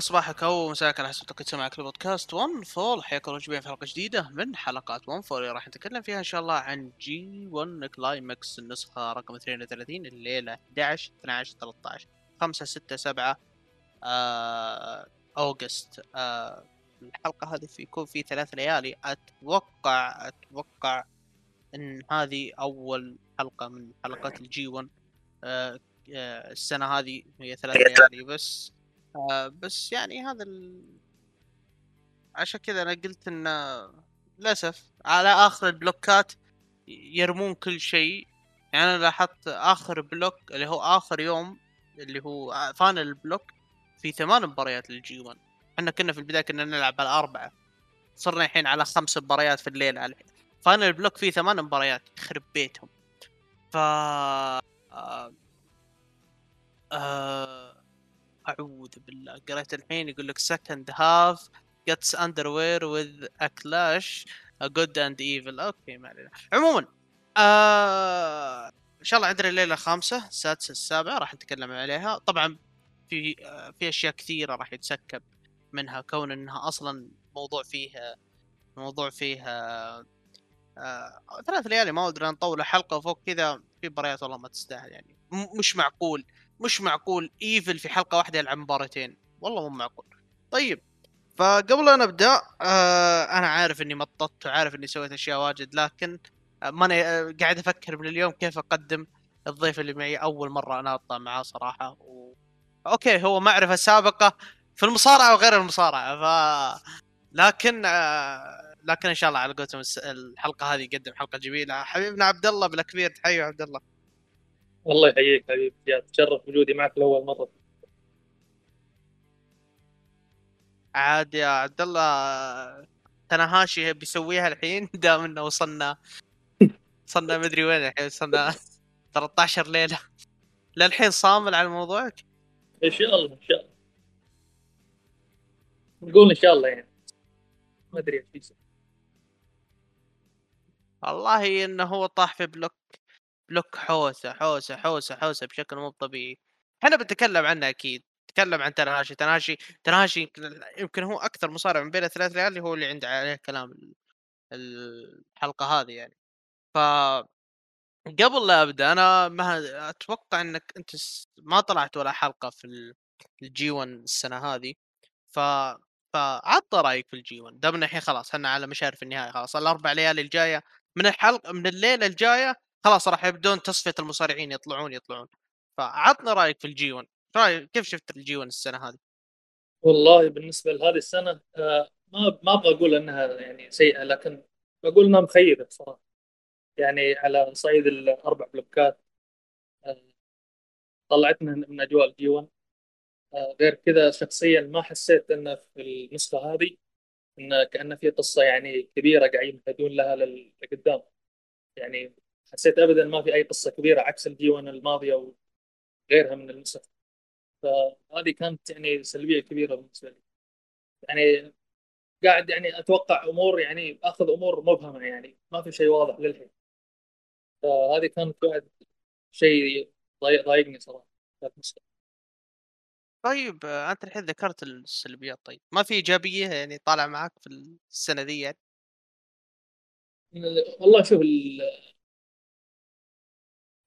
صباحك أو مساك. على حسب توقيت سماعك لبودكاست 1 Fall حياكم الله جميعا في حلقة جديدة من حلقات 1 Fall راح نتكلم فيها إن شاء الله عن G1 Climax النسخة رقم 32 الليلة 11 12 13 5 6 7 آه August. آه الحلقة هذه في يكون في ثلاث ليالي. أتوقع أتوقع إن هذه أول حلقة من حلقات ال G1 آه آه السنة هذه هي ثلاث. ليالي بس. بس يعني هذا ال... عشان كذا أنا قلت إن للأسف على آخر البلوكات يرمون كل شيء. يعني أنا لاحظت آخر block اللي هو آخر يوم اللي هو final ال block في ثمان مباريات لل G1 إحنا كنا في البداية كنا نلعب على أربعة. صرنا الحين على خمس مباريات في الليل final ال block فيه ثمان مباريات يخرب بيتهم. ف آه... آه... أعوذ بالله. قريت الحين يقول لك second half gets under way with a clash of good and evil okay ما علينا. عموما آه... إن شاء الله عندنا الليلة الخامسة السادسة السابعة راح نتكلم عليها. طبعا في آه في أشياء كثيرة راح يتسكب منها كون إنها أصلا موضوع فيه موضوع فيه آه ثلاث ليالي ما أدري نطول حلقة فوق كذا في مباريات والله ما تستاهل يعني. مش معقول. مش معقول إيفل في حلقة واحدة يلعب مباراتين. والله مو معقول. طيب فقبل أن أبدأ آه أنا عارف إني مططت وعارف إني سويت أشياء واجد لكن آه ما أنا آه قاعد أفكر من اليوم كيف أقدم الضيف اللي معي. أول مرة أنا أطلع معاه صراحة و... أوكي هو معرفة سابقة في المصارعة وغير المصارعة ف لكن آه لكن إن شاء الله على قولتهم الحلقة هذه يقدم حلقة جميلة. حبيبنا عبد الله بالأكبير تحية عبد الله. الله يحييك حبيبي. يا تشرف وجودي معك لأول مرة. عاد يا عبد الله تناهاشي بيسويها الحين؟ دام إنه وصلنا وصلنا مدري وين الحين وصلنا 13 ليلة. للحين صامل على الموضوع إن شاء الله إن شاء الله. نقول إن شاء الله يعني. ما أدري إيش والله إنه هو طاح في block. block حوسة حوسة حوسة حوسة بشكل مو طبيعي. إحنا بنتكلم عنه أكيد نتكلم عن تناشي تناشي تناشي يمكن, هو أكثر مصارع من بين الثلاث ريال هو اللي عنده عليه كلام الحلقة هذه يعني. ف قبل لا أبدأ أنا ما أتوقع إنك أنت ما طلعت ولا حلقة في ال G1 السنة هذه. ف فعط رأيك في ال G1 دامنا الحين خلاص إحنا على مشارف النهاية خلاص الأربع ليالي الجاية من الحلقة من الليلة الجاية خلاص راح يبدون تصفية المصارعين يطلعون يطلعون. فعطنا رأيك في ال G1 رأيك؟ كيف شفت ال G1 السنة هذه؟ والله بالنسبة لهذه السنة آه ما ما أبغى أقول إنها يعني سيئة لكن بقول إنها مخيبة صراحة يعني على صعيد الأربع بلوكات آه طلعتنا من أجواء ال G1 آه غير كذا شخصيا ما حسيت إنه في النسخة هذه انه كأنه في قصة يعني كبيرة قاعدين يمهدون لها لقدام. يعني حسيت ابدا ما في أي قصة كبيرة عكس ال G1 الماضية وغيرها من النسخ فهذه كانت يعني سلبية كبيرة بالنسبة لي. يعني قاعد يعني أتوقع أمور يعني أخذ أمور مبهمة يعني ما في شيء واضح للحين. فهذه كانت بعد شيء ضايقني صراحة. طيب أنت الحين ذكرت السلبيات طيب. ما في إيجابية يعني طالع معك في السنة دي يعني؟ والله شوف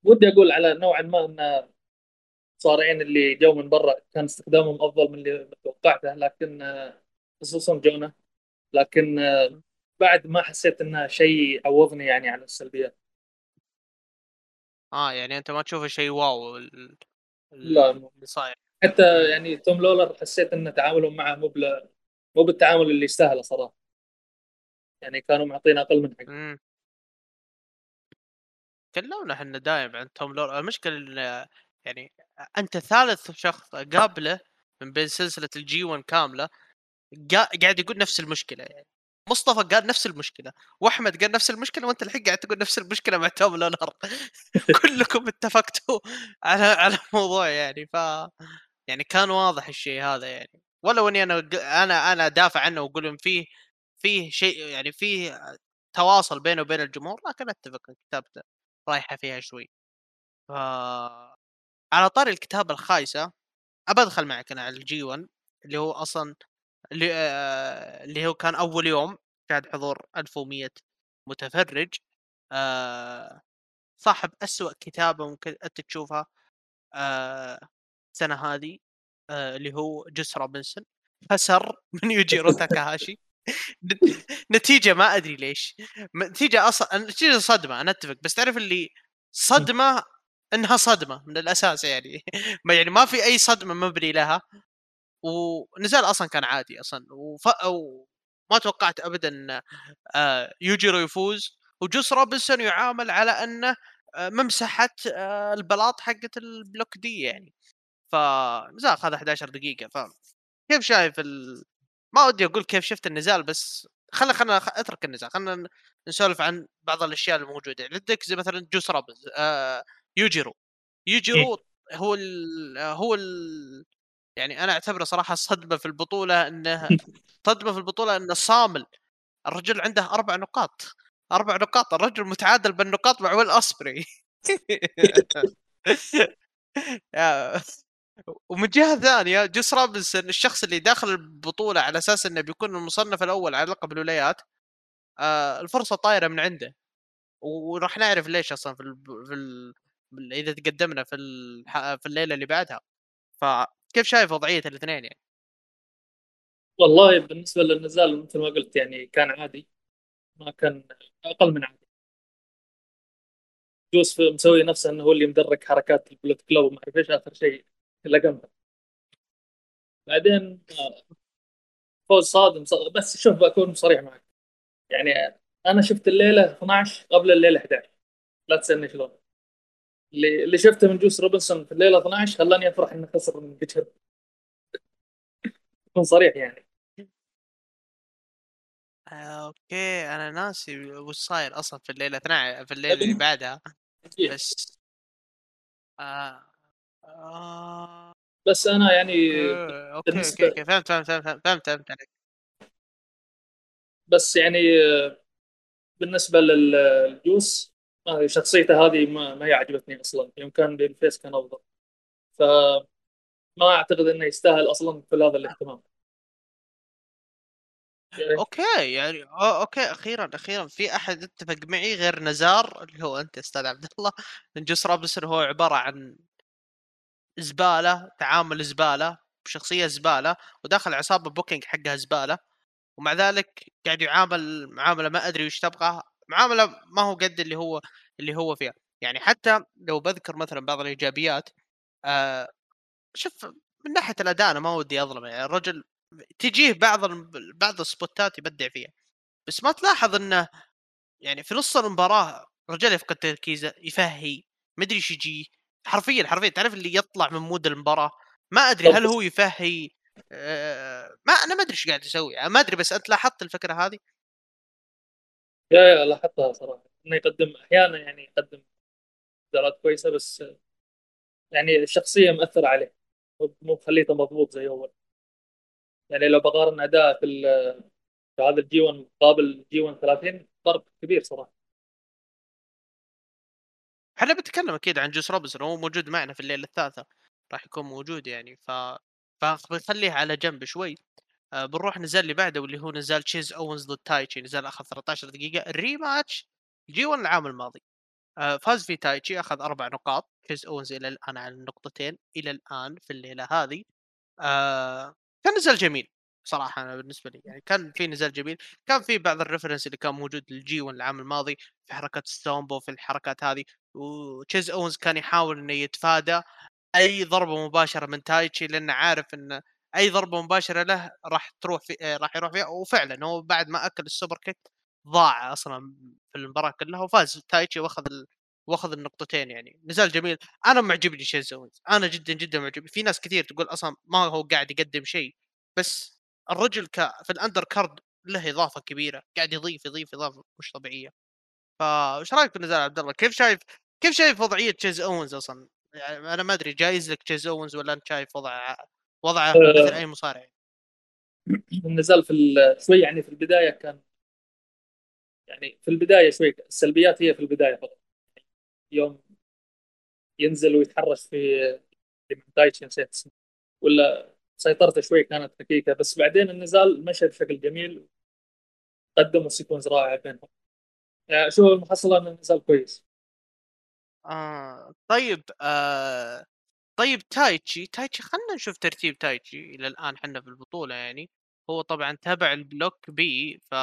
ودي أقول على نوعا ما إن المصارعين اللي جو من برا كان استخدامهم أفضل من اللي توقعته لكن خصوصا جونا. لكن بعد ما حسيت إنه شيء عوضني يعني على السلبيات. آه يعني أنت ما تشوفه شيء واو لا. اللي صاير. حتى يعني توم لولر حسيت إن تعاملهم معه مو مو بالتعامل اللي يستاهله صراحة. يعني كانوا معطينا أقل من حقه. تكلمنا إحنا دايم عن توم لولر المشكلة يعني أنت ثالث شخص قابله من بين سلسلة ال G1 كاملة قاعد يقول نفس المشكلة يعني. مصطفى قال نفس المشكلة وأحمد قال نفس المشكلة وأنت الحين قاعد تقول نفس المشكلة مع توم لولر كلكم اتفقتوا على على موضوع يعني. ف يعني كان واضح الشيء هذا يعني. ولو إني أنا أنا أنا دافع عنه وأقول فيه فيه شيء يعني فيه تواصل بينه وبين الجمهور لكن أتفق كتابته رايحه فيها شوي. ف على طاري الكتابة الخايسة أبى أدخل معك أنا على الجي 1 اللي هو أصلا اللي, آه اللي هو كان أول يوم شهد حضور 1100 متفرج. آه صاحب أسوأ كتابة ممكن أنت تشوفها آه السنة هذه آه اللي هو جوس روبنسون خسر من يوجيرو تاكاهاشي. نتيجة ما أدري ليش. نتيجة أصلا نتيجة صدمة أنا أتفق بس تعرف اللي صدمة إنها صدمة من الأساس يعني. ما يعني ما في أي صدمة مبني لها ونزال أصلا كان عادي أصلا. وف... وما توقعت ابدا آه يوجيرو يفوز. وجوس روبنسون يعامل على أنه آه، ممسحة آه، البلاط حقت البلوك دي يعني. فنزال اخذ 11 دقيقة. ف كيف شايف ال... ما ودي أقول كيف شفت النزال بس خلنا خلنا أترك النزال خلنا نسولف عن بعض الأشياء الموجودة. عندك زي مثلا جوس رابز آه يوجيرو. يوجيرو إيه؟ هو ال هو ال يعني أنا أعتبره صراحة صدمة في البطولة إنه صدمة في البطولة إنه صامل. الرجل عنده أربع نقاط. أربع نقاط. الرجل متعادل بالنقاط مع ويل اسبري ومن جهة ثانية جوس رابنسون الشخص اللي داخل البطولة على أساس إنه بيكون المصنف الأول على لقب الولايات آه الفرصة طايرة من عنده. وراح نعرف ليش أصلا في ال في ال إذا تقدمنا في في الليلة اللي بعدها. فكيف شايف وضعية الاثنين يعني؟ والله بالنسبة للنزال مثل ما قلت يعني كان عادي. ما كان أقل من عادي. جوس مسوي نفسه إنه هو اللي مدرك حركات ال Bullet Club وما أعرف إيش آخر شيء. لقمها بعدين فوز صادم بس شوف بكون صريح معك. يعني أنا شفت الليلة 12 قبل الليلة 11 لا تسألني شلون. اللي اللي شفته من جوس روبنسون في الليلة 12 خلاني أفرح إنه خسر من بيتشر. اكون صريح يعني. آه، okay. أنا ناسي وش صاير أصلا في الليلة 12 في الليلة اللي بعدها. بس آه... آه... بس أنا يعني okay بالنسبة... okay, فهمت فهمت فهمت فهمت فهمت عليك. بس يعني بالنسبة للجوس شخصيته هذه ما, ما هي عجبتني أصلا. يوم كان بال face كان أفضل. فما أعتقد إنه يستاهل أصلا كل هذا الاهتمام. يعني okay يعني okay أخيرا أخيرا في أحد اتفق معي غير نزار اللي هو أنت أستاذ عبد الله جوس روبنسون هو عبارة عن زبالة تعامل زبالة بشخصية زبالة وداخل عصابة booking حقها زبالة ومع ذلك قاعد يعامل معاملة ما أدري وش تبغى معاملة ما هو قد اللي هو اللي هو فيها. يعني حتى لو بذكر مثلا بعض الإيجابيات آه شوف من ناحية الأداء أنا ما ودي اظلم يعني الرجل تجيه بعض بعض السبوتات يبدع فيها. بس ما تلاحظ إنه يعني في نص المباراة رجال يفقد تركيزه يفهي ما أدري إيش يجي. حرفيا حرفيا تعرف اللي يطلع من mood المباراة؟ ما أدري هل هو يفهي ما أنا ما أدري إيش قاعد يسوي ما أدري بس أنت لاحظت الفكرة هذه؟ يا يا لاحظتها صراحة إنه يقدم أحيانا يعني يقدم إدارات كويسة بس يعني الشخصيه مأثرة عليه مو مخليته مضبوط زي أول. يعني لو بقارن أداء في في هذا الجي 1 مقابل جي 1 30 فرق كبير صراحة. إحنا بنتكلم أكيد عن جوس روبنسون هو موجود معنا في الليلة الثالثة راح يكون موجود يعني ف فبنخليه على جنب شوي. آه بنروح نزال اللي بعده واللي هو نزال تشيس اوينز ضد تايتشي نزال أخذ 13 دقيقة ال rematch G1 العام الماضي. آه فاز في تايتشي أخذ أربع نقاط تشيس اوينز إلى الآن على النقطتين إلى الآن في الليلة هذه. آه كان نزال جميل. صراحة أنا بالنسبة لي يعني كان في نزال جميل كان في بعض ال reference اللي كان موجود لل G1 العام الماضي في حركات سومبو في الحركات هذه وتشيس اوينز كان يحاول إنه يتفادى أي ضربة مباشرة من تايتشي لأنه عارف إن أي ضربة مباشرة له راح تروح في راح يروح فيها وفعلا هو بعد ما أكل ال superkick ضاع أصلا في المباراة كلها وفاز تايتشي وأخذ ال... وأخذ النقطتين يعني. نزال جميل. أنا معجبني تشيس اوينز أنا جدا جدا معجب في ناس كثير تقول أصلا ما هو قاعد يقدم شيء بس الرجل ك... في ال undercard له إضافة كبيرة قاعد يضيف يضيف إضافة مش طبيعية. فايش رأيك في النزال عبد الله؟ كيف شايف كيف شايف وضعية تشيس أوينز أصلا؟ يعني أنا ما أدري جايز لك تشيس أوينز ولا أنت شايف وضع وضعه أه. مثل أي مصارع؟ النزال في شوي يعني في البداية كان يعني في البداية شوي السلبيات هي في البداية فقط. يوم ينزل ويتحرش في تايتشي نسيت اسمه ولا سيطرته شوي كانت ركيكه بس بعدين النزال مشى بشكل جميل. قدموا sequence رائع بينهم. يعني شو المحصله إن النزال كويس. آه طيب آه طيب تايتشي تايتشي خلنا نشوف ترتيب تايتشي إلى الآن حنا في البطولة يعني. هو طبعا تبع ال block B ف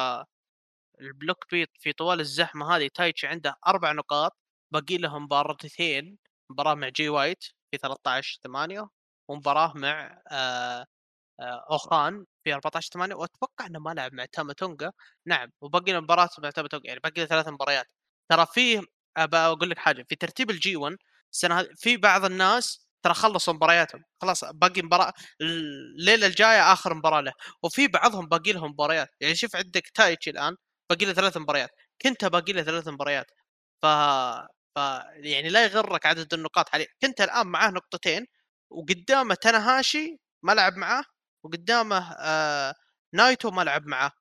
ال block B في طوال الزحمة هذه تايتشي عنده أربع نقاط باقي له مباراتين مباراة مع جي وايت في 13 8 ومباراه مع آه آه أوخان في 14 8 وأتوقع إنه ما لعب مع تاما تونجا نعم وباقي له مباراة مع تاما تونجا يعني باقي ثلاث مباريات. ترى فيه أقول لك حاجة في ترتيب الجي 1 السنة هذه في بعض الناس ترى خلصوا مبارياتهم. خلاص باقي مباراة الليلة الجاية آخر مباراة له. وفي بعضهم باقي لهم مباريات. يعني شوف عندك تايتشي الآن باقي له ثلاث مباريات. كنت باقي له ثلاث مباريات. ف ف يعني لا يغرك عدد النقاط حاليا. كنت الآن معاه نقطتين. وقدامه تناهاشي ما لعب معاه وقدامه آه نايتو ما لعب معاه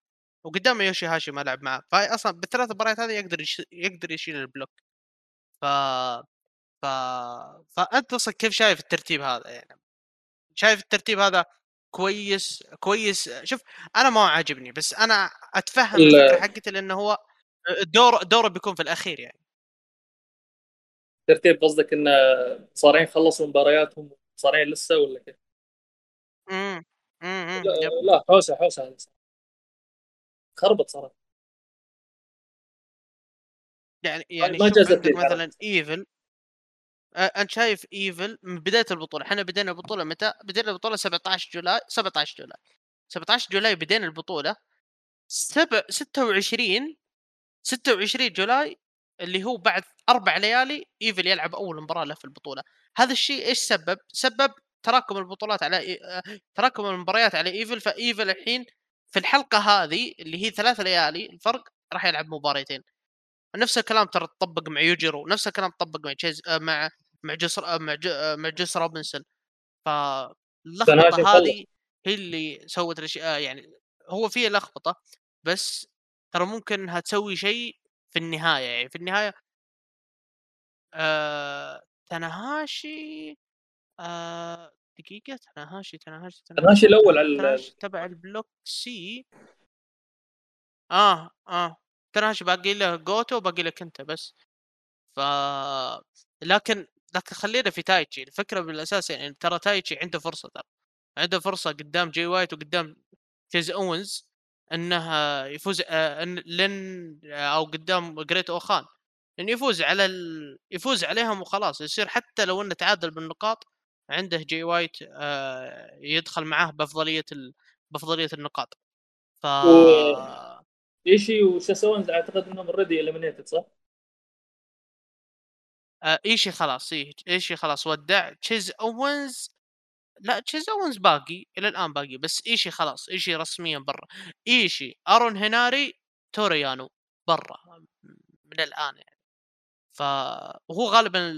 وقدامه يوشي هاشي ما لعب معاه. فهي أصلا بالثلاث مباريات هذه يقدر. يقدر يشيل ال block. ف ف فأنت أصلا كيف شايف الترتيب هذا يعني؟ شايف الترتيب هذا كويس كويس؟ شوف أنا ما عاجبني بس أنا أتفهم الفكرة حقتي لأنه هو الدور دوره بيكون في الأخير يعني. ترتيب قصدك إن صارين خلصوا مبارياتهم صارين لسه ولا كيف؟ امم امم لا, لا حوسة حوسة خربط صراحة. يعني يعني ما عندك مثلا إيفل أنت شايف إيفل من بداية البطولة. إحنا بدينا البطولة متى؟ بدينا البطولة 17 July 17 July. 17 July بدينا البطولة. سبع 26 26 July اللي هو بعد أربع ليالي إيفل يلعب أول مباراة له في البطولة. هذا الشيء إيش سبب؟ سبب تراكم البطولات على تراكم المباريات على إيفل. فإيفل الحين في الحلقة هذه اللي هي ثلاث ليالي الفرق راح يلعب مباريتين. نفس الكلام ترى تطبق مع يوجيرو نفس الكلام تطبق مع تشيس آه، مع مع جسر آه، مع آه، مع جوس روبنسون. فاللخبطة هذه هي اللي سوت الاشياء يعني هو فيها لخبطة بس ترى ممكن إنها تسوي شيء في النهاية يعني في النهاية آه... تناهاشي آه... دقيقة تناهاشي تناهاشي تناهاشي الأول على تبع ال block C. آه آه تناهاشي باقي له جوتو باقي لك أنت بس. ف لكن لكن خلينا في تايتشي الفكرة بالأساس يعني ترى تايتشي عنده فرصة ترى. عنده فرصة قدام جي وايت وقدام تشيس اوينز انه يفوز آه، إن لن أو قدام جريت اوخان انه يفوز على ال... يفوز عليهم وخلاص. يصير حتى لو إنه تعادل بالنقاط عنده جي وايت آه، يدخل معاه بأفضلية ال... بأفضلية النقاط. ف و... إيشي وتشيس اوينز أعتقد إنهم already eliminated صح؟ آه إيشي خلاص إيه إيشي خلاص ودع. تشيس اوينز لا تشيس اوينز باقي إلى الآن باقي بس إيشي خلاص إيشي رسميا برا. إيشي أرون هناري تورو يانو برا من الآن يعني. فهو غالبا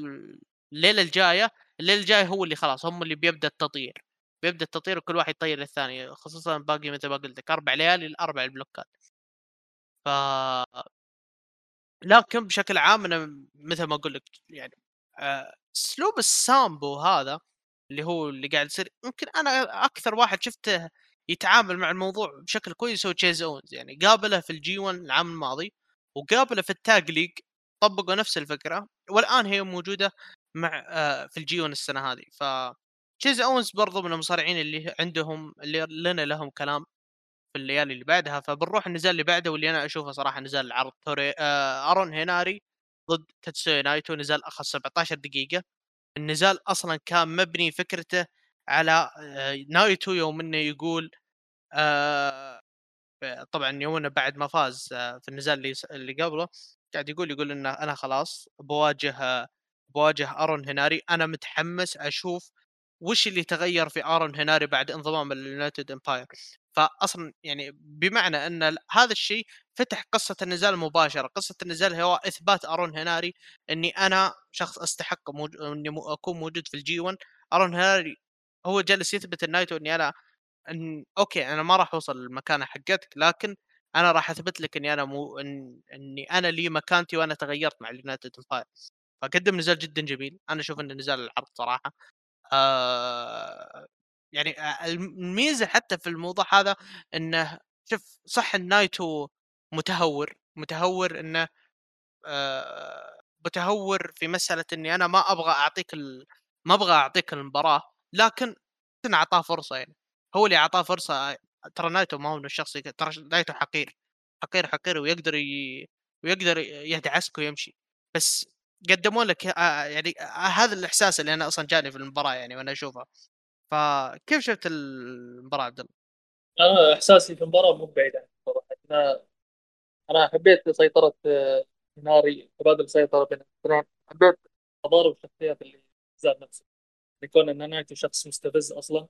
الليلة الجاية الليلة الجاية هو اللي خلاص هم اللي بيبدأ التطير بيبدأ التطير وكل واحد يطير للثاني خصوصا باقي مثل ما قلت لك أربع ليالي الاربع البلوكات. ف لكن بشكل عام أنا مثل ما أقول لك يعني آه، أسلوب السومبو هذا اللي هو اللي قاعد يصير يمكن أنا أكثر واحد شفته يتعامل مع الموضوع بشكل كويس هو تشيس اوينز يعني قابله في ال G1 العام الماضي وقابله في ال Tag League طبقوا نفس الفكرة والآن هي موجودة مع آه، في ال G1 السنة هذه. ف تشيس اوينز برضو من المصارعين اللي عندهم اللي لنا لهم كلام في الليالي اللي بعدها. فبنروح النزال اللي بعده واللي أنا أشوفه صراحة نزال العرض توري آه ارون هيناري ضد تيتسويا نايتو نزال أخذ 17 دقيقة. النزال أصلا كان مبني فكرته على آه نايتو يوم إنه يقول آه طبعا يوم إنه بعد ما فاز آه في النزال اللي اللي قبله قاعد يقول يقول إنه أنا خلاص بواجه بواجه أرون هناري. أنا متحمس أشوف وش اللي تغير في أرون هناري بعد انضمام ال United Empire. فاصلا يعني بمعنى إن هذا الشيء فتح قصة النزال مباشرة، قصة النزال هو إثبات أرون هناري إني أنا شخص أستحق موج... إني أكون موجود في ال G1 أرون هناري هو جالس يثبت لنايتو اني أنا إن... أوكي أنا ما راح أوصل للمكانه حقتك لكن أنا راح أثبت لك إني أنا مو إن... إني أنا لي مكانتي وأنا تغيرت مع ال United Empire فقدم نزال جدا جميل. أنا أشوف إنه نزال العرض صراحة. آه يعني آآ الم الميزة حتى في الموضوع هذا إنه شوف صح إن نايتو متهور، متهور إنه آآ متهور في مسألة إني أنا ما أبغى أعطيك ال ما أبغى أعطيك المباراة، لكن كان أعطاه فرصة يعني، هو اللي أعطاه فرصة ترى نايتو ما هو من الشخص ترى نايتو حقير، حقير، حقير ويقدر ي ويقدر يدعسك ويمشي، بس قدموا لك آآ يعني هذا الإحساس اللي أنا أصلًا جاني في المباراة يعني وأنا أشوفها، فكيف شُفت المباراة عبد الله؟ أنا إحساسي في المباراة مو بعيد عنك صراحة أنا أنا حبيت سيطرة آه، ناري تبادل السيطره بين الاثنين حبيت تضارب الشخصيات اللي زاد نفسه. يكون إن نايتو شخص مستفز أصلا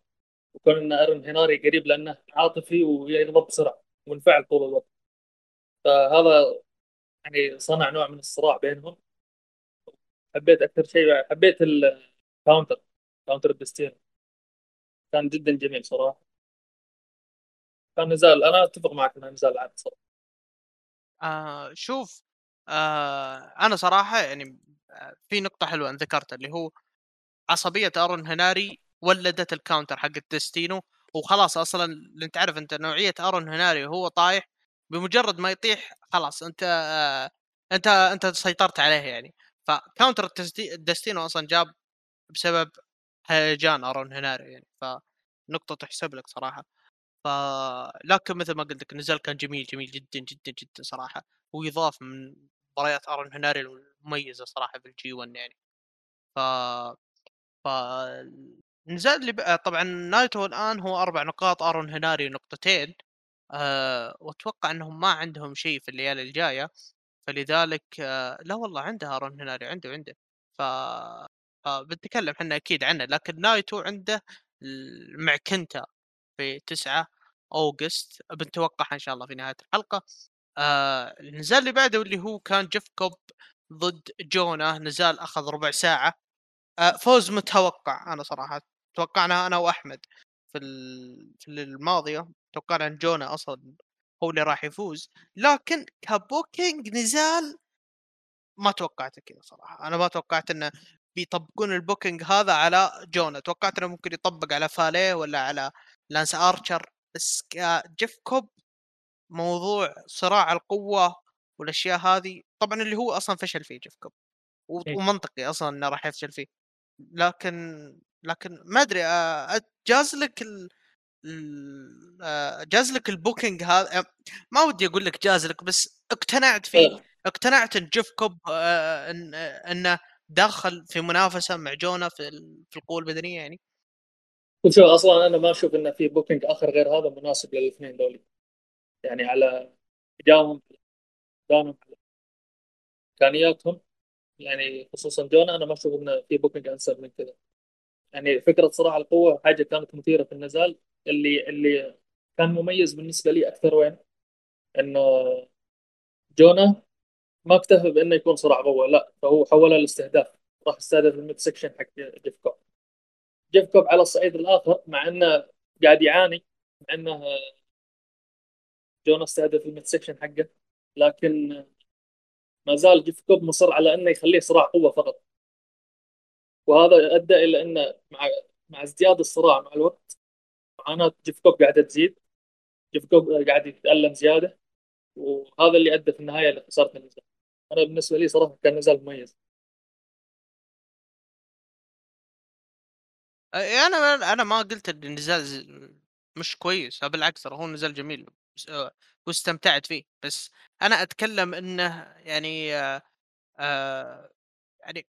وكون إن أرون هناري قريب لأنه عاطفي ويغضب بسرعة ومنفعل طول الوقت. فهذا يعني صنع نوع من الصراع بينهم. حبيت أكثر شيء حبيت ال counter counter ال Destino. كان جدا جميل صراحة. كان نزال أنا أتفق معك إنه نزال عادي صراحة. آآ شوف آآ أنا صراحة يعني آآ في نقطة حلوة أنت ذكرتها اللي هو عصبية أرون هناري ولدت ال counter حق Destino وخلاص أصلًا أنت عارف أنت نوعية أرون هناري وهو طايح بمجرد ما يطيح خلاص أنت آه، أنت أنت سيطرت عليه يعني، ف counter Destino أصلًا جاب بسبب هيجان أرون هناري يعني، فنقطة تحسب لك صراحة. ف لكن مثل ما قلت لك النزال كان جميل، جميل جدًا، جدًا، جدًا صراحة، ويضاف من مباريات آرون هناري المميزة صراحة في الG1 يعني. ف ف النزال اللي ب طبعًا نايتو الآن هو 4 نقاط، آرون هناري نقطتين، آآ وأتوقع أنهم ما عندهم شيء في الليالي الجاية، فلذلك آه لا والله عنده آرون هناري عنده، عنده. ف فبنتكلم إحنا أكيد عنه، لكن نايتو عنده مع كنتا في 9 August بنتوقعها إن شاء الله في نهاية الحلقة. آآ النزال اللي بعده واللي هو كان جيف كوب ضد جونا، نزال أخذ ربع ساعة. آآ فوز متوقع أنا صراحة، توقعناها أنا وأحمد في في الماضية، توقعنا إن جونا أصلًا هو اللي راح يفوز، لكن كbooking نزال ما توقعته كذا صراحة، أنا ما توقعت إنه بيطبقون الbooking هذا على جونا، توقعت إنه ممكن يطبق على فاليه والّا على لانس آرشر، بس كجيف كوب موضوع صراع القوة والأشياء هذه، طبعًا اللي هو أصلًا فشل فيه جيف كوب، إيه. ومنطقي أصلًا إنه راح يفشل فيه، لكن لكن ما أدري آآ جاز لك ال آآ جاز لك ال booking هذا أ ما ودي أقول لك جاز لك بس اقتنعت فيه، آه. اقتنعت إن جيف كوب آآ داخل في منافسة مع جونا في في القوة البدنية يعني. وشوف أصلا أنا ما أشوف إنه في booking آخر غير هذا مناسب للاثنين ذولي يعني على ادائهم ادائهم على إمكانياتهم يعني خصوصا جونا أنا ما أشوف إنه في booking أنسب من كذا. يعني فكرة صراع القوة حاجة كانت مثيرة في النزال. اللي اللي كان مميز بالنسبة لي أكثر وين؟ إنه جونا ما اكتفى بأنه يكون صراع قوه لا فهو حولها لاستهداف راح استهدف ال mid section حق جيف كوب. جيف كوب على الصعيد الآخر مع إنه قاعد يعاني مع إنه جونا استهدف ال mid section حقه لكن ما زال جيف كوب مصر على إنه يخليه صراع قوة فقط. وهذا أدى إلى انه مع مع ازدياد الصراع مع الوقت معاناة جيف كوب قاعدة تزيد. جيف كوب قاعد يتألم زيادة وهذا اللي أدى في النهاية لخسارة النزال أنا بالنسبة لي صراحة كان نزال مميز. آآ أنا أنا ما قلت إن النزال مش كويس، بالعكس ترى هو نزال جميل آآ واستمتعت فيه، بس أنا أتكلم إنه يعني آآ يعني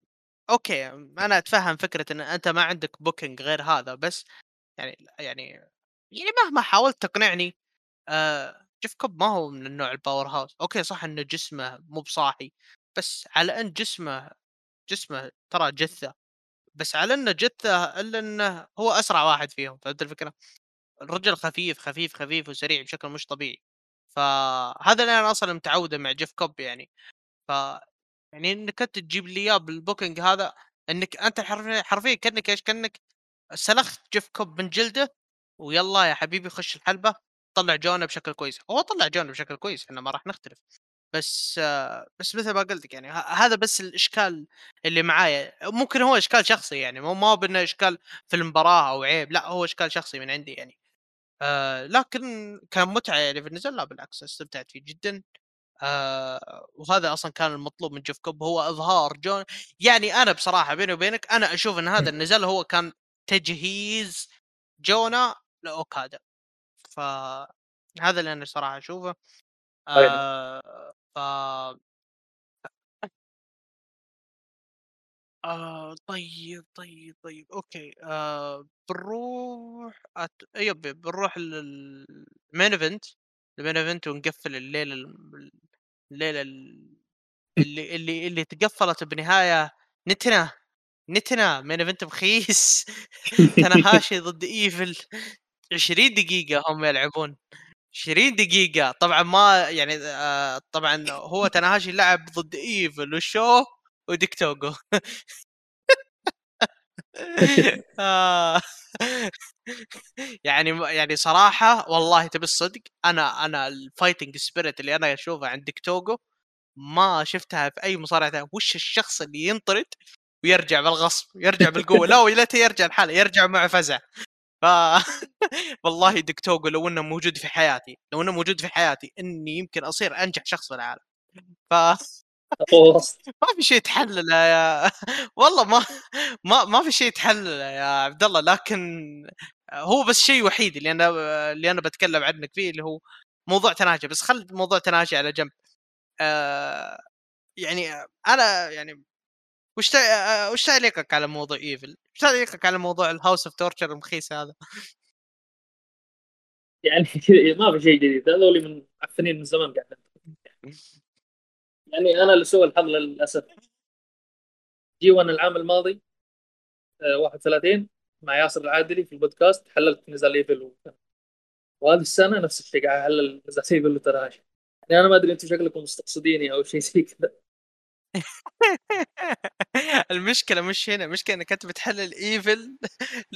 أوكي، أنا أتفهم فكرة إن أنت ما عندك booking غير هذا، بس يعني يعني يعني مهما حاولت تقنعني آآ جيف كوب ما هو من النوع ال power house. أوكي صح إنه جسمه مو بصاحي، بس على إن جسمه جسمه ترى جثة، بس على إنه جثة إلا إنه هو أسرع واحد فيهم، فهمت الفكرة؟ الرجل خفيف، خفيف، خفيف وسريع بشكل مش طبيعي، فهذا اللي أنا أصلًا متعوده مع جيف كوب يعني، ف يعني إنك أنت تجيب لي إياه بال booking هذا إنك أنت حرفيًا حرفيًا كأنك إيش، كأنك سلخت جيف كوب من جلده ويالّا يا حبيبي خش الحلبة. طلّع جونا بشكل كويس، هو طلّع جونا بشكل كويس إحنا ما راح نختلف، بس آه، بس مثل ما قلت يعني هذا بس الإشكال اللي معايا، ممكن هو إشكال شخصي يعني مو ما هو بإنه إشكال في المباراة أو عيب، لأ هو إشكال شخصي من عندي يعني. آآ لكن كمتعة يعني في النزال لا بالعكس استمتعت فيه جدًا. آآ وهذا أصلًا كان المطلوب من جيف كوب هو إظهار جون يعني أنا بصراحة بيني وبينك أنا أشوف إن هذا النزال هو كان تجهيز جونا لأوكادا. فهذا اللي أنا صراحة أشوفه. أيوة. آآ ف آه طيب، طيب، طيب، أوكي آآ بنروح أت يب، بنروح لل الmain event الmain event ونقفّل الليلة ال الليلة ال اللي اللي اللي تقفّلت بنهاية نتنة، نتنة main event بخيس تاناهاشي ضد evil 20 دقيقة هم يلعبون. 20 دقيقة. طبعًا ما يعني آآ طبعًا هو تاناهاشي لعب ضد وSHO وDick Togo آه. يعني يعني صراحة والله تبي الصدق أنا أنا الfighting spirit اللي أنا أشوفه عند ديك توغو ما شفتها في أي مصارع ثاني، وش الشخص اللي ينطرد ويرجع بالغصب، يرجع بالقوة، لا ليته يرجع لحاله، يرجع معه فزع. ف والله ديك توغو لو إنه موجود في حياتي، لو إنه موجود في حياتي إني يمكن أصير أنجح شخص في العالم. ف ما في شيء تحلله يا والله ما ما ما في شيء تحلله يا عبد الله لكن هو بس الشيء الوحيد اللي أنا اللي أنا بتكلم عنك فيه اللي هو موضوع تناجي. بس خل موضوع تناجي على جنب. آه يعني أنا يعني وش تع... وش تعليقك على موضوع إيفل؟ وش تعليقك على موضوع ال House of Torture المخيس هذا؟ يعني ما في شيء جديد. هذول من معفنين من زمان قاعد يعني أنا لسوء الحظ للأسف. G1 العام الماضي 31 آه، مع ياسر العادلي في البودكاست حللت نزال إيفل وهذه السنة نفس الشيء قاعد أحلل نزال إيفل وتناهاشي يعني أنا ما أدري أنتم شكلكم مستقصديني أو شيء زي كذا. المشكلة مش هنا المشكلة إنك أنت بتحلل ايفل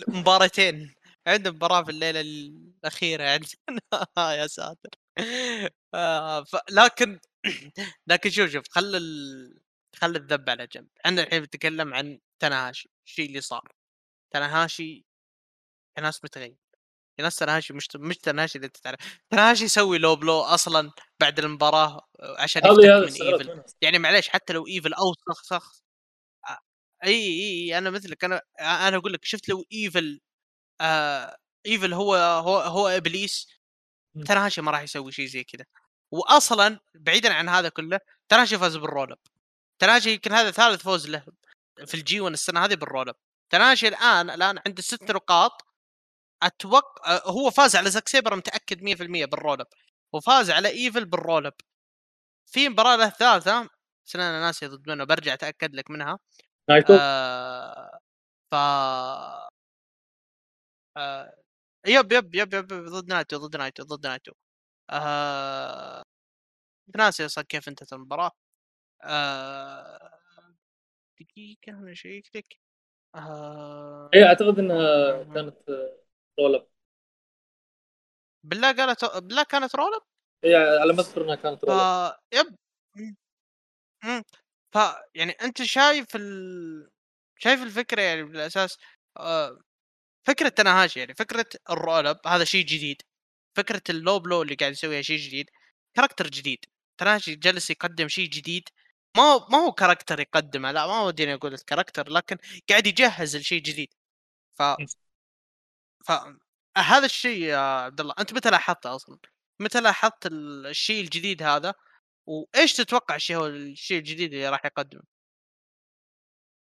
مباراتين. عندهم مباراة في الليلة الأخيرة عندنا. يا ساتر. آه. لكن لكن شوف شوف خل ال... خل الذب على جنب. إحنا الحين بنتكلم عن تناهاشي الشيء اللي صار. تناهاشي ناس متغير ناس تناهاشي مش مش تناهاشي اللي أنت تعرف. تناهاشي يسوي low blow أصلا بعد المباراة عشان يفتك من ايفل يعني معليش حتى لو ايفل اوسخ شخص إي إي أنا مثلك أنا أنا أقول لك شفت لو ايفل آه ايفل هو هو هو إبليس تناهاشي ما راح يسوي شيء زي كذا. واصلا بعيدا عن هذا كله تناهاشي فاز بال roll up. تناهاشي يمكن هذا ثالث فوز له في ال G1 السنة هذه بال roll up. تناهاشي الآن الآن عنده ست نقاط. أتوقع هو فاز على زاك سيبر متأكد 100% بال roll up. وفاز على ايفل بال roll up في مباراة له ثالثة بس أنا ناسي ضد منه برجع أتأكد لك منها. نايتو؟ آه ف آه yep yep yep yep ضد نايتو ضد نايتو ضد نايتو. آه... ناسي أصلا كيف انتهت المباراة. آه... دقيقة أنا اشيك لك. آه... اي أعتقد إنها كانت رول اب بالله قالت بالله كانت roll up؟ اي على ما أذكر إنها كانت roll up ف... yep امم ف يعني أنت شايف ال... شايف الفكرة يعني بالأساس آه... فكرة تناهاشي يعني فكرة ال roll up هذا شيء جديد. فكرة ال low blow اللي قاعد يسويها شيء جديد character جديد. تناهاشي جالس يقدم شيء جديد. ما هو ما هو character يقدمه لا ما وديني أقول ال character لكن قاعد يجهز لشيء جديد. ف ف هذا الشيء يا عبد الله أنت متى لاحظته أصلا؟ متى لاحظت الشيء الجديد هذا؟ وإيش تتوقع الشيء هو الشيء الجديد اللي راح يقدمه؟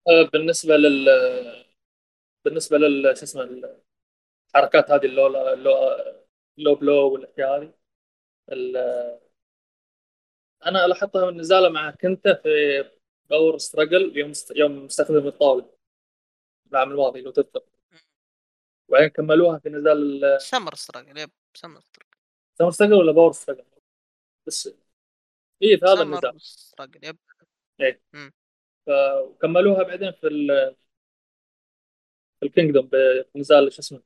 أه، بالنسبة لل بالنسبة لل شو اسمه الحركات هذه ال low ال low ال low blow والأشياء هذه أنا لاحظتها من نزاله مع كنتا في Power Struggle يوم يوم استخدم الطاولة العام الماضي لو تذكر وبعدين كملوها في نزال Summer Struggle yep Summer Struggle Summer Struggle ولا Power Struggle بس اي في هذا النزال؟ Struggle yep. إيه. فكملوها بعدين في ال في ال Kingdom بنزال شو اسمه؟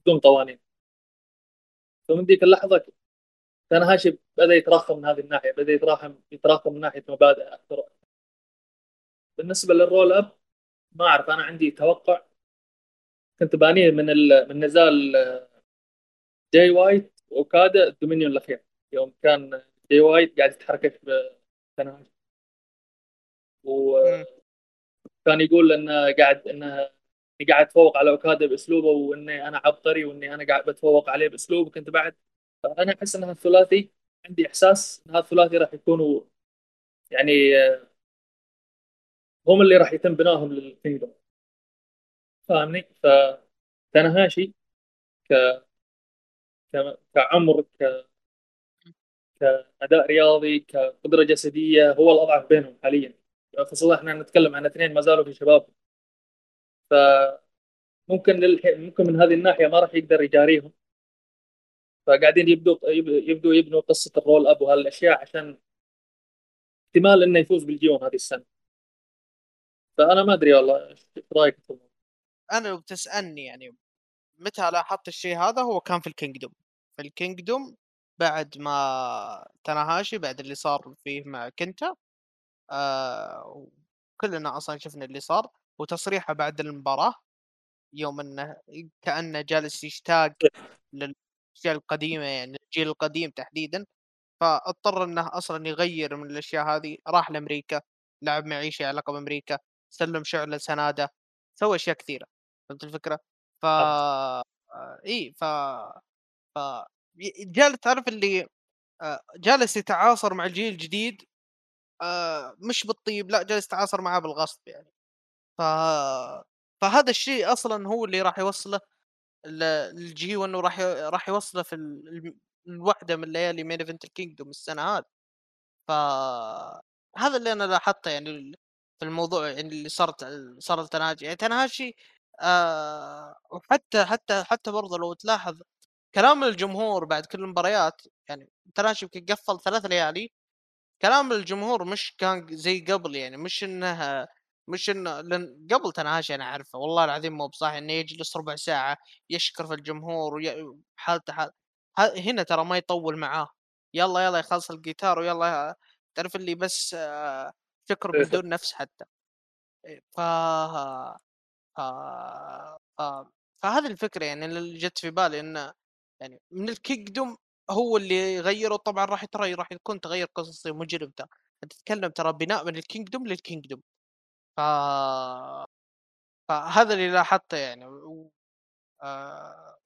بدون قوانين. فمن ذيك اللحظة تنهاشي بدأ يتراخم من هذه الناحية بدأ يتراخم يتراخم من ناحية مبادئ أكثر. بالنسبة لل roll up ما أعرف أنا عندي توقع كنت بانيه من ال... من نزال جاي وايت وأوكادا ال Dominion الأخير. يوم كان جاي وايت قاعد يتحرك مم. وكان يقول إنه قاعد إنه قاعد أتفوق على أوكادا بأسلوبه وإني أنا عبقري وإني أنا قاعد بتفوق عليه بأسلوبه. كنت بعد فأنا أحس إن الثلاثي عندي إحساس إن هذا الثلاثي راح يكونوا يعني آه، هم اللي راح يتم بنائهم لل Kingdom فاهمني؟ فتنهاشي ك... ك... كعمر ك... كأداء رياضي كقدرة جسدية هو الأضعف بينهم حاليا. خاصه إحنا نتكلم عن اثنين ما زالوا في شباب. فممكن للح... ممكن من هذه الناحية ما راح يقدر يجاريهم. فقاعدين يبدوا يبدوا يبنوا قصة الرول أب وهالأشياء عشان احتمال إنه يفوز بالجيون هذه السنة. فأنا ما أدري والله إيش رأيك في الموضوع؟ أنا لو بتسالني يعني متى لاحظت الشيء هذا هو كان في ال Kingdom. في ال Kingdom بعد ما تناهاشي بعد اللي صار فيه مع كنتا آه كلنا أصلا شفنا اللي صار وتصريحه بعد المباراة يوم إنه كأنه جالس يشتاق للأشياء القديمة يعني الجيل القديم تحديدا. فاضطر إنه أصلا يغير من الأشياء هذه راح لأمريكا لعب مع شيء علاقة بأمريكا سلم شعله سنادة سوى أشياء كثيرة. فهمت الفكرة؟ ف اي ف ف جالس تعرف اللي آه، جالس يتعاصر مع الجيل الجديد آه، مش بالطيب لا جالس يتعاصر معاه بالغصب يعني. ف فهذا الشيء أصلا هو اللي راح يوصله للجي وإنه راح راح يوصله في ال... الوحدة من ليالي مين ايفنت الكينجدوم السنة هذه. ف هذا اللي أنا لاحظته يعني في الموضوع يعني اللي صارت صار تناجي. يعني تناجي آه وحتى حتى حتى برضه لو تلاحظ كلام الجمهور بعد كل المباريات يعني تناجي يمكن قفل ثلاث ليالي كلام الجمهور مش كان زي قبل يعني مش إنها مش انه لأن قبل تناهاشي أنا أعرفه والله العظيم مو بصح إنه يجلس ربع ساعة يشكر في الجمهور وحالته حال هنا ترى ما يطول معاه يلا يلا يخلص الجيتار ويلا تعرف اللي بس آه، شكر إيه. بدون نفس حتى إيه، ف ف ف فهذه الفكرة يعني اللي جت في بالي انه يعني من الكيكدوم هو اللي غيره. طبعا راح ترى راح يكون تغير قصصي مجرم ترى. تتكلم ترى بناء من الكينجدوم للكينجدوم ف فهذا اللي لاحظته يعني و... آه...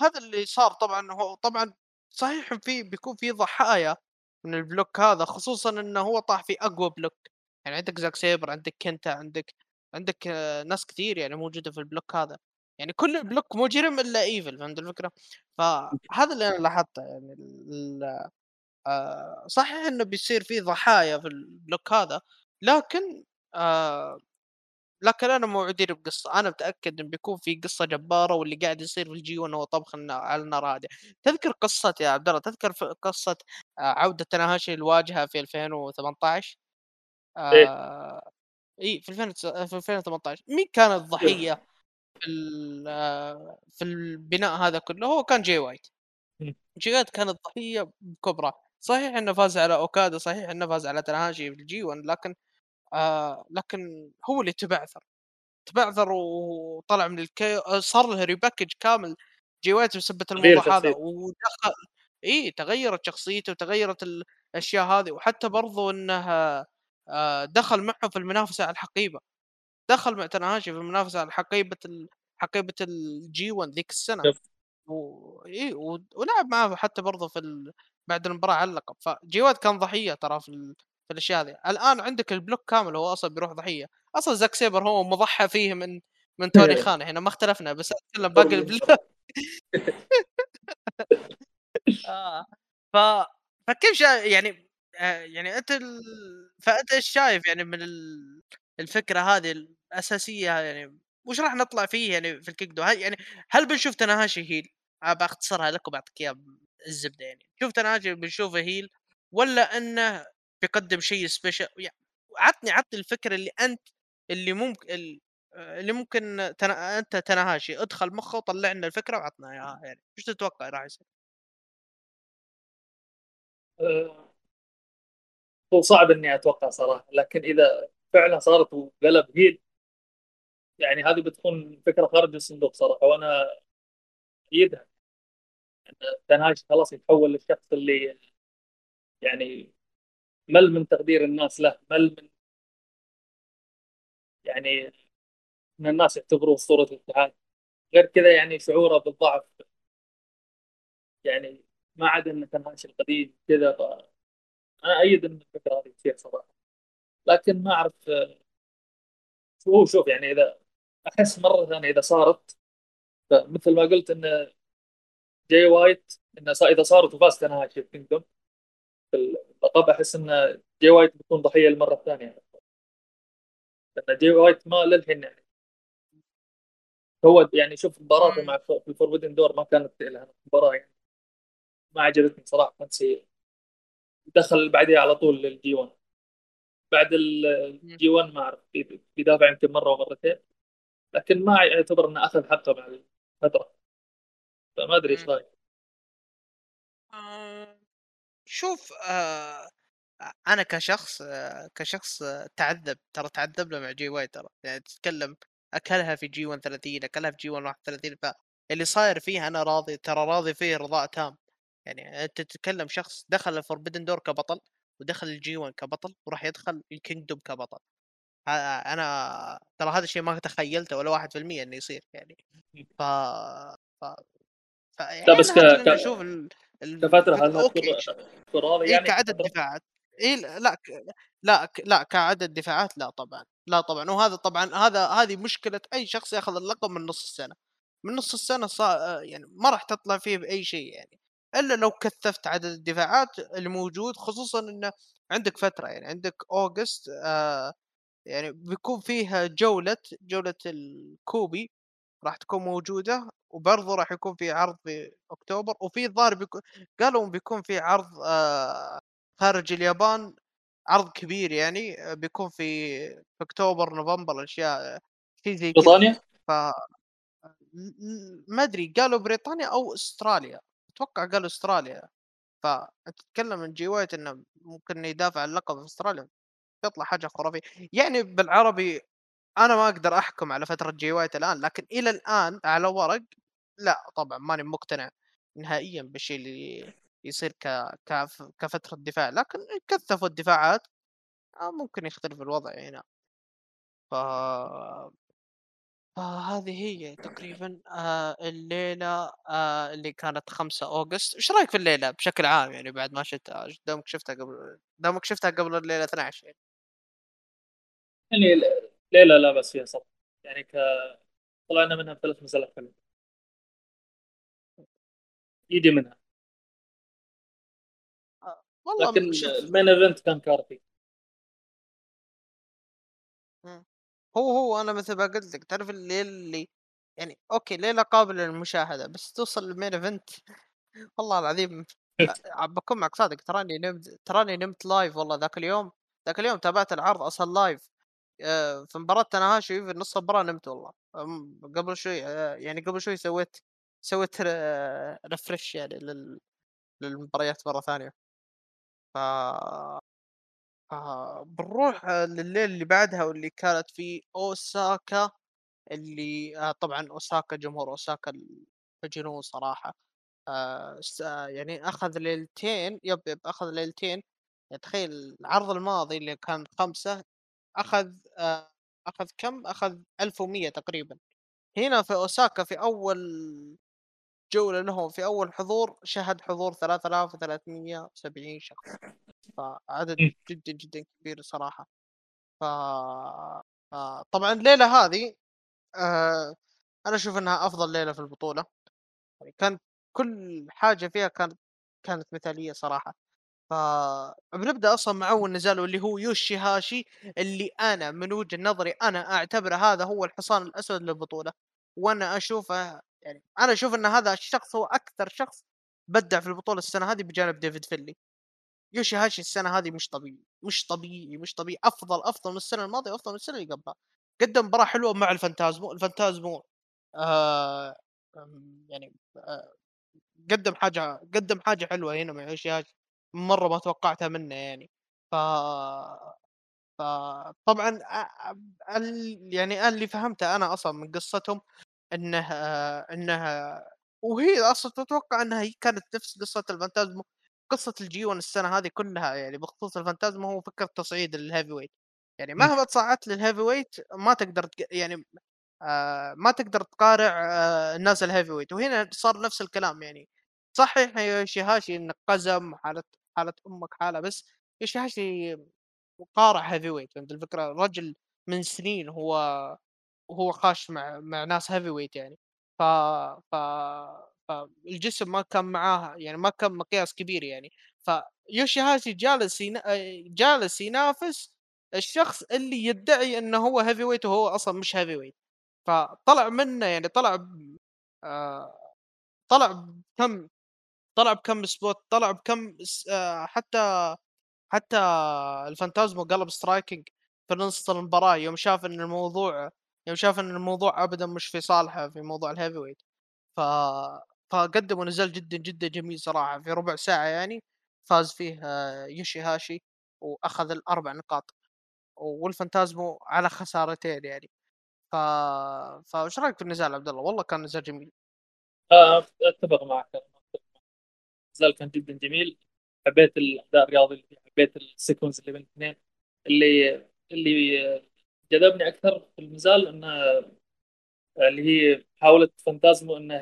هذا اللي صار طبعا. هو طبعا صحيح في بيكون في ضحايا من ال block هذا خصوصا إنه هو طاح في أقوى block. يعني عندك زاك سيبر عندك كنتا عندك عندك آه، ناس كثير يعني موجودة في ال block هذا. يعني كل ال block مجرم إلا إيفل فهمت الفكرة؟ فهذا اللي أنا لاحظته يعني آه صحيح إنه بيصير في ضحايا في ال block هذا لكن آه لكن أنا موعدين بقصة. أنا متأكد انه بيكون في قصة جبارة واللي قاعد يصير في ال G هو طبخ على النار هادئه تذكر قصة يا عبد الله؟ تذكر قصة عودة تناهاشي للواجهه في 2018 إيه. آه إي في 2018 مين كان الضحية في في البناء هذا كله؟ هو كان جي وايت. جي وايت كان الضحية كبرى صحيح إنه فاز على أوكادا صحيح إنه فاز على تناهاشي في ال G 1 لكن آه لكن هو اللي تبعثر. تبعثر وطلع من الكي صار له repackage كامل جي وايت بسبة الموضوع هذا. ودخل إي تغيرت شخصيته وتغيرت الأشياء هذه. وحتى برضو إنه آه دخل معه في المنافسة على الحقيبة. دخل مع تناهاشي في المنافسة على حقيبة حقيبة ال G 1 ذيك السنة. و... إيه و... ولعب معاه حتى برضه في ال... بعد المباراة على اللقب فجي وايت كان ضحية ترى في, ال... في الأشياء هذه الآن عندك ال block كامل هو أصلا بيروح ضحية. أصلا زاك سيبر هو مضحى فيه من من توني خان. إحنا ما اختلفنا بس أتكلم باقي ال block. آه. ف فكيف شا... يعني آه يعني أنت ال... فأنت إيش شايف يعني من الفكرة هذه الأساسية يعني؟ وش راح نطلع فيه يعني في الكيك هل يعني هل بنشوف تناهاشي هيل؟ بختصرها لك وبعطيك إياها الزبده يعني. شوف تناهاشي بنشوفه هيل ولا إنه بيقدم شيء سبيشل يعني عطني عطني الفكرة اللي أنت اللي ممكن اللي ممكن تنا... أنت تناهاشي. ادخل مخه وطلع لنا الفكرة وعطنا إياها يعني. إيش تتوقع راح يصير؟ هو صعب إني أتوقع صراحة لكن إذا فعلا صارت وقلب هيل يعني هذه بتكون فكرة خارج الصندوق صراحة وأنا أيدها. تنهاش خلاص يتحول للشخص اللي يعني مل من تقدير الناس له مل من يعني إن الناس يعتبروه أسطورة الاتحاد. غير كذا يعني شعوره بالضعف يعني ما عاد إنه تنهاش القديم كذا أنا أيد ان الفكرة هذه تصير صراحة. لكن ما أعرف هو شوف يعني إذا أحس مرة ثانية إذا صارت مثل ما قلت إن جاي وايت انه إذا صارت وفاز تنهاشي في Kingdom في اللقب أحس إن جاي وايت بيكون ضحية المره الثانية لأن جاي وايت ما للحين يعني. هو يعني شوف مباراته مع في ال Forbidden Door ما كانت لها مباراه يعني. ما عجبتني صراحة كانت سيئه دخل بعدها على طول للجي 1 بعد الجي 1 ما أعرف بيدافع يمكن مرة ومرتين. لكن ما يعتبر إنه أخذ حقه مع الفترة فما أدري إيش رأيك؟ آه، شوف آه أنا كشخص آه كشخص آه تعذب ترى تعذب له مع جي وايت ترى. يعني تتكلم أكلها في G 1 30 أكلها في G 1 31 فاللي صاير فيه أنا راضي ترى راضي فيه رضاء تام. يعني انت تتكلم شخص دخل ال Forbidden Door كبطل ودخل ال G 1 كبطل وراح يدخل ال Kingdom كبطل. أنا ترى هذا الشيء ما تخيلته ولا 1% إنه يصير يعني. ف ف, ف... يعني لا بس ك... ك... أشوف ال... كفتره هل إيه يعني كعدد دفاعات اي لا. لا. لا كعدد دفاعات لا طبعا لا طبعا. وهذا طبعا هذا هذه مشكلة أي شخص ياخذ اللقب من نص السنة. من نص السنة صار يعني ما راح تطلع فيه بأي شيء يعني. إلا لو كثفت عدد الدفاعات الموجود خصوصا إنه عندك فترة يعني عندك أوغست آه يعني بيكون فيها جولة جولة الكوبي راح تكون موجودة وبرضه راح يكون في عرض في أكتوبر وفي الظاهر بيكون قالوا بيكون في عرض آه خارج اليابان عرض كبير يعني بيكون في, في أكتوبر نوفمبر أشياء في زي بريطانيا؟ ف ما أدري قالوا بريطانيا أو أستراليا أتوقع قالوا أستراليا. فتتكلم عن جي وايت إنه ممكن يدافع عن اللقب في أستراليا تطلع حاجة خرافية. يعني بالعربي أنا ما أقدر أحكم على فترة جي وايت الآن لكن إلى الآن على ورق لا طبعا ماني مقتنع نهائيا بالشيء اللي يصير ك... ك... كفترة دفاع. لكن كثفوا الدفاعات آه، ممكن يختلف الوضع هنا. ف فهذه هي تقريبا آه الليلة آه اللي كانت 5 أوغست، إيش رأيك في الليلة بشكل عام يعني بعد ما شفتها؟ دامك شفتها قبل دامك شفتها قبل الليلة 12 يعني؟ يعني ليلة لا بس فيها صراحة. يعني ك طلعنا منها بثلاث مسألة حلوة. يجي منها. آه والله لكن ال main event كان كارثي هو هو أنا مثل ما قلت لك تعرف الليل اللي يعني okay ليله قابله للمشاهدة بس توصل لل main event والله العظيم بكون معك صادق تراني نمت تراني نمت live والله ذاك اليوم ذاك اليوم تابعت العرض أصلا live آه، في مباراة تناهاشي في نص المباراة نمت والله. قبل شوي آه، يعني قبل شوي سويت سويت ريفرش يعني لل... للمباريات مرة ثانية. ف آه بنروح لليل اللي بعدها واللي كانت في أوساكا اللي آه طبعا أوساكا جمهور أوساكا الجنون صراحة. آه يعني أخذ ليلتين يب يب أخذ ليلتين. يعني تخيل العرض الماضي اللي كان خمسة أخذ آه أخذ كم؟ أخذ 1100 تقريبا. هنا في أوساكا في أول جولة له في أول حضور شهد حضور 3370 شخص. فعدد جدا جدا كبير صراحة. ف طبعا الليلة هذه آه أنا أشوف إنها أفضل ليلة في البطولة. يعني كانت كل حاجة فيها كانت كانت مثالية صراحة. فبنبدا أصلا مع أول نزال واللي هو يوشي هاشي اللي أنا من وجهة نظري أنا أعتبره هذا هو الحصان الأسود للبطولة. وأنا أشوفه يعني أنا أشوف إن هذا الشخص هو أكثر شخص بدع في البطولة السنة هذه بجانب ديفيد فينلي. يوشي هاشي السنة هذه مش طبيعي مش طبيعي مش طبيعي أفضل أفضل من السنة الماضية وافضل من السنة اللي قبلها. قدم مباراة حلوة مع الفانتازمو الفانتازمو آه يعني آه قدم حاجة قدم حاجة حلوة هنا مع يوشي هاشي مرة ما توقعتها منه يعني. ف ال- يعني اللي فهمته أنا أصلا من قصتهم إنه إنه وهي أصلا تتوقع إنها هي كانت نفس قصة الفانتازمو قصة ال G 1 السنة هذه كلها يعني بخصوص الفانتازمو هو فكره تصعيد ال heavyweight يعني مهما تصعدت لل heavyweight ما تقدر تق... يعني آه ما تقدر تقارع آه الناس ال heavyweight وهنا صار نفس الكلام يعني صحيح يوشيهاشي انك قزم حاله حالة أمك حالة بس يوشيهاشي قارع heavyweight فهمت الفكرة؟ رجل من سنين هو وهو خاش مع مع ناس heavyweight يعني. ف ف فالجسم ما كان معاه يعني ما كان مقياس كبير يعني. فيوشيهاشي جالس ينا... جالس ينافس الشخص اللي يدعي إنه هو heavyweight وهو أصلا مش heavyweight فطلع منه يعني طلع ب... آه... طلع بكم طلع بكم spot طلع بكم آه... حتى حتى الفانتازمو قلب striking في نص المباراة يوم شاف إن الموضوع يوم شاف إن الموضوع ابدا مش في صالحه في موضوع ال heavyweight ف فقدموا نزال جدا جدا جميل صراحة في ربع ساعة يعني فاز فيه آه، يوشي هاشي وأخذ الأربع نقاط والفانتازمو على خسارتين يعني. ف فايش رأيك في النزال عبد الله؟ والله كان نزال جميل. آه، أتفق معك. النزال كان جدا جميل. حبيت الأداء الرياضي اللي فيه حبيت ال sequence اللي بين الاثنين. اللي اللي جذبني أكثر في النزال إنه اللي هي حاولت فانتازمو إنه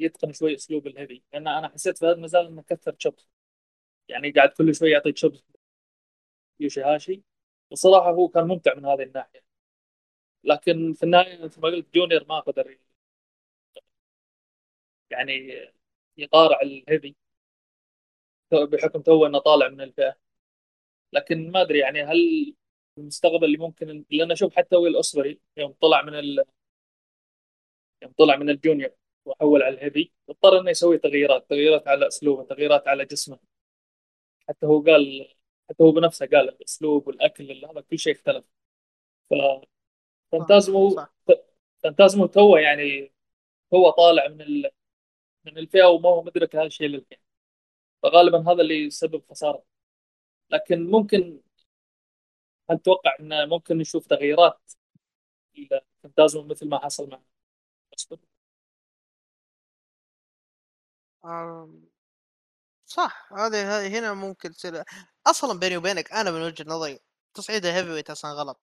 يتقن شوي أسلوب ال heavy. لأن أنا حسيت في هذا النزال إنه كثر chops يعني قاعد كل شوي يعطي chops يوشيهاشي الصراحه هو كان ممتع من هذه الناحية. لكن في النهاية مثل ما قلت junior ما قدر يعني يقارع ال heavy. بحكم تو إنه طالع من الفئة. لكن ما أدري يعني هل المستقبل اللي ممكن لأن أشوف حتى ويل أوسبري يوم طلع من ال... يوم طلع من ال junior. وحول على الهيفي اضطر إنه يسوي تغييرات تغييرات على أسلوبه تغييرات على جسمه. حتى هو قال حتى هو بنفسه قال الأسلوب والأكل هذا كل شيء اختلف. صح ففانتازمو صح فانتازمو تو يعني هو طالع من ال... من الفئة وما هو مدرك هذا الشيء للحين. فغالبا هذا اللي يسبب خسارة. لكن ممكن هل تتوقع إنه ممكن نشوف تغييرات الفانتازمو مثل ما حصل مع أوسبري؟ آم، صح هذه هنا ممكن تصير. أصلا بيني وبينك أنا من وجهة نظري تصعيد ال heavyweight أصلا غلط.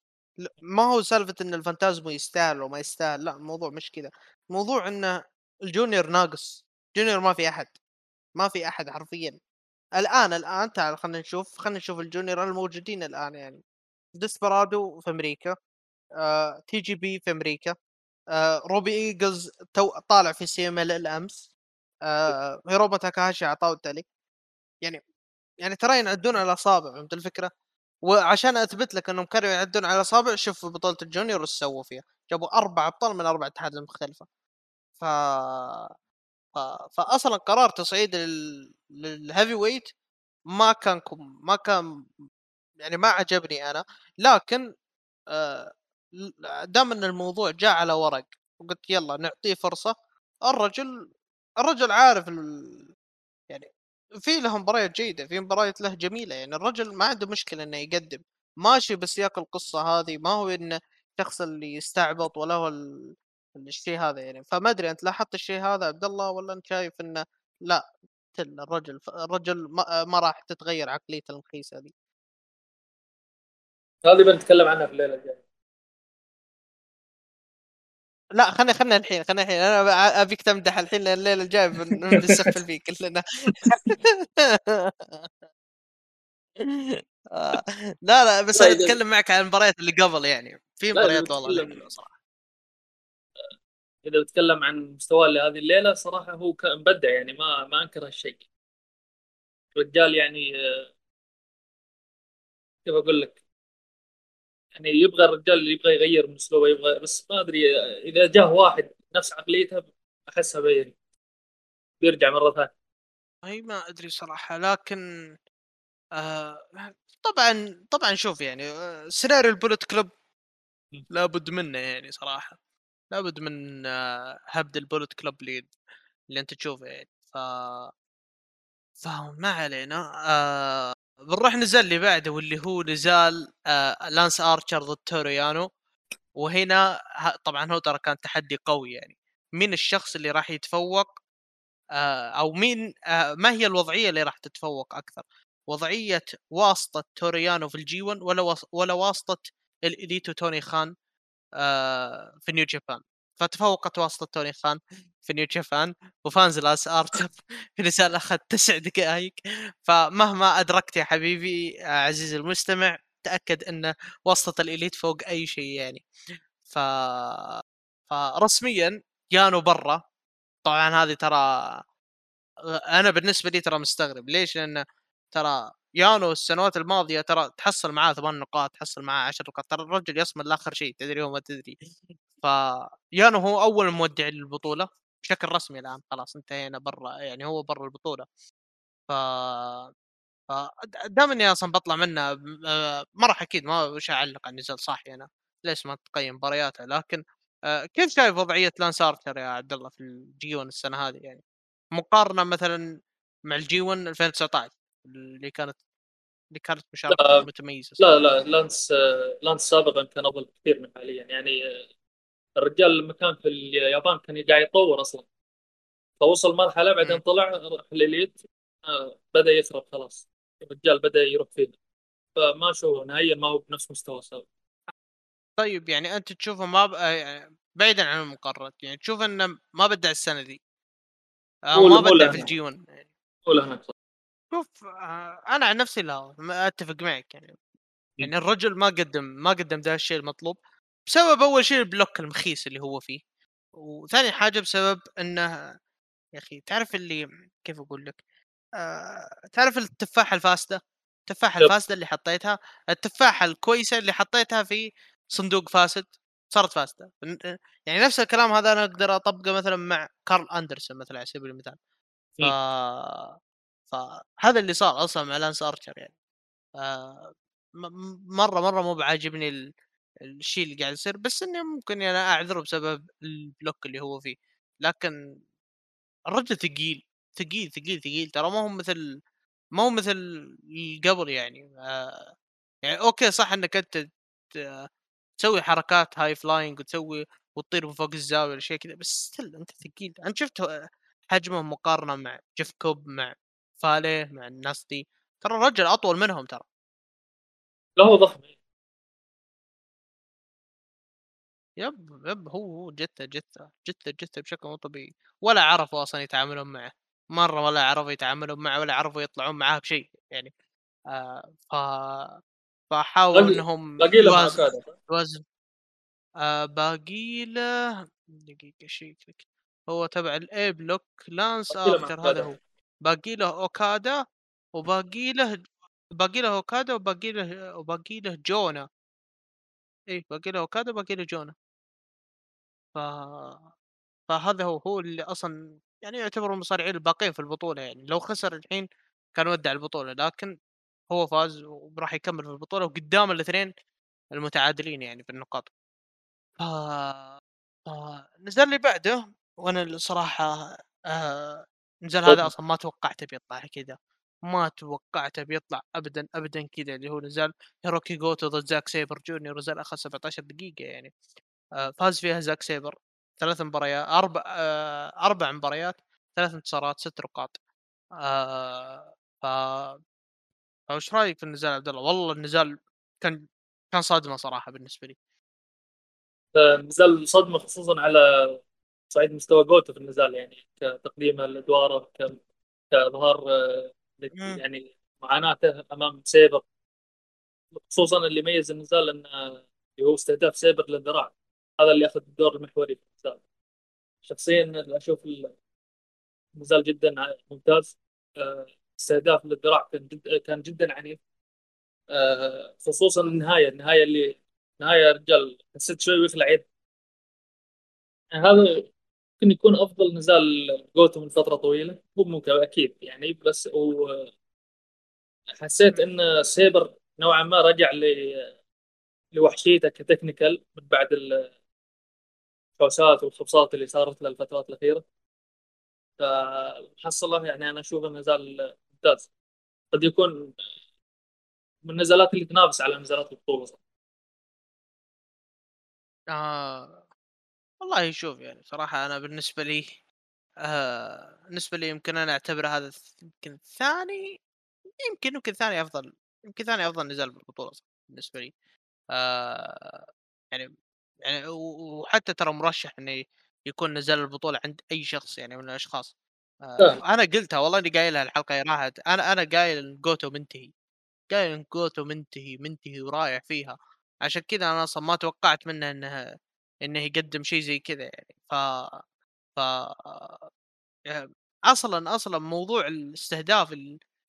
ما هو سالفة إن الفانتازمو يستاهل وما يستاهل لا الموضوع مش كذا الموضوع إنه ال junior ناقص junior ما في أحد ما في أحد حرفيا. الآن الآن تعال خلينا نشوف خلينا نشوف ال junior الموجودين الآن يعني. ديسبرادو في أمريكا آه، تي جي بي في أمريكا آه، روبي إيجلز تو طالع في سي إم إل الأمس. آه، هيرومو تاكاهاشي عطاه التالي يعني يعني ترى ينعدون على الأصابع فهمت الفكرة؟ وعشان أثبت لك إنهم كانوا يعدون على الأصابع شوف بطولة ال junior إيش سووا فيها جابوا أربع أبطال من أربع اتحادات مختلفه ف... ف... فاصلا قرار تصعيد لل... لل heavyweight ما كان. ما كان يعني ما عجبني أنا لكن آه، دام إن الموضوع جاء على ورق وقلت يلا نعطيه فرصة الرجل الرجل عارف ال... يعني في له مباريات جيدة في مباريات له جميلة يعني الرجل ما عنده مشكلة إنه يقدم. ماشي بسياق القصة هذه ما هو إنه الشخص اللي يستعبط ولا هو ال... الشيء هذا يعني. فما أدري أنت لاحظت الشيء هذا عبد الله ولا أنت شايف إنه لا الرجل الرجل ما, ما راح تتغير عقليته المخيسه هذه؟ هذه بنتكلم عنها في الليلة الجاية. لا خلينا خلينا الحين خلينا الحين. أنا أبيك تمدح الحين لأن الليلة الجاية بن- بنسفل فيك كلنا لا لا بس أنا أتكلم معك عن المباريات اللي قبل يعني. في مباريات والله صراحة. إذا بتكلم عن مستواه لهذه الليلة صراحة هو كان مبدع يعني ما ما أنكر هالشيء. الرجال يعني آه، كيف أقول لك؟ يعني يبغى الرجال اللي يبغى يغير من اسلوبه يبغى بس ما أدري إذا جاه واحد نفس عقليته أحسها بي- بيرجع مرة ثانية. أي ما أدري صراحة لكن آه طبعا طبعا شوف يعني آه، سيناريو البوليت كلوب لابد منه يعني صراحة. لابد من آه، هبد البولت كلوب اللي اللي أنت تشوفه يعني. ف فما علينا آه. بنروح نزال اللي بعده واللي هو نزال آه لانس آرشر ضد توريانو. وهنا طبعا هو ترى كان تحدي قوي يعني. مين الشخص اللي راح يتفوق؟ آه أو مين آه ما هي الوضعية اللي راح تتفوق أكثر؟ وضعية واسطة توريانو في الجي 1 ولا ولا واسطة الإليت و توني خان آه في نيو جابان؟ فتفوقت واسطه توني خان في نيو جابان وفاز لانس ارتشر في نزال اخذ تسع دقائق. فمهما أدركت يا حبيبي آه، عزيزي المستمع تأكد إن واسطه الإليت فوق أي شيء يعني. ف فرسميا يانو برا. طبعا هذه ترى أنا بالنسبة لي ترى مستغرب. ليش؟ لأن ترى يانو السنوات الماضية ترى تحصل معاه ثمان نقاط تحصل معاه 10 نقاط. ترى الرجل يصمد لآخر شيء تدري هو ما تدري. فيانو هو أول مودع للبطولة بشكل رسمي الآن خلاص انتهينا برا يعني هو برا البطولة. ف ف دام إني أصلا بطلع منه ما راح أكيد ما وش أعلق على النزال صاحي أنا ليش ما تقيم مبارياته؟ لكن كيف شايف وضعية لانس أرتشر يا عبد الله في الجي 1 السنة هذه يعني؟ مقارنة مثلا مع الجي 1 2019 اللي كانت اللي كانت مشاركة متميزة لا لا لانس لانس سابقا كان أفضل كثير من حاليا يعني الرجال لما كان في اليابان كان قاعد يتطور أصلا. فوصل مرحلة بعدين طلع راح الاليت آه بدأ يخرب خلاص. الرجال بدأ يروح فيه فما هو نهائيا ما هو بنفس مستوى السابق طيب يعني أنت تشوفه ما ب... آه، بعيدا عن المقارنات يعني تشوف إنه ما بدع السنة دي أو ما بدع في الجي 1 يعني. ولا شوف آه، أنا عن نفسي لا أتفق معك يعني. يعني الرجل ما قدم ما قدم ذا الشيء المطلوب. بسبب أول شيء ال block المخيس اللي هو فيه وثاني حاجة بسبب إنه يا أخي تعرف اللي كيف أقول لك؟ آه تعرف التفاحة الفاسدة؟ التفاحة الفاسدة اللي حطيتها التفاحة الكويسة اللي حطيتها في صندوق فاسد صارت فاسدة. يعني نفس الكلام هذا أنا أقدر أطبقه مثلا مع كارل أندرسون مثلا على سبيل المثال. ف فهذا اللي صار أصلا مع لانس ارشر يعني. آه مرة مرة مو بعاجبني ال... الشيء اللي قاعد يصير بس إني ممكن يعني أعذره بسبب ال block اللي هو فيه. لكن الرجل ثقيل ثقيل ثقيل ثقيل. ترى ما هو مثل ما هو مثل قبل يعني. آه يعني okay صح إنك أنت تسوي حركات high flying وتسوي وتطير من فوق الزاوية ولا شيء كذا بس still أنت ثقيل. انت شفت حجمه مقارنة مع جيف كوب مع فاليه مع الناس دي. ترى الرجل أطول منهم ترى. لا هو ضخم. yep yep هو هو جته جته جته جته بشكل مو طبيعي. ولا عرفوا أصلا يتعاملون معه. مرة ولا عرفوا يتعاملون معه ولا عرفوا يطلعون معاه بشيء يعني. آه ف فحاولوا إنهم باقي له يوازن آه باقي له دقيقة شيء هو تبع ال A block لانس ارتشر هذا هو. باقي له أوكادا وباقي له باقي له أوكادا وباقي له وباقي له جونا. اي باقي له أوكادا وباقي له جونا. ف فهذا هو هو اللي أصلا يعني يعتبر المصارعين الباقين في البطولة يعني. لو خسر الحين كان ودع البطولة لكن هو فاز وراح يكمل في البطولة وقدام الاثنين المتعادلين يعني في النقاط. ف... ف... نزل اللي بعده وأنا الصراحة آه... نزل هذا أصلا ما توقعته بيطلع كذا. ما توقعته بيطلع ابدا ابدا كذا اللي هو نزال هيروكي جوتو ضد زاك سيبر جونيور نزال اخذ 17 دقيقة يعني. فاز فيها زاك سيبر. ثلاث مباريات أربع آه أربع مباريات ثلاث انتصارات ست نقاط آه ف فايش رأيك في النزال عبد الله؟ والله النزال كان كان صدمه صراحة بالنسبة لي. نزال صدمة خصوصا على صعيد مستوى جوتو في النزال يعني كتقديم الأدوار كإظهار آه، يعني معاناته أمام سيبر. خصوصا اللي يميز النزال إنه هو استهداف سيبر للذراع. هذا اللي اخذ الدور المحوري في النزال شخصيا أشوف النزال جدا ممتاز. آه، استهداف للذراع كان جدا كان جدا عنيف. آه، خصوصا النهاية النهاية اللي نهاية رجال حسيت شوي ويخلع يد هذا ممكن يكون أفضل نزال جوتو من فترة طويلة. مو ممكن أكيد يعني بس و حسيت إن سيبر نوعا ما رجع ل لوحشيته ك technical من بعد الحوسات والخبصات اللي صارت له الفترات الأخيرة. فحصله يعني أنا أشوف انه نزال ممتاز. قد يكون من النزالات اللي تنافس على نزالات البطولة صح. آه والله شوف يعني صراحة أنا بالنسبة لي آه بالنسبة لي يمكن أنا أعتبر هذا يمكن ثاني يمكن يمكن ثاني أفضل يمكن ثاني أفضل نزال بالبطولة بالنسبة لي. آه يعني يعني وحتى ترى مرشح إنه يكون نزال البطولة عند أي شخص يعني من الأشخاص. آه أنا قلتها والله إني قايلها الحلقة راحت. أنا أنا قايل جوتو منتهي. قايل إن جوتو منتهي منتهي ورايح فيها. عشان كذا أنا أصلا ما توقعت منه إنه إنه يقدم شيء زي كذا يعني. ف ف يعني أصلا أصلا موضوع الاستهداف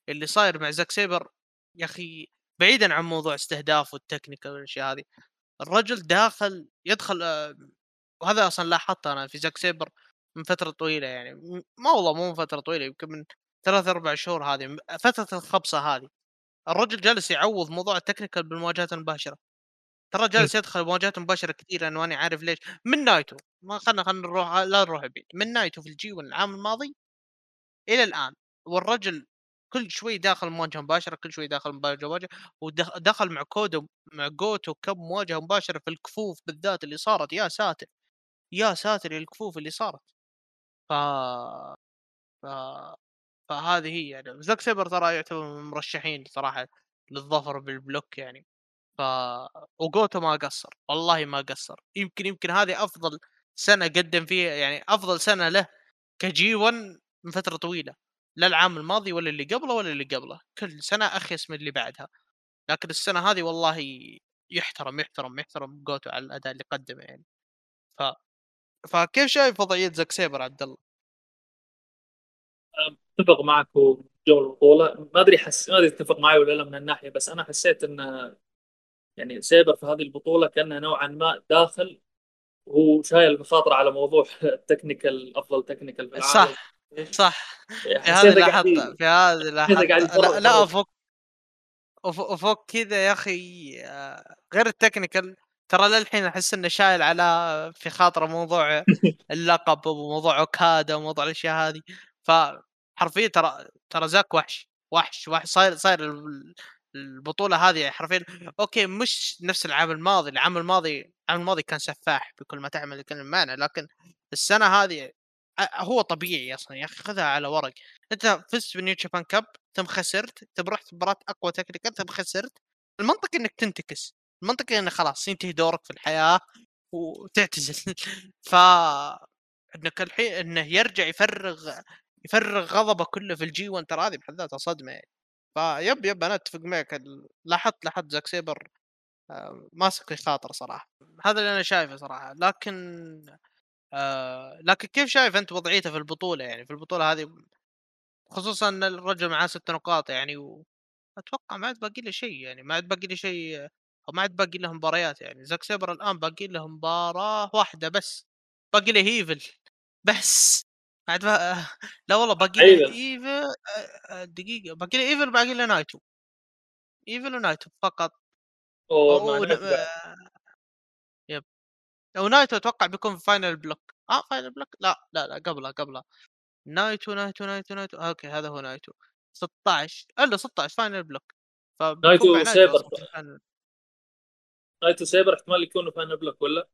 اللي صاير مع زاك سيبر يا أخي بعيدا عن موضوع استهداف وال technical والأشياء هذه. الرجل داخل يدخل آه، وهذا أصلا لاحظته أنا في زاك سيبر من فترة طويلة يعني ما والله مو من فترة طويلة يمكن من ثلاث أربع شهور هذه فترة الخبصة هذه. الرجل جالس يعوض موضوع ال technical بالمواجهات المباشرة. ترى جالس يدخل مواجهات مباشرة كثيرة أنا ماني عارف ليش. من نايتو ما خلنا خلنا نروح لا نروح بعيد. من نايتو في ال G العام الماضي إلى الآن والرجل كل شوي داخل مواجهه مباشرة كل شوي داخل مواجهه مباشره ودخل مع كودو مع جوتو كم مواجهه مباشرة في الكفوف بالذات اللي صارت يا ساتر يا ساتر الكفوف اللي صارت. ف ف فهذه هي يعني. زاك سيبر ترى يعتبر من المرشحين صراحة للظفر بال block يعني. ف وجوتو ما قصر والله ما قصر. يمكن يمكن هذه أفضل سنة قدم فيها يعني أفضل سنة له ك G 1 من فترة طويلة. لا العام الماضي ولا اللي قبله ولا اللي قبله كل سنة اخيس من اللي بعدها. لكن السنة هذه والله يحترم يحترم يحترم جوتو على الأداء اللي قدمه يعني. ف فكيف شايف وضعية زاك سيبر عبد الله؟ اتفق معك جو البطوله ما أدري حس ما أدري تتفق معي ولا لا من الناحية بس أنا حسيت إن يعني سيبر في هذه البطولة كأنه نوعا ما داخل وهو شايل بخاطر على موضوع ال technical أفضل technical في العالم. صح. صح. يعني في هذه لاحظت في هذه لاحظت لا, لا أفك أفك كذا يا أخي غير ال technical. ترى للحين أحس إنه شايل على في خاطره موضوع اللقب وموضوع أوكادا وموضوع الأشياء هذه. فحرفيا ترى ترى زاك وحش وحش وحش. صاير صاير البطولة هذه حرفيا okay مش نفس العام الماضي. العام الماضي العام الماضي كان سفاح بكل ما تحمل كل معنى. لكن السنة هذه هو طبيعي أصلا يا أخي خذها على ورق. أنت فزت بال New Japan Cup ثم خسرت ثم رحت مباراة أقوى technical ثم خسرت. المنطقي إنك تنتكس المنطقي انه خلاص ينتهي دورك في الحياة وتعتزل. ف إنك الحين إنه يرجع يفرغ يفرغ غضبه كله في ال G 1 ترى هذه بحد ذاتها صدمة يعني. ف yep yep أنا أتفق معك. لاحظت لاحظت زاك سيبر آه، ماسك في خاطر صراحة. هذا اللي أنا شايفه صراحة. لكن آه لكن كيف شايف أنت وضعيته في البطولة يعني؟ في البطولة هذه خصوصا إن الرجل معاه ست نقاط يعني وأتوقع ما عاد باقي له شيء يعني ما عاد باقي له شيء أو ما عاد باقي له مباريات يعني. زاك سيبر الآن باقي له مباراة واحدة بس باقي له إيفل بس. ما لا والله باقي له إيفل دقيقة باقي له إيفل باقي له نايتو. إيفل ونايتو فقط. أوه ونايتو أتوقع بيكون في final block آه final block لا لا لا قبله قبله. نايتو نايتو نايتو نايتو. okay هذا هو نايتو. 16 الا 16 final block نايتو سيبر نايتو سيبر احتمال يكونوا final block ولا؟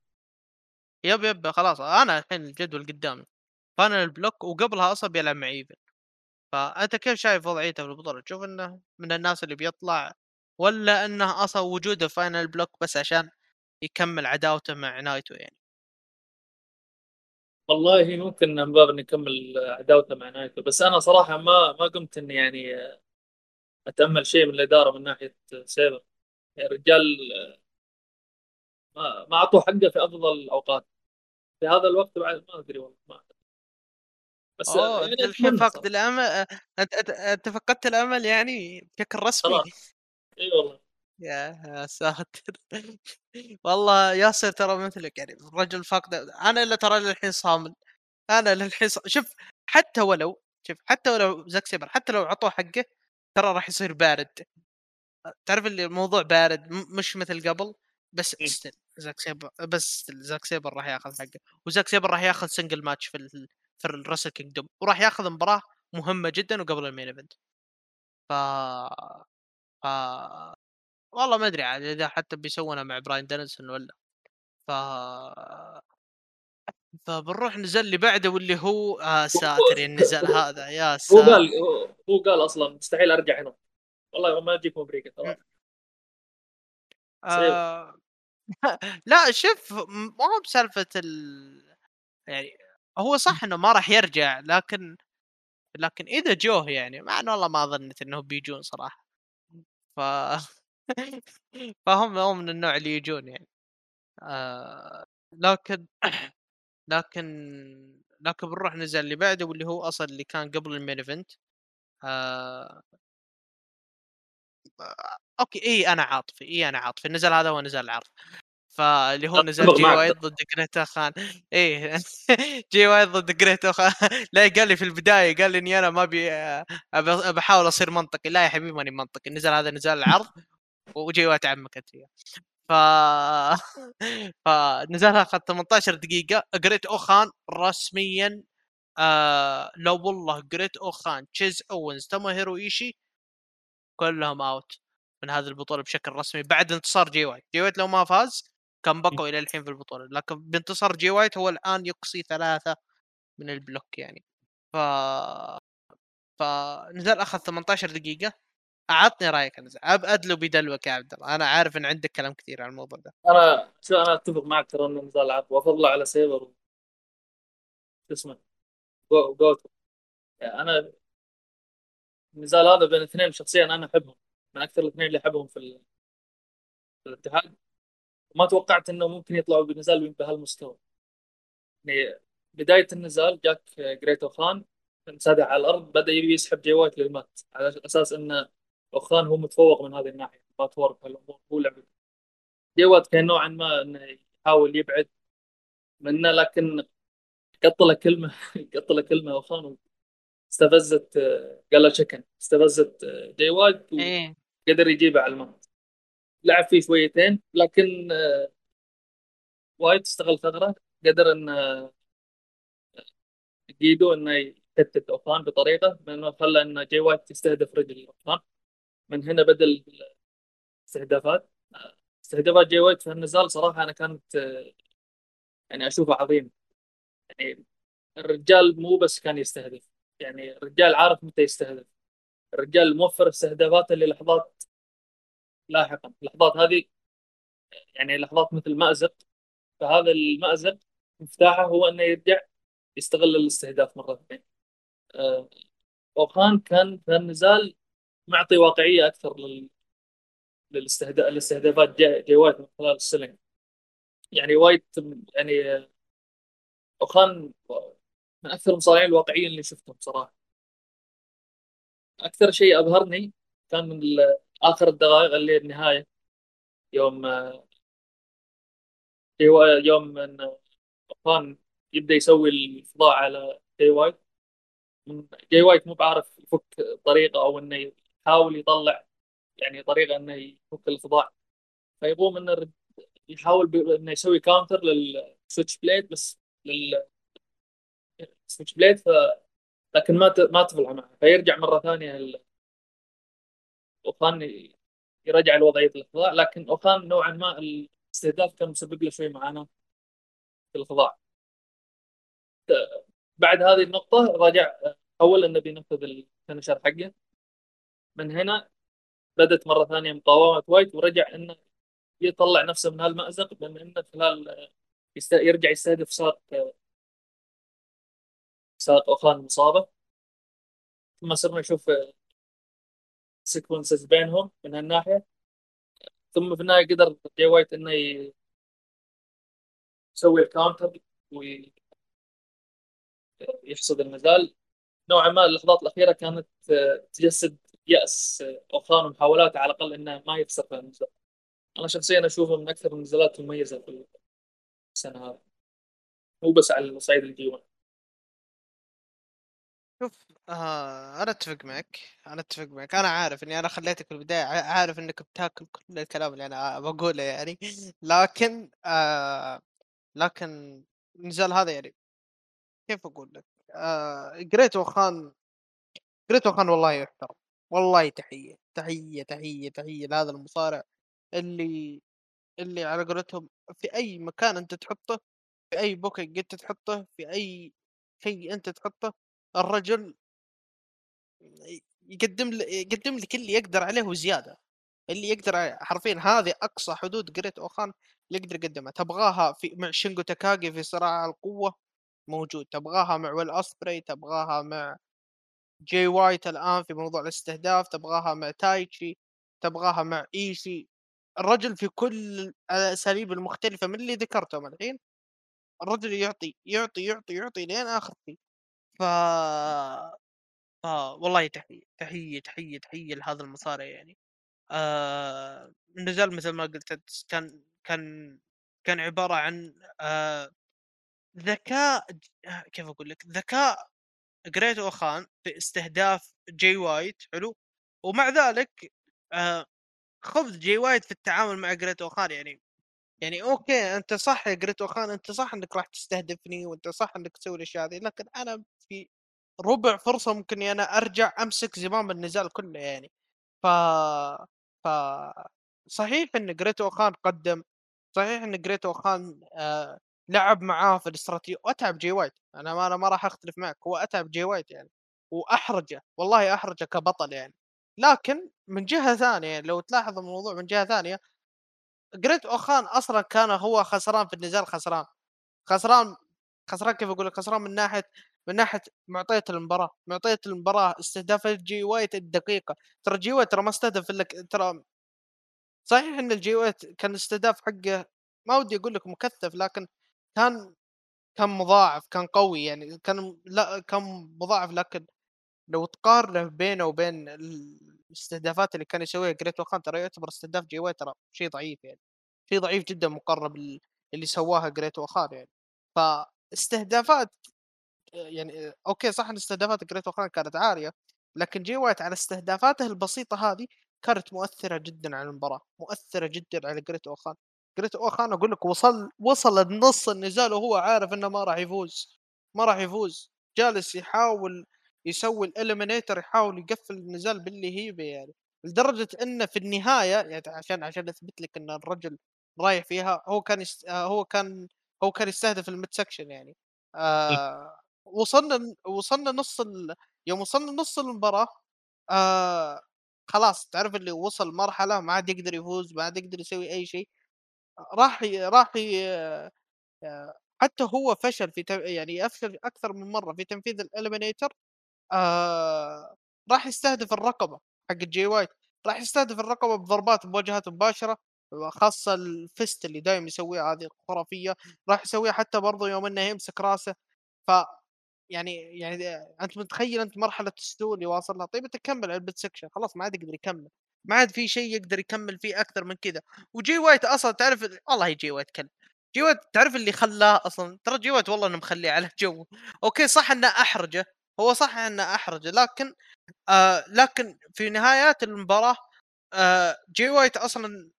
yep yep خلاص. أنا الحين الجدول قدامي. final block وقبلها أصلا بيلعب مع إيفل فأنت كيف شايف وضعيته في البطولة؟ تشوف إنه من الناس اللي بيطلع ولا إنه أصلا وجوده final block بس عشان يكمل عداوته مع نايتو يعني. والله ممكن من باب إنه يكمل عداوته مع نايتو بس أنا صراحة ما ما قمت إني يعني أتأمل شيء من الإدارة من ناحية سيفر يعني الرجال ما ما أعطوه حقه في أفضل الأوقات. في هذا الوقت بعد ما أدري والله ما. بس يعني الحين فقد الأمل أنت فقدت الأمل يعني بشكل رسمي. إي والله. يا ساتر. والله ياسر ترى مثلك يعني الرجل فاقد أنا اللي ترى للحين صامل. أنا للحين ص... شوف حتى ولو شوف حتى ولو زاك سيبر حتى لو عطوه حقه ترى راح يصير بارد. تعرف اللي الموضوع بارد مش مثل قبل بس still زاك سيبر بس زاك سيبر راح ياخذ حقه. وزاك سيبر راح ياخذ single match في ال... في ال Wrestle Kingdom وراح ياخذ مباراة مهمة جدا وقبل ال main event ف ف والله ما أدري عاد إذا حتى بيسوونها مع براين دانيلسون والّا ف فبنروح النزال اللي بعده واللي هو آه ساتر يا النزال هذا يا هو ساتر. قال هو- هو قال أصلا مستحيل أرجع هنا. والله ما أجيكم أمريكا ترى. آه لا شوف ما هو بسالفة ال يعني هو صح إنه ما راح يرجع لكن لكن إذا جوه يعني مع إنه والله ما ظنيت إنهم بيجون صراحة. ف فهم هم من النوع اللي يجون يعني. آآ لكن لكن لكن بنروح النزال اللي بعده واللي هو أصلًا اللي كان قبل ال main event آآ okay إي أنا عاطفي، إي أنا عاطفي، النزال هذا هو نزال العرض. فاللي هو أتفق جي. وايت ضد جريت أوخان. إيه جي وايت ضد جريت أوخان. لا قال لي في البداية قال لي إني أنا ما أبي أبي أحاول أصير منطقي، لا يا حبيبي ماني منطقي، النزال هذا نزال العرض. وجي وايت عمك فيه. ف فنزالها أخذ 18 دقيقة، جريت أوخان رسميًا آآ لو والله جريت أوخان، تشيز أوينز، توموهيرو إيشي كلهم out من هذه البطولة بشكل رسمي بعد انتصار جي وايت، جي وايت لو ما فاز كان بقوا إلى الحين في البطولة، لكن بانتصار جي وايت هو الآن يقصي ثلاثة من ال block يعني. ف فنزال أخذ 18 دقيقة أعطني رأيك النزال أبي أدلو بدلوك يا عبد الله. أنا عارف إن عندك كلام كثير عن الموضوع ده. أنا أنا أتفق معك ترى إنه نزال العرض وافضله على سيبر شو اسمه جو- جوتو. يعني أنا النزال هذا بين اثنين شخصيا أنا أحبهم. من أكثر الاثنين اللي أحبهم في, ال... في الاتحاد. ما توقعت إنه ممكن يطلعوا بنزال بهالمستوى. يعني بداية النزال جاك جريت أوخان انسدح على الأرض بدأ يبي يسحب جي وايت لل mat. على أساس إنه اوخان هو متفوق من هذه الناحية. mat work هالامور هو لعبته جي وايت كان نوعا ما إنه يحاول يبعد منه لكن قط له كلمة قط له كلمه اوخان استفزت قال له شكن استفزت جي وايت إيه. وقدر يجيبه على المات لعب فيه شويتين لكن آه، وايت استغل ثغرة. قدر إن آه، جيدو إنه يكتت اوفان بطريقة من انه خلى إن جي وايت يستهدف رجل اوفان من هنا بدا الاستهدافات. آه، استهدافات جي وايت في النزال صراحة أنا كانت يعني أشوفها عظيمة. يعني الرجال مو بس كان يستهدف يعني الرجال عارف متى يستهدف. الرجال موفر استهدافاته للحظات لاحقا. اللحظات هذه يعني لحظات مثل مأزق فهذا المأزق مفتاحه هو إنه يرجع يستغل الاستهداف مرة ثانية. اوخان كان في النزال معطي واقعية أكثر لل للاستهداف الاستهدافات جاي, جاي وايت من خلال ال selling يعني وايت يعني آه، اوخان من أكثر المصارعين الواقعيين اللي شفتهم صراحة. أكثر شيء أبهرني كان من آخر الدقائق اللي النهاية. يوم آه، يوم ان اوخان يبدأ يسوي الخضاع على جاي وايت من- جاي وايت مو بعارف يفك طريقة أو إنه يحاول يطلع يعني طريقة إنه يفك فيقوم إنه الرج- يحاول إنه يسوي counter للسويتش بليد بس للسويتش بليد ف... لكن ما ت... ما تفلح معه. فيرجع مرة ثانية ال- أوخان يرجع لوضعيه الخضاع لكن أوخان نوعا ما الاستهداف كان مسبب له شوي معاناه في الخضاع بعد هذه النقطة رجع حول إنه بينفذ ال finisher حقه. من هنا بدت مرة ثانية مقاومة وايت ورجع إنه يطلع نفسه من هالمأزق من إنه خلال يست... يرجع يستهدف ساق ساق اوخان مصابة. ثم صرنا نشوف sequences بينهم من هالناحية. ثم في النهاية قدر جاي وايت إنه ي- يسوي ال counter ويحصد النزال نوعا ما اللحظات الأخيرة كانت تجسد يأس آه، اوخان ومحاولاته على الأقل إنه ما يخسر في النزال أنا شخصيا أشوفه من أكثر النزالات المميزة في السنة هذه. مو بس على صعيد الجي 1 شوف آه أنا أتفق معك. أنا أتفق معك. أنا عارف إني أنا خليتك في البدايه عارف إنك بتاكل كل الكلام اللي أنا بقوله يعني. لكن آه لكن النزال هذا يعني كيف أقول لك؟ آه جريت اوخان جريت اوخان والله يحترم. والله تحية، تحية، تحية، تحية لهذا المصارع اللي اللي على قولتهم في أي مكان أنت تحطه، في أي booking أنت تحطه، في أي شيء أنت تحطه، الرجل يقدم يقدم لك اللي يقدر عليه وزيادة، اللي يقدر حرفيًا هذه أقصى حدود Great Okan اللي يقدر يقدمها، تبغاها في مع شينجو تاكاغي في صراع القوة موجود، تبغاها مع ويل أوسبري، تبغاها مع جاي وايت الآن في موضوع الاستهداف، تبغاها مع تايتشي، تبغاها مع إيشي، الرجل في كل الأساليب المختلفة من اللي ذكرتهم الحين، الرجل يعطي، يعطي، يعطي، يعطي لين آخر شيء، ف ف والله تحية، تحية، تحية، تحية لهذا المصارع يعني، آآ النزال مثل ما قلت كان كان كان عبارة عن آآ ذكاء كيف أقول لك، ذكاء جريت أوخان في استهداف جاي وايت حلو، ومع ذلك آآ خبث جاي وايت في التعامل مع جريت أوخان يعني يعني okay أنت صح يا جريت أوخان أنت صح إنك راح تستهدفني وأنت صح إنك تسوي الأشياء هذه، لكن أنا في ربع فرصة ممكن إني أنا أرجع أمسك زمام النزال كله يعني، ف ف صحيح إن جريت أوخان قدّم، صحيح إن جريت أوخان آآ لعب معاه في الاستراتيجية وأتعب جاي وايت، أنا ما أنا ما راح أختلف معك، هو أتعب جاي وايت يعني، وأحرجه، والله أحرجه كبطل يعني، لكن من جهة ثانية يعني لو تلاحظ الموضوع من جهة ثانية، جريت أوخان أصلًا كان هو خسران في النزال خسران، خسران خسران كيف أقول لك، خسران من ناحية من ناحية معطيات المباراة، معطيات المباراة استهدافات جاي وايت الدقيقة، ترى جاي وايت ترى ما استهدف إلا ك ترى صحيح إن الجي وايت كان الاستهداف حقه ما ودي أقول لك مكثّف، لكن كان كان مضاعف، كان قوي يعني كان لأ كان مضاعف، لكن لو تقارنه بينه وبين ال الاستهدافات اللي كان يسويها جريت أوخان ترى يعتبر استهداف جي ترى شيء ضعيف يعني، شيء ضعيف جدًا مقارنة بال اللي سواها جريت أوخان يعني، فاستهدافات يعني okay صح إن استهدافات جريت أوخان كانت عالية، لكن جي وايت على استهدافاته البسيطة هذه كانت مؤثرة جدًا على المباراة، مؤثرة جدًا على جريت أوخان، جريت أوخان أقول لك وصل وصل لنص النزال وهو عارف إنه ما راح يفوز، ما راح يفوز، جالس يحاول يسوي ال Eliminator يحاول يقفل النزال باللي هي به يعني، لدرجة إنه في النهاية يعني عشان عشان أثبت لك إن الرجل رايح فيها هو كان يست هو كان هو كان يستهدف الmid section يعني. آآ وصلنا ل وصلنا نص ال يوم وصلنا نص المباراة آآ خلاص تعرف اللي وصل مرحلة ما عاد يقدر يفوز، ما عاد يقدر يسوي أي شيء، راح راح ي آآ حتى هو فشل في يعني أفشل أكثر من مرة في تنفيذ الإليمينيتر آآ راح يستهدف الرقبة حقة جاي وايت، راح يستهدف الرقبة بضربات بوجهات مباشرة، وخاصة ال fist اللي دايم يسويها هذه خرافية، راح يسويها حتى برضه يوم إنه يمسك راسه، ف يعني يعني أنت متخيل أنت مرحلة ال slow اللي واصل لها، طيب أنت كمّل على ال mid section خلاص ما عاد يقدر يكمّل، ما عاد في شيء يقدر يكمّل فيه أكثر من كذا، وجاي وايت أصلًا تعرف ال والله جاي وايت كلب، جاي وايت تعرف اللي خلّاه أصلًا؟ ترى جاي وايت والله إنه مخلّيه على جو، okay صح إنه أحرجه، هو صح إنه أحرجه لكن آآ لكن في نهايات المباراة آآ جاي وايت أصلًا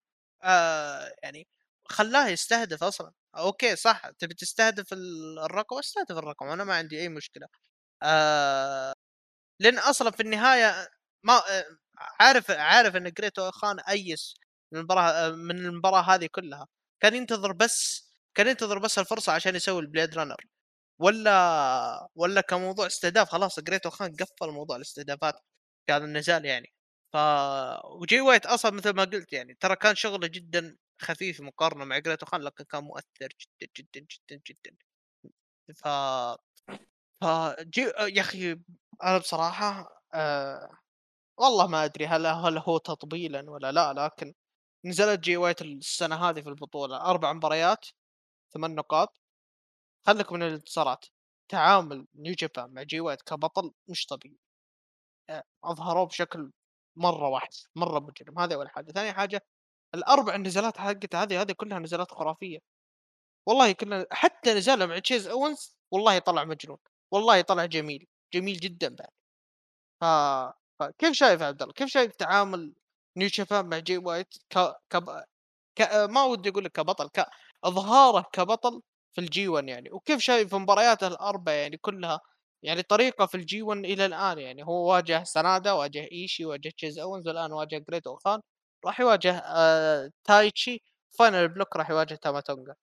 آآ يعني خلّاه يستهدف أصلًا، okay صح تبي تستهدف ال الرقبة، استهدف الرقبة أنا ما عندي أي مشكلة، آآ لأن أصلًا في النهاية ما آآ عارف عارف إن جريتو خان أيّس من المباراة من المباراة هذه كلها، كان ينتظر بس كان ينتظر بس الفرصة عشان يسوي ال Blade Runner والّا والّا كموضوع استهداف. خلاص جريتو خان قفّل موضوع الاستهدافات. في هذا النزال يعني، ف وجاي وايت أصلًا مثل ما قلت يعني ترى كان شغله جدًا خفيف مقارنة مع جريتو خان لكن كان مؤثر جدًا، جدًا، جدًا، جدًا، ف فجي يا أخي أنا بصراحة آآ والله ما أدري هل هل هو تطبيلًا والّا لا، لكن نزلت جي وايت السنة هذه في البطولة 4 مباريات 8 نقاط، خلّك من الانتصارات، تعامل New Japan مع جي وايت كبطل مش طبيعي، أ أظهروه بشكل مرة وحش، مرة مجرم، هذه أول حاجة، ثاني حاجة ال4 نزالات حقته هذه هذه كلها نزالات خرافية، والله كلها حتى نزاله مع تشيز أوينز والله طلع مجنون، والله طلع جميل، جميل جدًا بعد. ف فكيف شايف عبد الله؟ كيف شايف تعامل New Japan مع جاي وايت ك كب ك ما ودي أقول لك كبطل كإظهاره كبطل في الG1 يعني، وكيف شايف مبارياته ال4 يعني كلها يعني طريقة في ال G1 إلى الآن يعني هو واجه سانادا واجه إيشي واجه تشيز أوينز والان واجه جريتو خان راح يواجه آه تايتشي final block راح يواجه تاماتونجا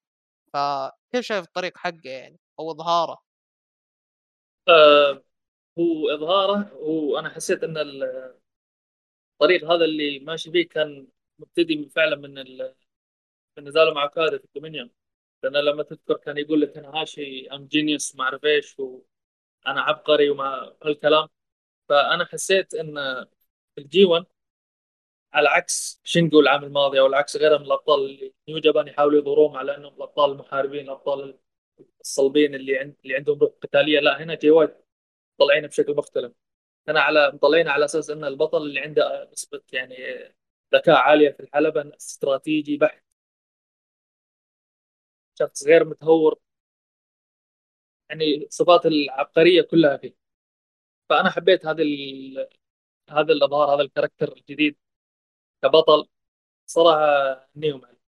فكيف شايف الطريق حقه يعني أو إظهاره؟ آه هو إظهاره وأنا حسيت إن الطريق هذا اللي ماشي فيه كان مبتدي فعلا من ال- من نزاله مع كاري في ال Dominion. لأن لما تذكر كان يقول لك أنا هاشي I'm genius ما أعرف إيش وأنا عبقري وما هالكلام. فأنا حسيت إن ال G1 على عكس شينجو العام الماضي أو العكس غيره من الأبطال اللي New Japan يحاولوا يظهروهم على إنهم الأبطال المحاربين الأبطال الصلبين اللي عند اللي عندهم روح قتالية. لا هنا جي وايت طالعين بشكل مختلف. هنا على مطلعين على أساس إن البطل اللي عنده نسبة يعني ذكاء عالية في الحلبة استراتيجي بحت. شخص غير متهور. يعني صفات العبقرية كلها فيه. فأنا حبيت هذا. هذا الأظهار هذا الكاركتر الجديد كبطل. صراحة نيوم عليه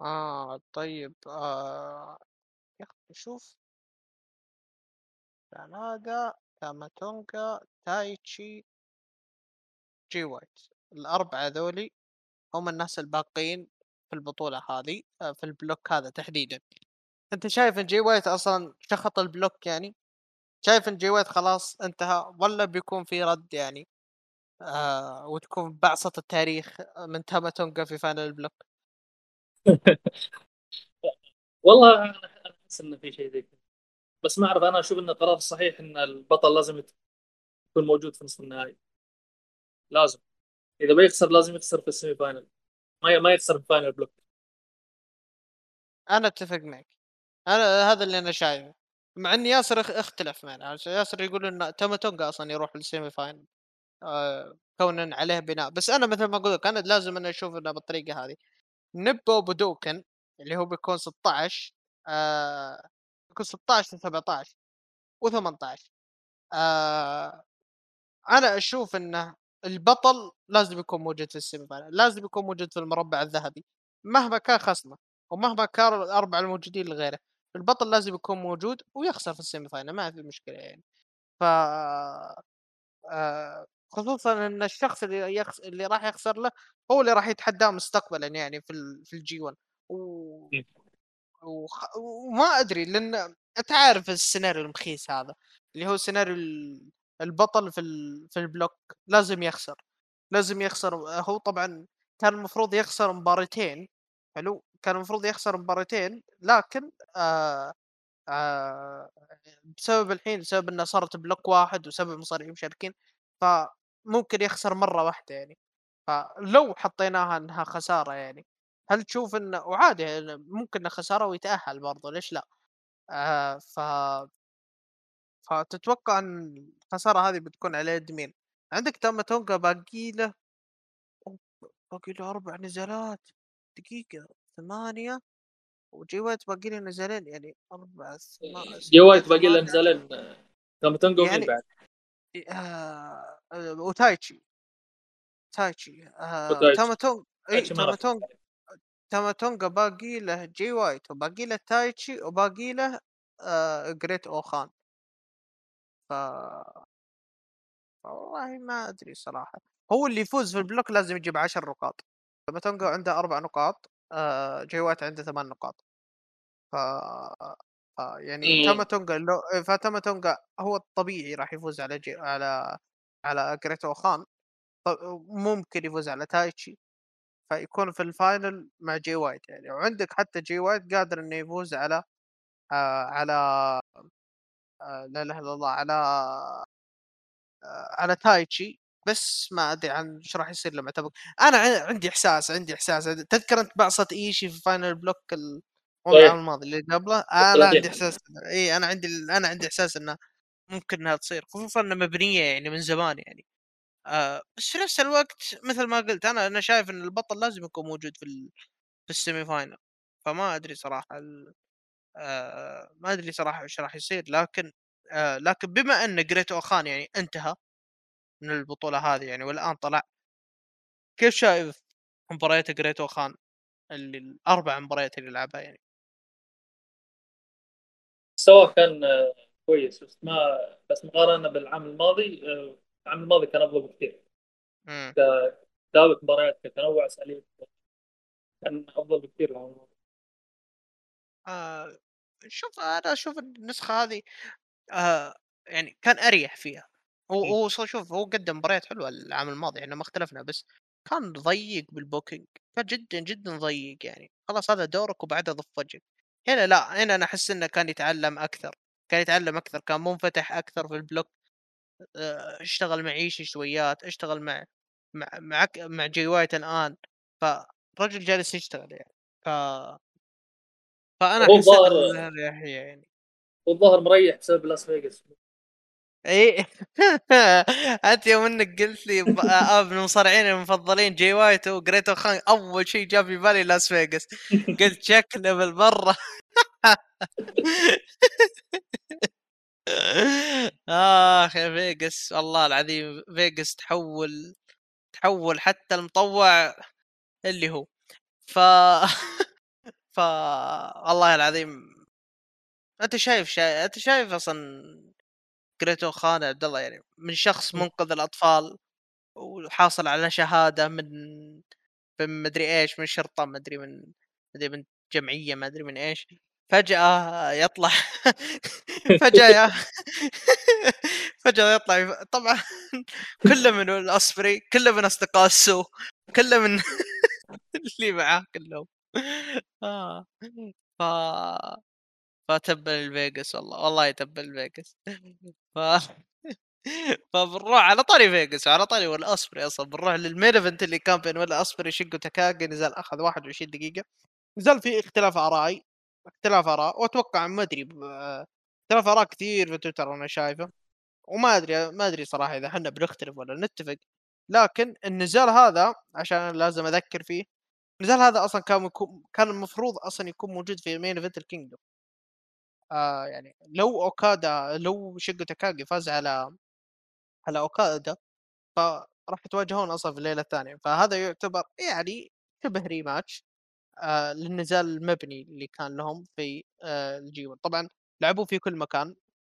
آه طيب آه يا أخي شوف. سانادا تاماتونجا تايتشي جي وايت الأربعة ذولي هم الناس الباقين في البطولة هذه آه، في ال block هذا تحديدا. أنت شايف إن جي وايت أصلا شخط ال block يعني؟ شايف إن جي وايت خلاص انتهى ولا بيكون في رد يعني؟ آه وتكون بعصة التاريخ من تاماتونجا في final ال block والله أنا أحس إنه في شيء زي كذا. بس ما أعرف أنا أشوف إن القرار الصحيح إن البطل لازم يكون موجود في نصف النهائي. لازم. إذا بيخسر لازم يخسر في ال semi final ما ما يخسر في final block. أنا أتفق معك. أنا هذا اللي أنا شايفه. مع إن ياسر أخ- اختلف معنا. ياسر يقول إن تاماتونجا أصلا يروح لل semi final آه كونا عليه بناء. بس أنا مثل ما قلت لك أنا لازم أنا أشوف إنه بالطريقة هذه. Nippon Budokan اللي هو بيكون 16 آه بيكون 16 و17 و18 آه أنا أشوف إنه البطل لازم يكون موجود في ال semi final لازم يكون موجود في المربع الذهبي مهما كان خصمه ومهما كان الأربعة الموجودين لغيره البطل لازم يكون موجود ويخسر في ال semi final ما في مشكلة يعني. ف آه خصوصا إن الشخص اللي يخس... اللي راح يخسر له هو اللي راح يتحداه مستقبلا يعني في ال... في ال G1 و... وخ... وما أدري لأن انت عارف السيناريو المخيس هذا اللي هو سيناريو ال- البطل في ال... في ال block لازم يخسر. لازم يخسر هو طبعا كان المفروض يخسر مباراتين حلو؟ كان المفروض يخسر مباراتين لكن آه آه بسبب الحين بسبب إنه صارت block واحد وسبب مصارعين مشاركين فممكن يخسر مرة واحدة يعني. فلو حطيناها إنها خسارة يعني. هل تشوف انه وعادي يعني ممكن خسارة ويتأهل برضه ليش لأ؟ آه ف فتتوقع إن الخسارة هذه بتكون على يد مين؟ عندك تاما تونجا باقي له باقي له أربع نزالات دقيقة ثمانية وجي وايت باقي له نزالين يعني أربع ثما- جي وايت باقي له. نزالين تاماتونجا ومين يعني بعد آه آه، وتايتشي تايتشي آه وتايتشي. تاماتونج إي تايتشي ما راح تاماتونج تاماتونجا باقي له جي وايت وباقي له تايتشي وباقي له آه جريت اوخان ف والله ما ادري صراحة هو اللي يفوز في ال block لازم يجيب 10 نقاط. تاماتونجا عنده أربع نقاط آه جي وايت عنده ثمان نقاط. ف ف يعني مم. تاماتونجا لو فتاماتونجا هو الطبيعي راح يفوز على جي... على على جريت اوخان ط- ممكن يفوز على تايتشي فيكون في ال final مع جي وايت يعني. وعندك حتى جي وايت قادر إنه يفوز على آه على آه لا إله إلا الله على آه على تايتشي بس ما أدري عن إيش راح يصير لما تبقى. أنا عندي إحساس عندي إحساس. تذكر أنت بعصة إيشي في final block ال-. العام الماضي اللي قبله؟ أنا. عندي إحساس إي أنا عندي أنا عندي إحساس إنه ممكن إنها تصير. خصوصا انها مبنية يعني من زمان يعني. آه بس في نفس الوقت مثل ما قلت أنا أنا شايف إن البطل لازم يكون موجود في. في ال semi final فما أدري صراحة ال... آه ما أدري صراحة إيش راح يصير لكن آه لكن بما إن جريت اوخان يعني انتهى من البطولة هذه يعني والآن طلع كيف شايف مباريات جريت اوخان اللي الأربع مباريات اللي لعبها يعني مستواه كان كويس بس ما بس مقارنة بالعام الماضي العام الماضي كان أفضل بكثير. كتابة مباريات كتنوع أساليب. كان أفضل بكثير العام الماضي. آه شوف أنا أشوف النسخة هذه آه يعني كان أريح فيها. هو. هو شوف هو قدم مباريات حلوة العام الماضي إحنا ما اختلفنا بس كان ضيق بال booking. كان جدا جدا ضيق يعني. خلاص هذا دورك وبعدها ضف وجهك. هنا لا هنا أنا أحس إنه كان يتعلم أكثر كان يتعلم أكثر كان منفتح أكثر في ال block. أشتغل مع ايشيي شويات أشتغل مع مع مع, مع جي وايت الآن. فالرجل جالس يشتغل يعني. ف فأنا هو الظاهر يعني. هو الظاهر مريح بسبب لاس فيغاس اي أنت يوم إنك قلت لي ب- آه من المصارعين المفضلين جي وايت وجريت اوخان أول شيء جاء في بالي لاس فيغاس قلت شكله بالمرة. اخ يا فيغاس والله العظيم فيغاس تحول تحول حتى المطوع اللي هو. ف ف والله العظيم أنت شايف شايف أنت شايف أصلا جريتو خان عبد الله يعني من شخص منقذ الأطفال وحاصل على شهادة من من مدري إيش من شرطة مدري من مدري من جمعية ما ادري من إيش. فجأة يطلع يا فجأة يطلع طبعا كله من الاصفري كله من أصدقاء السوء كله من اللي معاه كلهم. آه. ف فتبل الفيجاس والله والله يتبل الفيجاس ف فبنروح على طاري فيجاس على طاري ولا أصلا. بنروح للمين إيفنت اللي كان بين ولا اسبري شينجو تاكاجي نزل أخذ 21 دقيقة. نزل في اختلاف اراء اختلاف آراء وأتوقع ما أدري اختلاف آراء كثير في تويتر أنا شايفه وما أدري ما أدري صراحة إذا إحنا بنختلف ولا نتفق لكن النزال هذا عشان لازم أذكر فيه النزال هذا أصلا كان يكون كان المفروض أصلا يكون موجود في main event الكينجدوم آه يعني لو أوكادا لو شينجو تاكاجي فاز على على أوكادا فراح يتواجهون أصلا في الليلة الثانية فهذا يعتبر يعني شبه rematch آه للنزال المبني اللي كان لهم في آه ال G1 طبعا لعبوا في كل مكان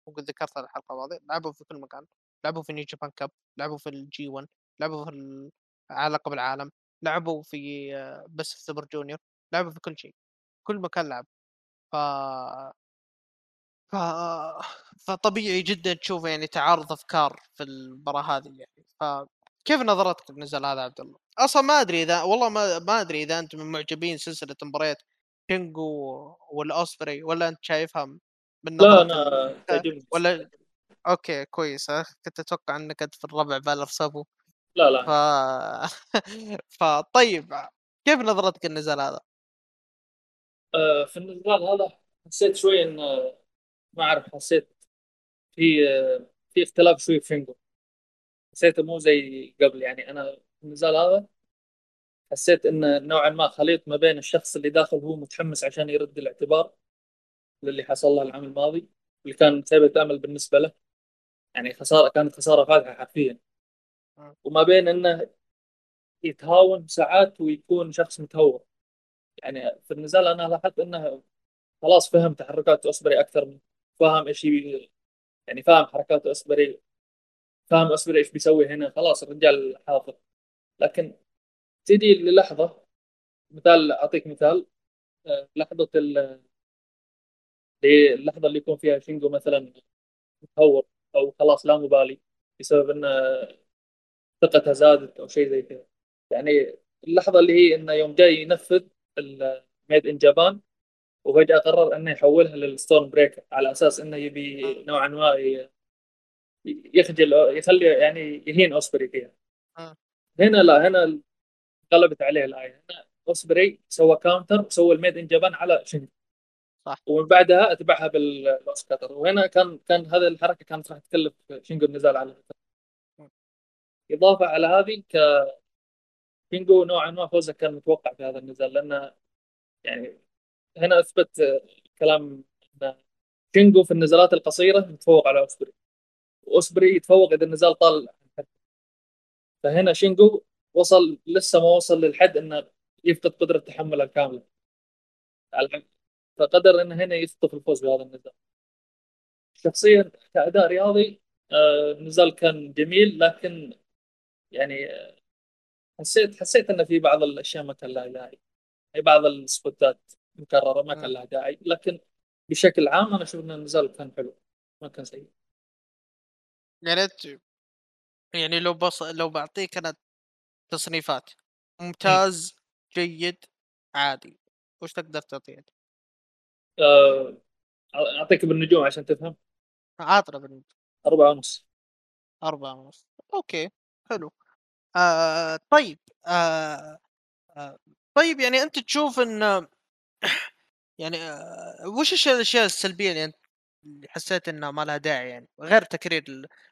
وقد ذكرت هذه الحلقة الماضيه لعبوا في كل مكان. لعبوا في نيو جابان كاب لعبوا في ال G1 لعبوا في على لقب العالم لعبوا في بس في سوبر جونيور لعبوا في كل شيء. كل مكان لعب. ف ف فطبيعي جدا تشوف يعني تعارض أفكار في المباراة هذه يعني. فكيف نظرتك للنزال هذا عبد الله؟ أصلا ما أدري إذا والله ما ما أدري إذا انت من معجبين سلسلة مباريات كينجو والأوسبري ولا أنت شايفها من لا ال... تعجبني ولا أوكي كويس. كنت أتوقع إنك انت في الربع بالر سابو لا ف لا فطيب كيف نظرتك للنزال هذا؟ آه، في النزال هذا حسيت شوي إن آه، ما أعرف حسيت في آه، في اختلاف شوي في شينجو حسيته مو زي قبل يعني أنا في النزال هذا حسيت إنه نوعا ما خليط ما بين الشخص اللي داخل هو متحمس عشان يرد الاعتبار للي حصل له العام الماضي واللي كان ثابت أمل بالنسبة له. يعني خسارة كانت خسارة فادحة حرفيا. وما بين إنه يتهاون ساعات ويكون شخص متهور. يعني في النزال أنا لاحظت إنه خلاص فهم تحركات أسبري أكثر من فاهم يبي يعني فاهم حركات أسبري فاهم أسبري إيش بيسوي هنا. خلاص الرجال حافظ. لكن تجي للحظة مثال أعطيك مثال. آه، لحظة ال- اللي- يكون فيها شينجو مثلا متهور أو خلاص لا مبالي بسبب إن ثقتها زادت أو شيء زي كذا. يعني اللحظة اللي هي إنه يوم جاي ينفذ ال Made in Japan وفجأة قرر إنه يحولها لل Storm Breaker على أساس إنه يبي. نوعا ما يخجل يخلي يعني يهين أوسبري فيها. م. هنا لا هنا انقلبت عليه الآية. هنا أوسبري سوى counter سوى ال Made in Japan على شينجو صح. ومن بعدها أتبعها بال OsCutter وهنا كان كان هذه الحركة كانت راح تكلف شينجو النزال على. إضافة على هذه شينجو نوعا ما فوزه كان متوقع في هذا النزال لأنه يعني هنا أثبت آه، كلام إن شينجو في النزالات القصيرة يتفوق على أوسبري. واوسبري يتفوق إذا النزال طال. فهنا شينجو وصل لسه ما وصل للحد إنه يفقد قدرة تحمله الكامله على- فقدر إنه هنا يخطف الفوز بهذا النزال. شخصيا كأداء رياضي آه، النزال كان جميل لكن يعني حسيت حسيت إنه في بعض الأشياء ما كان لها داعي. في بعض السبوتات مكررة ما كان مم. لها داعي. لكن بشكل عام أنا أشوف إن النزال كان حلو ما كان سيء. يعني أنت يعني لو بص لو بعطيك أنا تصنيفات مم. ممتاز جيد عادي وش تقدر تعطيه؟ آه، أعطيك بالنجوم عشان تفهم. عاطرة بالنسبة أربعة ونص. أربعة ونص. أوكي حلو. آه طيب آه آه طيب يعني أنت تشوف أن يعني آه وش الأشياء السلبية اللي أنت اللي حسيت أنها ما لها داعي يعني غير تكرير.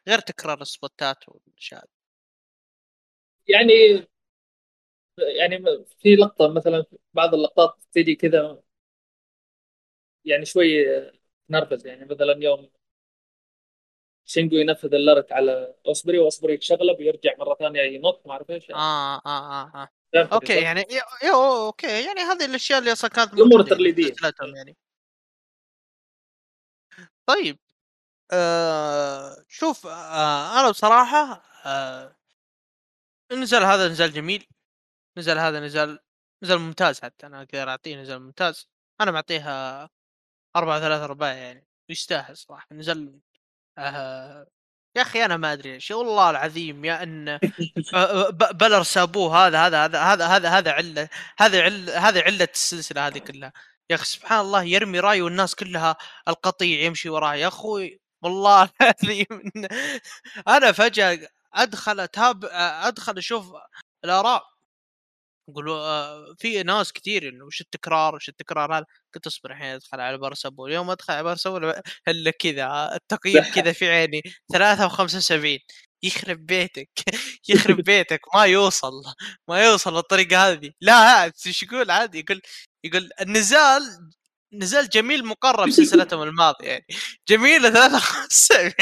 غير تكرار السبوتات والأشياء هذه. يعني يعني في لقطة مثلا بعض اللقطات تجي كذا يعني شوي نرفز يعني مثلا يوم شينجو ينفذ ال lariat على أوسبري وأوسبري يتشقلب ويرجع مرة ثانية ينط ما أعرف إيش آه آه آه آه فهمتني أوكي صح؟ يعني يا- أوكي يعني هذه الأشياء اللي أصلا كانت الأمور موجودة يعني طيب آه شوف آه أنا بصراحة آه النزال هذا نزال جميل نزال هذا نزال نزال ممتاز حتى أنا أقدر أعطيه نزال ممتاز. أنا معطيها أربعة ثلاثة أرباع يعني يستاهل صراحة نزال آه... يا أخي أنا ما أدري إيش والله العظيم يا ب- بلر سابوه هذا هذا هذا هذا هذا هذا علة هذا علة هذه علة السلسلة هذه كلها. يا أخي سبحان الله يرمي راي والناس كلها القطيع يمشي وراه يا أخوي والله العظيم أنا فجأة أدخل أتابع أدخل أشوف الآراء. يقولوا آه، في ناس كثير إنه وش التكرار وش التكرار هذا؟ قلت أصبر الحين أدخل على بارسابول يوم أدخل على بارسابول إلا كذا التقييم كذا في عيني. ثلاثة وخمسة وسبعين. يخرب بيتك يخرب بيتك ما يوصل ما يوصل بالطريقة هذه. لا إيش يقول عادي؟ يقول يقول النزال نزال جميل مقرب بسلسلتهم الماضية يعني. جميل 73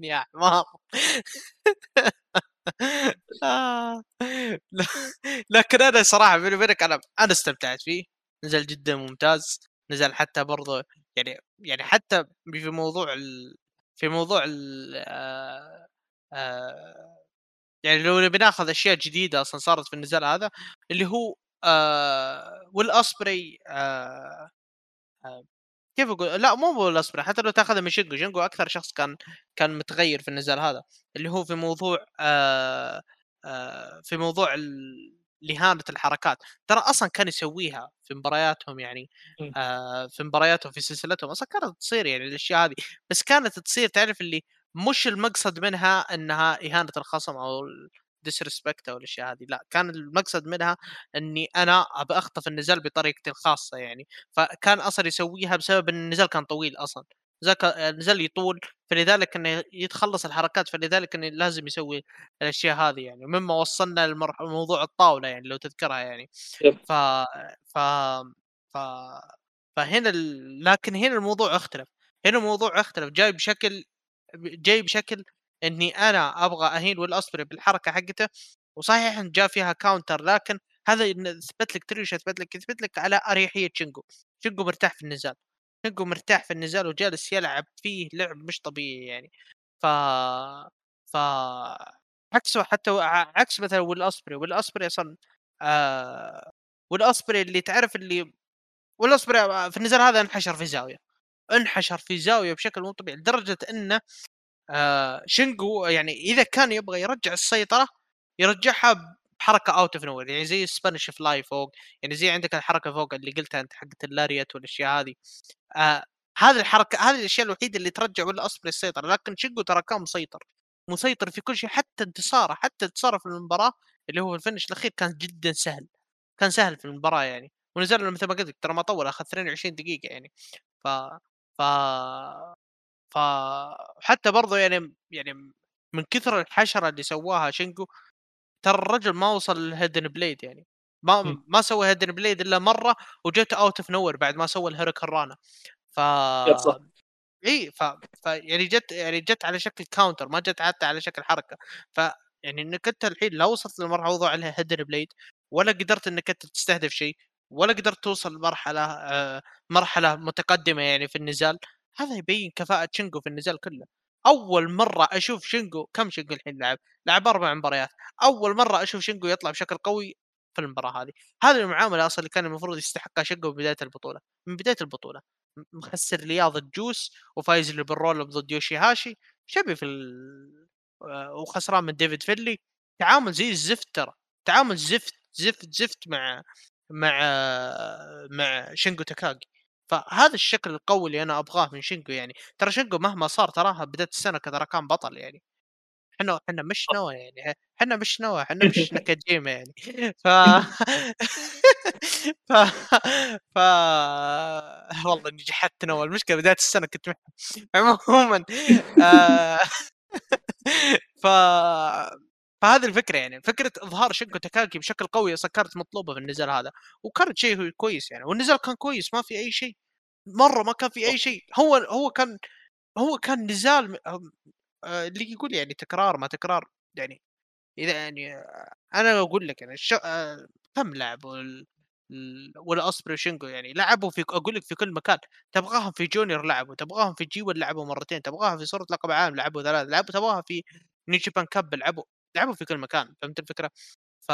يا حمار. آه. لكن أنا صراحة بيني وبينك أنا أنا استمتعت فيه. نزل جدا ممتاز. نزل حتى برضه يعني يعني حتى في موضوع ال... في موضوع ال... آه... آه... يعني لو نبي ناخذ أشياء جديدة أصلا صارت في النزال هذا اللي هو آه... والأسبري آه... آه... كيف أقول؟ لا مو بالاسبري حتى لو تاخذها من شينجو شينجو أكثر شخص كان كان متغير في النزال هذا اللي هو في موضوع آه آه في موضوع لهانة الحركات. ترى أصلا كان يسويها في مبارياتهم يعني آه في مبارياتهم في سلسلتهم أصلا كانت تصير يعني الأشياء هذه. بس كانت تصير تعرف اللي مش المقصد منها إنها إهانة الخصم أو ديسريسبكت أو الأشياء هذه. لا كان المقصد منها إني أنا ابى أخطف النزال بطريقتي الخاصة يعني. فكان أصلا يسويها بسبب إن النزال كان طويل أصلا. النزال النزال يطول فلذلك إنه يتخلص الحركات فلذلك إنه لازم يسوي الأشياء هذه يعني. مما وصلنا لموضوع الطاولة يعني لو تذكرها يعني. ف ف ف فهنا ال... لكن هنا الموضوع اختلف. هنا الموضوع اختلف. جاي بشكل جاي بشكل إني أنا أبغى أهين ويل أوسبري بالحركة حقته وصحيح إن جاء فيها counter لكن هذا يثبت لك ترى إيش يثبت لك؟ يثبت لك على أريحية شينجو. شينجو مرتاح في النزال. شينجو مرتاح في النزال وجالس يلعب فيه لعب مش طبيعي يعني. ف ف عكسه حتى عكس مثلا ويل أوسبري. ويل أوسبري أصلا آه... والأصبري اللي تعرف اللي ويل أوسبري في النزال هذا انحشر في زاوية. انحشر في زاوية بشكل مو طبيعي لدرجة إنه آه شينجو يعني إذا كان يبغى يرجع السيطرة يرجعها بحركة out of nowhere يعني زي Spanish fly فوق يعني زي عندك الحركة فوق اللي قلتها أنت حقت ال lariat والأشياء هذه. آه هذه الحركة هذه الأشياء الوحيدة اللي ترجع ويل أوسبري السيطرة لكن شينجو ترى كان مسيطر مسيطر في كل شيء حتى انتصاره حتى انتصاره في المباراة اللي هو ال finish الأخير كان جدا سهل كان سهل في المباراة يعني. ونزل مثل ما قلت ترى ما طول أخذ 22 دقيقة يعني. ف ف فحتى برضه يعني يعني من كثر الحشرة اللي سواها شينجو ترى الرجل ما وصل لل hidden blade يعني. ما ما سوى hidden blade إلا مرة وجت out of nowhere بعد ما سوى ال hurricanrana ف إي ف... ف يعني جت يعني جت على شكل counter ما جت حتى على شكل حركة. ف يعني إنك أنت الحين لا وصلت لمرحلة وضع عليها hidden blade ولا قدرت إنك أنت تستهدف شيء ولا قدرت توصل لمرحلة آه مرحلة متقدمة يعني في النزال. هذا يبين كفاءة شينجو في النزال كله. أول مرة أشوف شينجو كم شينجو الحين لعب؟ لعب أربع مباريات. أول مرة أشوف شينجو يطلع بشكل قوي في المباراة هذه. هذه المعاملة أصلا اللي كان المفروض يستحقها شينجو بداية البطولة. من بداية البطولة. مخسر رياضة جوس وفايز اللي بالرول ضد يوشي هاشي شبي في ال... آه، وخسران من ديفيد فيلي. تعامل زي الزفت ترى. تعامل زفت زفت زفت مع مع مع شينجو تاكاغي. فهذا الشكل القوي اللي أنا أبغاه من شينجو يعني ترى شينجو مهما صار تراها بداية السنة ترى كان بطل يعني. إحنا إحنا مش نوى يعني إحنا مش نوى إحنا مش نكاجيما يعني. ف ف ف والله إني جحدت نوى المشكلة بداية السنة كنت. عموما. آه، ف فهذه الفكرة يعني فكرة إظهار شينجو تاكاغي بشكل قوي أصلا كانت مطلوبة في النزال هذا. وكانت شيء كويس يعني والنزال كان كويس ما في أي شيء. مرة ما كان في أي شيء. هو هو كان هو كان نزال آه، اللي يقول يعني تكرار ما تكرار. يعني إذا يعني أنا أقول لك يعني الش... آه، كم لعبوا. ولا وشينجو يعني لعبوا في أقول لك في كل مكان. تبغاهم في جونيور لعبوا تبغاهم في جي لعبوا مرتين تبغاها في صورة لقب عام لعبوا ثلاث لعبوا تبغاها في نيجيبان كاب لعبوا. لعبوا في كل مكان فهمت الفكرة؟ ف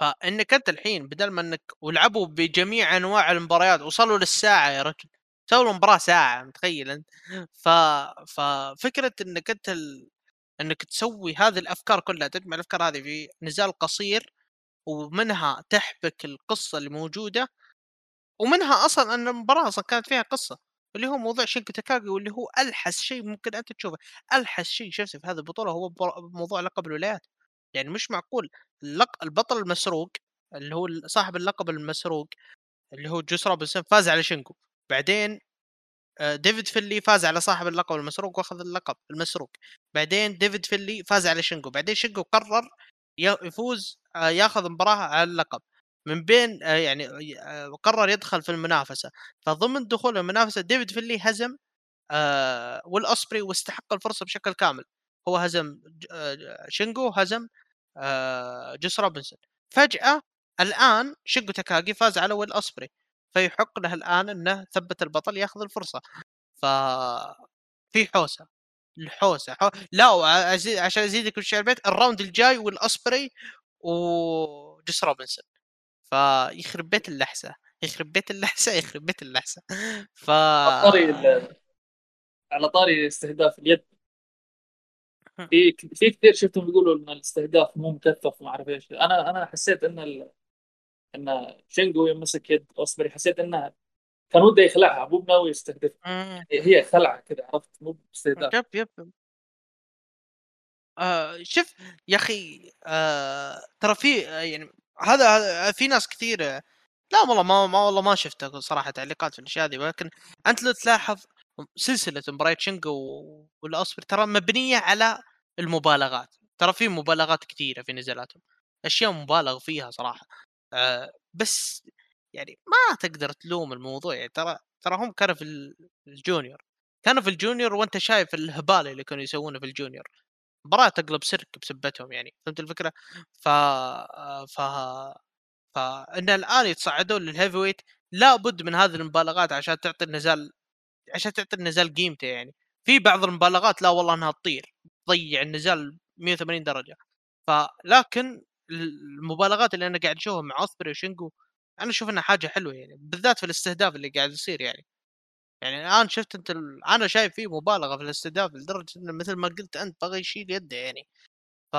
فانك أنت الحين بدل ما إنك ولعبوا بجميع أنواع المباريات وصلوا للساعة يا رجل سووا المباراة ساعة متخيل أنت؟ ف ففكره إنك أنت ال... إنك تسوي هذه الأفكار كلها تجمع الأفكار هذه في نزال قصير ومنها تحبك القصة اللي موجودة ومنها أصلا إن المباراة أصلا كانت فيها قصة اللي هو موضوع شينكو تاكاغي واللي هو ألحس شيء ممكن أنت تشوفه. ألحس شيء شفته في هذه البطولة هو موضوع لقب الولايات. يعني مش معقول. اللق... البطل المسروق اللي هو صاحب اللقب المسروق اللي هو جوس روبنسون فاز على شينجو. بعدين آه، ديفيد فيلي فاز على صاحب اللقب المسروق واخذ اللقب المسروق. بعدين ديفيد فيلي فاز على شينجو. بعدين شينجو قرر يفوز آه، ياخذ مباراة على اللقب. من بين آه، يعني قرر يدخل في المنافسة. فضمن دخول المنافسة ديفيد فيلي هزم آه ويل اوسبري واستحق الفرصة بشكل كامل. هو هزم آه شينجو هزم آه جوس روبنسون. فجأة الآن شينجو تاكاغي فاز على ويل أوسبري فيحق له الآن إنه ثبت البطل ياخذ الفرصة. ف في حوسة الحوسة حو... لا عشان أزيدك وش البيت ال round الجاي ويل اوسبري وجوس روبنسون. فيخرب بيت اللحسة يخرب بيت اللحسة يخرب بيت اللحسة. ف على طاري على طاري استهداف اليد. في في كثير شفتهم يقولوا إن الاستهداف مو مكثف وما أعرف إيش. أنا أنا حسيت إن ال... إن شينجو يوم مسك يد اوسبري حسيت انه كان وده يخلعها مو بناوي يستهدف. يعني هي خلعة كذا عرفت؟ مو باستهداف. yep yep آه شوف يا أخي آه ترى في آه يعني هذا في ناس كثير لا والله ما, ما والله ما شفت صراحة تعليقات في الأشياء هذه ولكن أنت لو تلاحظ سلسلة مباريات شينجو وويل اوسبري ترى مبنية على المبالغات. ترى في مبالغات كثيرة في نزالاتهم أشياء مبالغ فيها صراحة. آه بس يعني ما تقدر تلوم الموضوع. يعني ترى ترى هم كانوا في ال junior. كانوا في ال junior وأنت شايف الهبال اللي كانوا يسوونه في ال junior. مباراة تقلب سيرك بسبتهم يعني فهمت الفكرة؟ ف ف فان الآن يتصعدون لل heavyweight لابد من هذه المبالغات عشان تعطي النزال عشان تعطي النزال قيمته يعني. في بعض المبالغات لا والله إنها تطير تضيع النزال 180 درجة. فلكن المبالغات اللي أنا قاعد أشوفها مع اوسبري وشينجو أنا أشوف إنها حاجة حلوة يعني بالذات في الاستهداف اللي قاعد يصير يعني. يعني الآن شفت أنت ال... أنا شايف فيه مبالغة في الاستهداف لدرجة انه مثل ما قلت أنت بغى يشيل يده يعني. ف...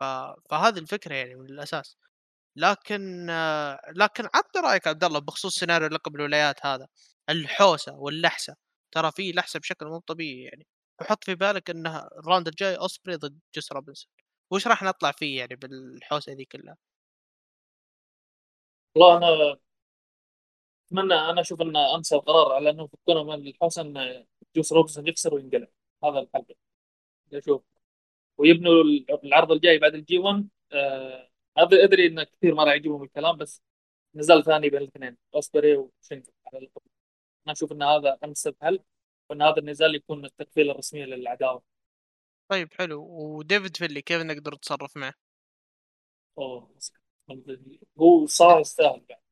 ف... فهذه الفكرة يعني من الأساس. لكن لكن عطني رأيك عبد الله بخصوص سيناريو لقب الولايات هذا. الحوسة واللحسة. ترى في لحسة بشكل مو طبيعي يعني. وحط في بالك إنه ال round الجاي أوسبري ضد جوس روبنسون. وش راح نطلع فيه يعني بالحوسة ذي كلها؟ والله أنا أتمنى أنا أشوف انه انسب قرار على إنه يفكونه من ان جوس روبنسون يخسر وينقلع. هذا الحل. أشوف. ويبنوا العرض الجاي بعد ال G1 آه ادري إن كثير ما راح يعجبهم الكلام بس نزال ثاني بين الاثنين أوسبري وشينجو على اللقب أنا أشوف إن هذا انسب حل وإن هذا النزال يكون التقفيلة الرسميه للعداوة. طيب حلو. وديفيد فينلي كيف نقدر نتصرف معه؟ أوه هو صار يستاهل بعد.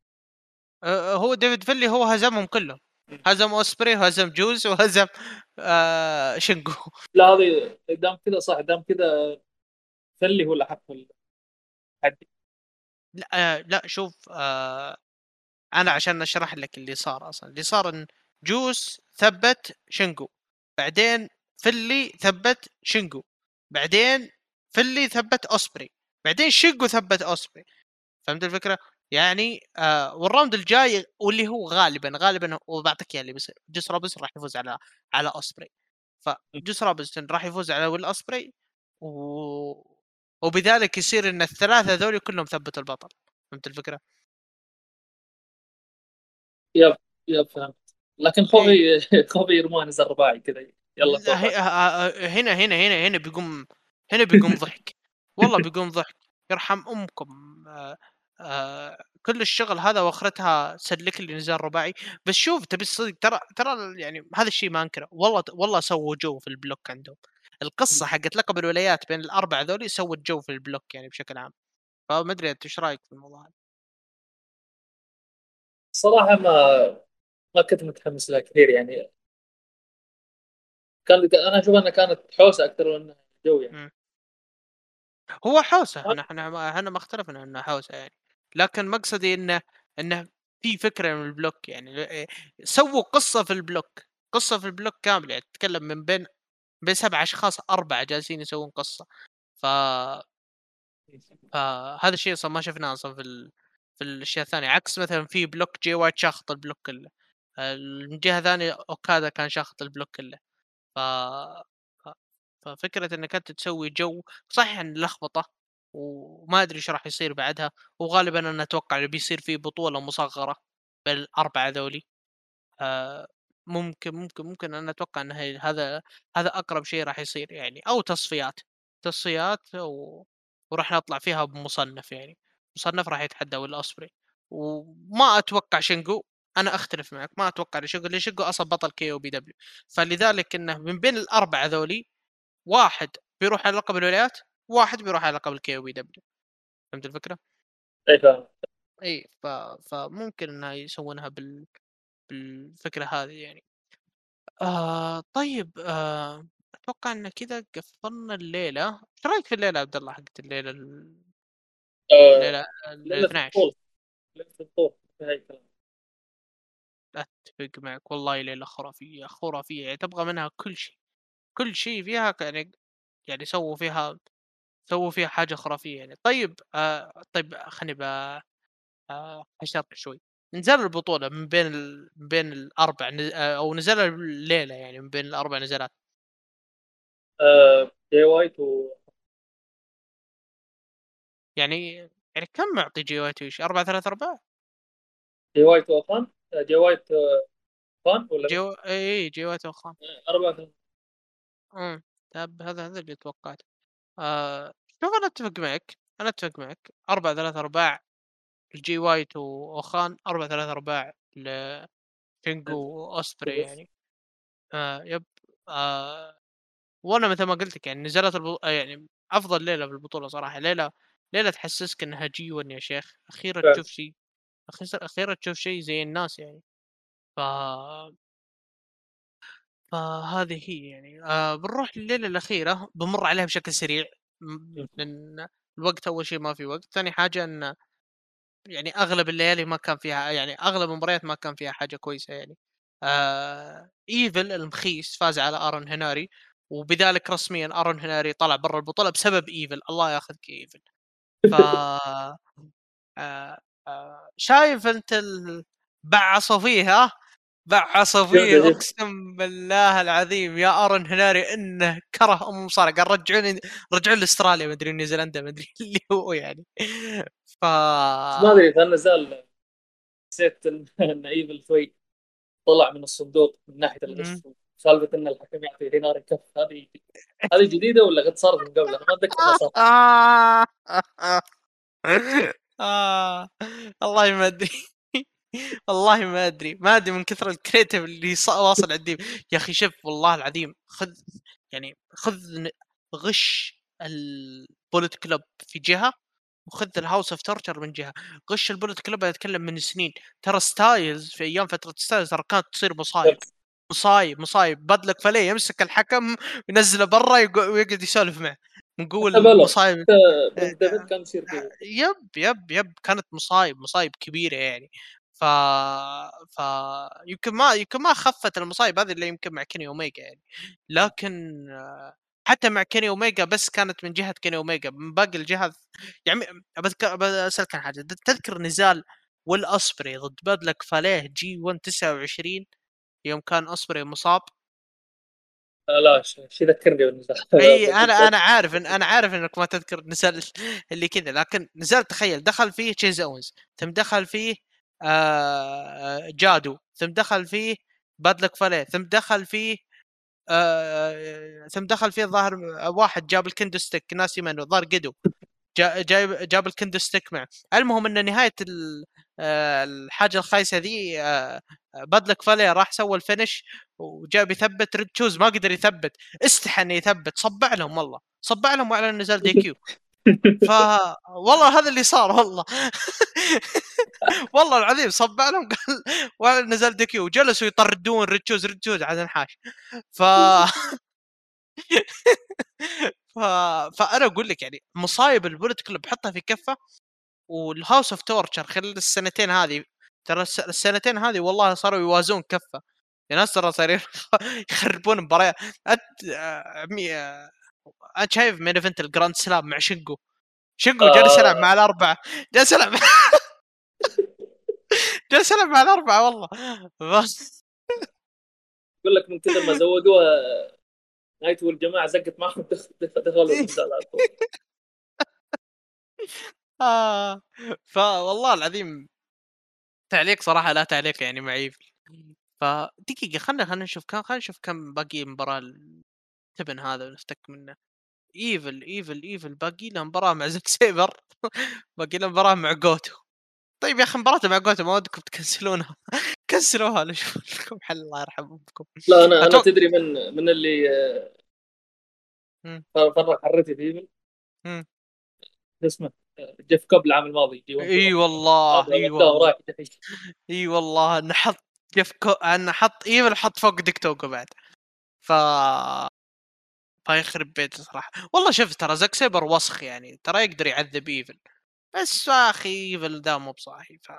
هو ديفيد فينلي هو هزمهم كلهم. هزم أوسبري وهزم جوز وهزم آه شنجو لا هذه دام كذا صح. دام كذا فينلي هو اللي حق التحدي لا آه لا شوف آه أنا عشان أشرح لك اللي صار أصلا. اللي صار إن جوس ثبت شنجو بعدين فينلي ثبت شنجو بعدين فينلي ثبت أوسبري بعدين شنجو ثبت أوسبري. فهمت الفكرة؟ يعني آه وال round الجاي واللي هو غالبا غالبا وبعطيك إياه اللي بيصير. جوس روبنسون راح يفوز على على أوسبري. فجوس روبنسون راح يفوز على ويل أوسبري و... وبذلك يصير إن الثلاثة ذولي كلهم ثبت البطل. فهمت الفكرة؟ yep yep فهمت. لكن خوفي خوفي يرمون نزال رباعي كذا. يلا لا هي- آه، آه، هنا هنا هنا هنا بيقوم هنا بيقوم ضحك. والله بيقوم ضحك. يرحم أمكم آه، كل الشغل هذا واخرتها سلك لي نزال رباعي. بس شوف تبي الصدق ترى ترى يعني هذا الشيء ما أنكره. والله والله سووا جو في ال block عندهم. القصة حقت لقب الولايات بين الاربعه ذولي سوت جو في ال block يعني بشكل عام. فما أدري أنت إيش رأيك في الموضوع هذا؟ صراحة ما ما كنت متحمس لها كثير يعني. كان أنا أشوف أنها كانت حوسة أكثر من جو يعني. مم. هو حوسة. إحنا إحنا ما اختلفنا انه حوسة يعني. لكن مقصدي إنه إنه في فكرة من ال block يعني إيه، سووا قصة في ال block قصة في ال block كاملة يعني تتكلم من بين بين سبع أشخاص أربعة جالسين يسوون قصة. ف فهذا الشيء أصلا ما شفناه أصلا في ال... في الأشياء الثانية. عكس مثلا في block جي وايت شاخط ال block كله من جهة ثانية أوكادا كان شاخط ال block كله ف... ففكرة إنك أنت تسوي جو صحيح إن لخبطة وما أدري إيش راح يصير بعدها وغالبا أنا أتوقع إنه بيصير في بطولة مصغرة بين الاربعه ذولي. آه ممكن ممكن ممكن أنا أتوقع إن هذا هذا أقرب شيء راح يصير يعني أو تصفيات تصفيات و... وراح نطلع فيها بمصنف يعني. مصنف راح يتحدى ويل أوسبري وما أتوقع شنجو أنا أختلف معك ما أتوقع لشنجو لأن شنجو أصلا بطل KOPW. فلذلك إنه من بين الأربعة ذولي واحد بيروح على لقب الولايات واحد بيروح على لقب ال KOPW فهمت الفكرة؟ أي فاهم. أي ف... فممكن إنها يسوونها بال... بالفكرة هذه يعني. آه طيب آه أتوقع إن كذا قفلنا الليلة. إيش رأيك في الليلة عبد الله حقت الليلة ال... آه الليلة ال 12 ليله الطول في هاي الكلام. أتفق معك والله ليلة خرافية خرافية. يعني تبغى منها كل شيء. كل شيء فيها يعني يعني سووا فيها سووا فيها حاجة خرافية يعني. طيب آه طيب خليني ب آه اشارك شوي. نزل البطولة من بين ال... من بين الأربع نز... آه، أو نزل الليلة يعني من بين الأربع نزالات. آه جي وايت و يعني يعني كم معطي جي وايت ويش؟ 4 3 4 جي وايت آه، جي وايت فان ولا جي و... اي جي وايت وخان أربعة إمم. طب هذا هذا اللي توقعته. آه... شوف أنا أتفق معك أنا أتفق معك. 4 3 4 لجي وايت وأوخان 4 3 4 لشينجو وأوسبري يعني. آه yep. آه وأنا مثل ما قلت لك يعني نزلت البطولة يعني أفضل ليلة في البطولة صراحة. ليلة ليلة تحسسك إنها G1 يا شيخ. أخيرا. تشوف شيء أخيرا تشوف شيء زي الناس يعني. ف فهذه هي يعني. آه بنروح لليله الأخيرة بمر عليها بشكل سريع لأن الوقت أول شيء ما في وقت. ثاني حاجة إن يعني أغلب الليالي ما كان فيها يعني أغلب المباريات ما كان فيها حاجة كويسة يعني. آه إيفل المخيس فاز على أرون هناري وبذلك رسميا أرون هناري طلع برا البطولة بسبب إيفل. الله ياخذك يا إيفل. ف آه آه شايف أنت ال... بعصوا فيها بعصوا فيه أقسم بالله العظيم يا ارون هناري إنه كره أم صار قال رجعوني رجعوني لأستراليا. مدري نيوزيلندا مدري اللي هو يعني. ف ما أدري إذا نزل نسيت ان إيفل شوي طلع من الصندوق من ناحية الغش سالفة إن الحكم يعطي هناري كف هذه هذه جديدة ولا قد صارت من قبل؟ أنا ما أتذكر صارت. آه. والله ما ادري والله ما أدري ما أدري من كثر ال creative اللي واصل عندي. يا أخي شوف والله العظيم خذ يعني خذ غش ال Bullet Club في جهة وخذ ال House of Torture من جهة. غش ال Bullet Club أتكلم من سنين. ترى ستايلز في أيام فترة ستايلز ترى كانت تصير مصايب. مصايب مصايب. باد لك فاليه يمسك الحكم وينزله برا ويقعد يسولف معه. نقول مصايب. كان يصير yep yep yep. كانت مصايب مصايب كبيرة يعني. ف ف يمكن ما يمكن ما خفت المصايب هذه اللي يمكن مع كيني أوميجا يعني. لكن حتى مع كيني أوميجا بس كانت من جهة كيني أوميجا من باقي الجهات يعني بسالك عن حاجة تذكر نزال ويل أوسبري ضد باد لك فاليه G 1 29 يوم كان أوسبري مصاب؟ آه، لا شو ذكرني بالنزال؟ إي أنا أنا عارف إن أنا عارف إنك ما تذكر النزال اللي كذا لكن نزال تخيل دخل فيه تشيز أوينز ثم دخل فيه آه جادو ثم دخل فيه باد لك فاليه ثم دخل فيه آه ثم دخل فيه الظاهر واحد جاب ال kendo stick ناسي منه الظاهر جيدو جايب جاب ال kendo stick معه. المهم إن نهاية آه، الحاجة الخايسة ذي بدلك فالي راح سوى ال finish وجاب يثبت ريد شوز ما قدر يثبت استحى إنه يثبت صبع لهم والله صبع لهم وعلى نزال DQ. ف والله هذا اللي صار والله. والله العظيم صبع لهم قال وعلى نزال دي كيو وجلسوا يطردون ريد شوز ريد شوز على انحاش. ف ف... فأنا أقول لك يعني مصايب ال Bullet Club حطها في كفة وال House of Torture خلال السنتين هذه ترى السنتين هذه والله صاروا يوازون كفة. في ناس ترى صايرين يخربون مباريات. انت انت شايف main event ال Grand Slam مع شينقو شينقو آه. جالس يلعب مع الأربعة. جالس يلعب جالس يلعب مع الأربعة والله. بس. يقول لك من كثر ما زودوها نايتو والجماعه زقت معهم دخلوا النزال آه. فوالله العظيم تعليق صراحة لا تعليق يعني معيب. فدقيقه خلنا خلنا نشوف كم خلنا نشوف كم باقي مباراة التبن هذا ونفتك منه. ايفل ايفل ايفل باقي له مباراة مع زاك سيبر باقي له مباراة مع جوتو طيب يا أخي مباراته مع جوتو ما ودكم تكنسلونها. كنسلوها نشوف لكم حل. الله يرحم أمكم. لا أنا أنا تدري من من اللي فرق حرتي في ايفل اسمه؟ جيف كوب العام الماضي. إي والله إي والله. إي والله انه حط جيف كوب انه حط ايفل حط فوق ديك توقو بعد. ف فيخرب بيته صراحة. والله شوف ترى زاك سيبر وسخ يعني ترى يقدر يعذب إيفل. بس أخي إيفل دا مو بصاحي ف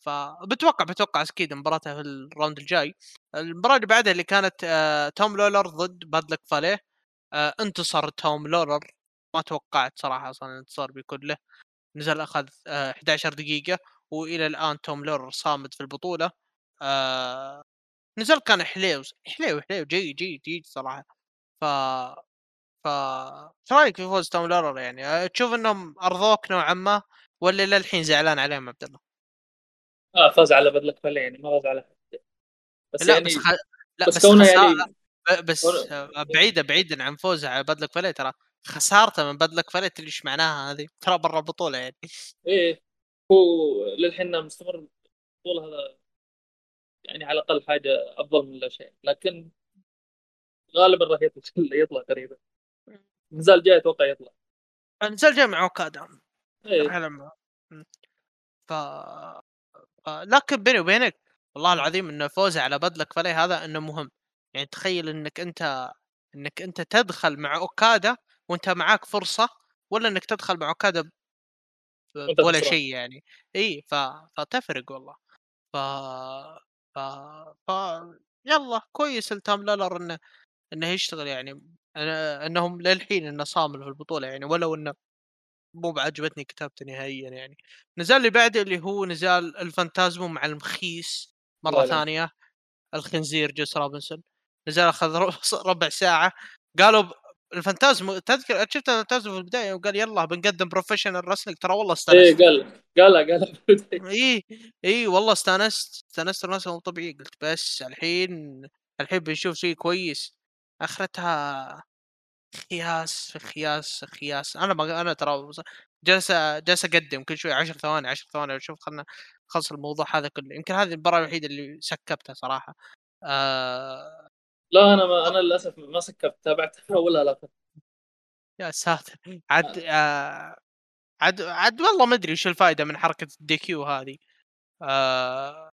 فبتوقع بتوقع أكيد مباراتها في ال round الجاي. المباراة اللي بعدها اللي كانت آه توم لولر ضد باد لك فاليه آه انتصر توم لولر. ما توقعت صراحة أصلا الانتصار بيكون له. نزل أخذ آه 11 دقيقة وإلى الآن توم لولر صامد في البطولة. آه نزل كان حليو حليو حليو جيد جيد جيد صراحة. ف ف إيش رأيك في فوز توم لورر يعني؟ آه، تشوف إنهم أرضوك نوعا ما ولا للحين زعلان عليهم عبد الله؟ آه فاز على بدلك فلي يعني ما فاز على حد. بس لا يعني بس خ... لا بس, بس كونه يعني بس بعيدة بعيدا عن فوزه على بدلك فلي ترى خسارته من بدلك فلي تدري إيش معناها هذه؟ ترى برا البطولة يعني. إيه هو للحين مستمر البطولة هذا يعني على الأقل حاجة أفضل من لا شيء لكن غالبا راح يطلع يطلع قريبا النزال جاي أتوقع يطلع. النزال جاي مع أوكادا. إيه. ف... ف... لكن بيني وبينك والله العظيم إنه فوزه على بدلك فلي هذا إنه مهم. يعني تخيل إنك أنت إنك أنت تدخل مع أوكادا وأنت معاك فرصة ولا إنك تدخل مع أوكادا ولا شيء يعني. إي ف... فتفرق والله. ف ف, ف... يلا كويس التام لولر إنه إنه يشتغل يعني أنا إنهم للحين إنه صامل في البطولة يعني ولو إنه مو بعاجبتني كتابته نهائيا يعني. نزال اللي بعده اللي هو نزال الفانتازمو مع المخيس مرة لا ثانية الخنزير جوس روبنسون. نزال أخذ ربع ساعة. قالوا الفانتازمو تذكر شفت الفانتازمو في البداية؟ وقال يلا بنقدم professional wrestling ترى والله استانست. إيه قال قال قال. اي اي والله استانست. استانست الناس مو طبيعي. قلت بس الحين الحين بنشوف شيء كويس. آخرتها خياس خياس خياس. أنا ما أنا ترى جالس جالس أقدم كل شوي 10 ثواني 10 ثواني شوف خلنا نخلص الموضوع هذا كله. يمكن هذه المباراة الوحيدة اللي سكبتها صراحة. آه... لا أنا ما أنا للأسف ما سكبت. تابعت اولها لا؟ يا ساتر. عاد آه... عاد عاد والله ما أدري وش الفائدة من حركة ال DQ هذه. آه.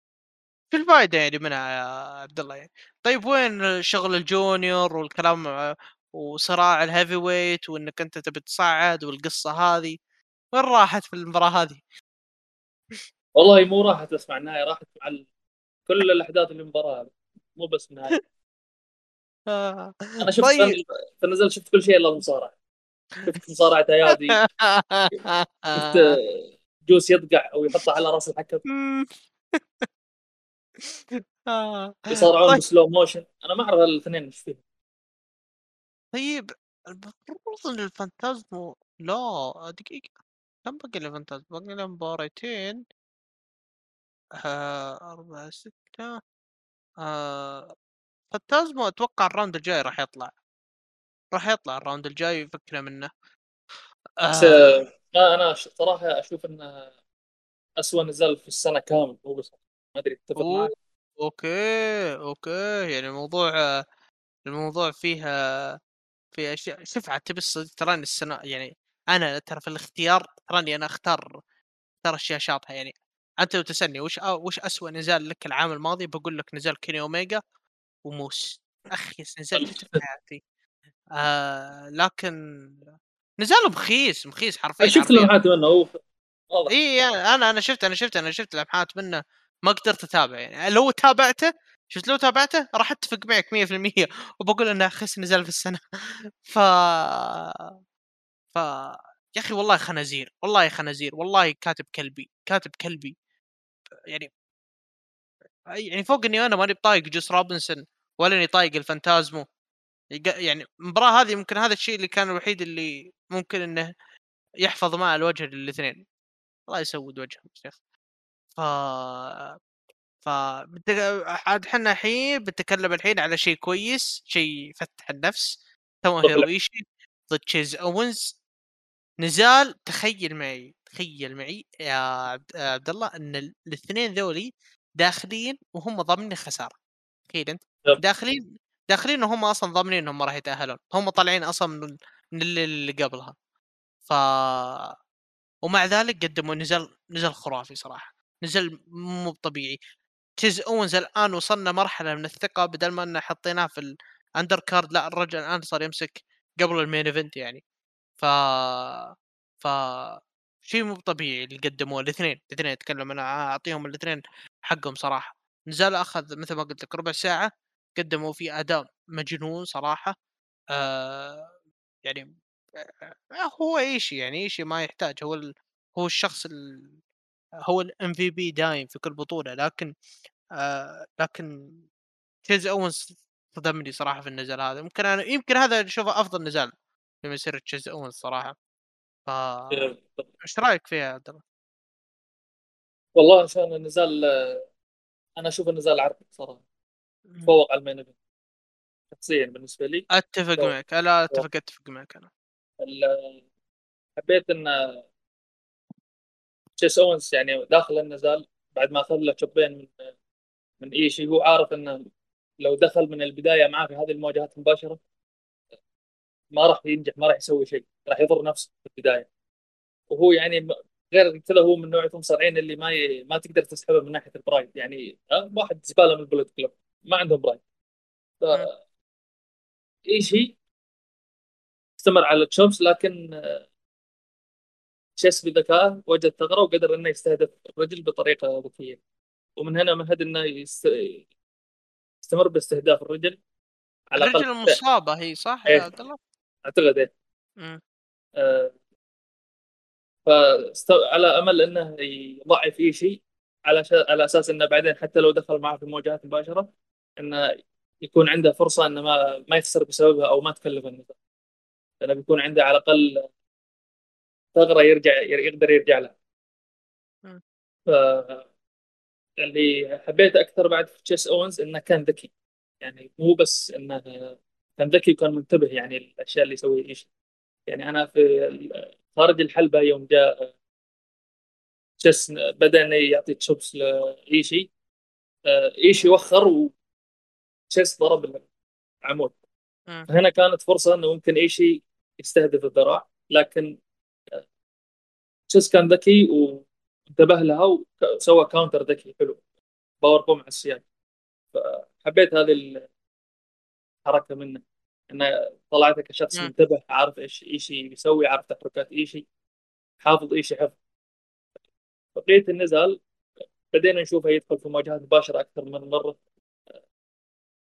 شو الفائده يعني منها يا عبد الله يعني. طيب وين شغل الجونيور والكلام وصراع الهيفي ويت وإنك أنت تبي تصعد والقصة هذه؟ وين راحت في المباراة هذه؟ والله مو راحت بس مع النهاية راحت مع ال... كل الأحداث اللي المباراة مو بس النهاية. آه. أنا شفت طيب. في النزال شفت كل شيء إلا المصارعة. شفت مصارعة أيادي. شفت جوس يضقع أو يحطه على رأس الحكم. يصارعون طيب. ب slow motion أنا ما أعرف الاثنين إيش فيهم. طيب المفروض إن الفانتازمو لا دقيقة. كم باقي له فانتازمو؟ باقي له مباراتين. آه أربعة ستة. آه فانتازمو أتوقع ال round الجاي راح يطلع. راح يطلع ال round الجاي يفكنا منه. بس آه. ما أنا صراحة أشوف إنه اسوء نزال في السنة كامل مو بس. ما أدري تتفق معك. okay okay. يعني الموضوع الموضوع فيها في أشياء شوف عاد تبي الصدق تراني السنة يعني أنا ترى في الاختيار تراني أنا أختار أختار أشياء شاطحة. يعني أنت لو تسألني وش أ... وش اسوء نزال لك العام الماضي بقول لك نزال كيني أوميجا وموكس. أخي نزال شفته في حياتي. آه لكن نزال مخيس مخيس حرفيا شفت لمحات منه هو اي أنا أنا شفت أنا شفت أنا شفت لمحات منه. ما قدرت اتابع يعني. لو تابعته شفت لو تابعته راح أتفق معك 100% وبقول إنه اخس نزال في السنة. ف ف يا أخي والله خنازير والله خنازير والله كاتب كلبي كاتب كلبي. يعني يعني فوق إني أنا ماني بطايق جوس روبنسون ولا إني طايق الفانتازمو. يعني المباراة هذه ممكن هذا الشيء اللي كان الوحيد اللي ممكن إنه يحفظ ماء الوجه للاثنين. الله يسود وجههم شيخ ف ف عاد إحنا الحين بنتكلم الحين على شيء كويس شيء يفتح النفس توموهيرو إيشي ضد تشيز اوينز نزال تخيل معي تخيل معي يا عبد الله إن الاثنين ذولي داخلين وهم ضامنين خسارة. تخيل أنت. داخلين داخلين وهم أصلا ضامنين انهم راح يتأهلون. هم طالعين أصلا من من اللي قبلها. ف ومع ذلك قدموا نزال نزال خرافي صراحة. نزال مو طبيعي. تشيز اونز الآن وصلنا مرحلة من الثقة بدل ما إنه حطيناه في ال undercard لا الرجل الآن صار يمسك قبل ال main event يعني. ف ف شيء مو طبيعي اللي قدموه الاثنين. الاثنين اتكلم أنا أعطيهم الاثنين حقهم صراحة. نزال أخذ مثل ما قلت لك ربع ساعة قدموا فيه أداء مجنون صراحة. آه يعني آه هو إيشي يعني إيشي ما يحتاج. هو ال... هو الشخص ال... هو ال MVP دايم في كل بطولة لكن آه لكن تشيز اونز صدمني صراحة في النزال هذا. يمكن أنا يمكن هذا أشوفه أفضل نزال في مسيرة تشيز اونز صراحة. ف إيش رأيك فيها يا عبد الله؟ والله عشان النزال أنا أشوف النزال عرض صراحة. تفوق على ال main شخصيا بالنسبة لي. أتفق. معك لا أتفق أتفق معك أنا. حبيت إن تشيس اونز يعني داخل النزال بعد ما اخذ له chop ين من من إيشي هو عارف إنه لو دخل من البداية معاه في هذه المواجهات المباشره ما راح ينجح ما راح يسوي شيء راح يضر نفسه في البداية. وهو يعني غير كذا هو من نوعيه المصارعين اللي ما ي... ما تقدر تسحبه من ناحية ال pride. يعني واحد زبالة من ال Bullet Club ما عندهم pride. ف... إيشي استمر على ال chops لكن تشيس بذكاء وجد ثغرة وقدر إنه يستهدف الرجل بطريقة ذكية. ومن هنا مهد إنه يست... يستمر باستهداف الرجل على الرجل المصابة هي صح؟ يا عبد الله؟ أعتقد إيه. آه. فعلى أمل إنه يضعف أي شيء على ش... على أساس إنه بعدين حتى لو دخل معه في مواجهات مباشره إنه يكون عنده فرصة إنه ما ما يخسر بسببها أو ما تكلف النزال لأنه بيكون عنده على الأقل ثغرة يرجع يقدر يرجع لها. ف اللي حبيته أكثر بعد في تشيس اونز إنه كان ذكي. يعني مو بس إنه كان ذكي وكان منتبه يعني الأشياء اللي يسويها إيش. يعني أنا في خارج الحلبة يوم جاء تشيس بدأ يعطي chops لإيشي. إيشي وخر وتشيس ضرب العمود. هنا كانت فرصة إنه ممكن إيشي يستهدف الذراع لكن تشيز كان ذكي وانتبه لها وسوى counter ذكي حلو. powerbomb على ال side فحبيت هذه الحركة منه. انه طلعته كشخص مم. منتبه عارف إيش إيش يسوي عارف تحركات ايشي حافظ ايشي حفظ بقية النزال بدينا نشوفه يدخل في مواجهات مباشرة أكثر من مرة.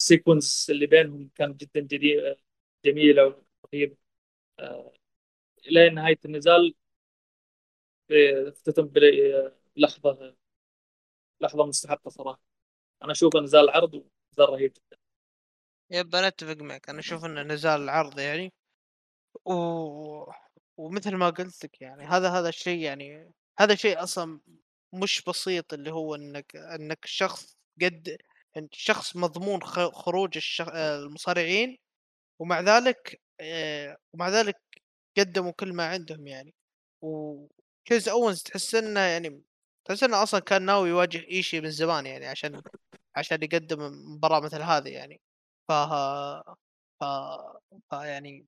ال sequence اللي بينهم كانت جدا جديدة جميلة ورهيبه إلى نهاية النزال اختتم بلحظه لحظة مستحقة صراحة. أنا اشوفه نزال عرض ونزال رهيب جدا. يب أنا أتفق معك. أنا أشوف انه نزال العرض يعني و... ومثل ما قلت لك يعني هذا هذا الشيء يعني هذا شيء أصلا مش بسيط اللي هو إنك إنك شخص قد انت شخص مضمون خروج الشخ... المصارعين ومع ذلك آه، ومع ذلك قدموا كل ما عندهم يعني. وتشيز اونز تحس إنه يعني تحس إنه أصلا كان ناوي يواجه إيشي من زمان يعني عشان عشان يقدم مباراة مثل هذه يعني. ف ف ف يعني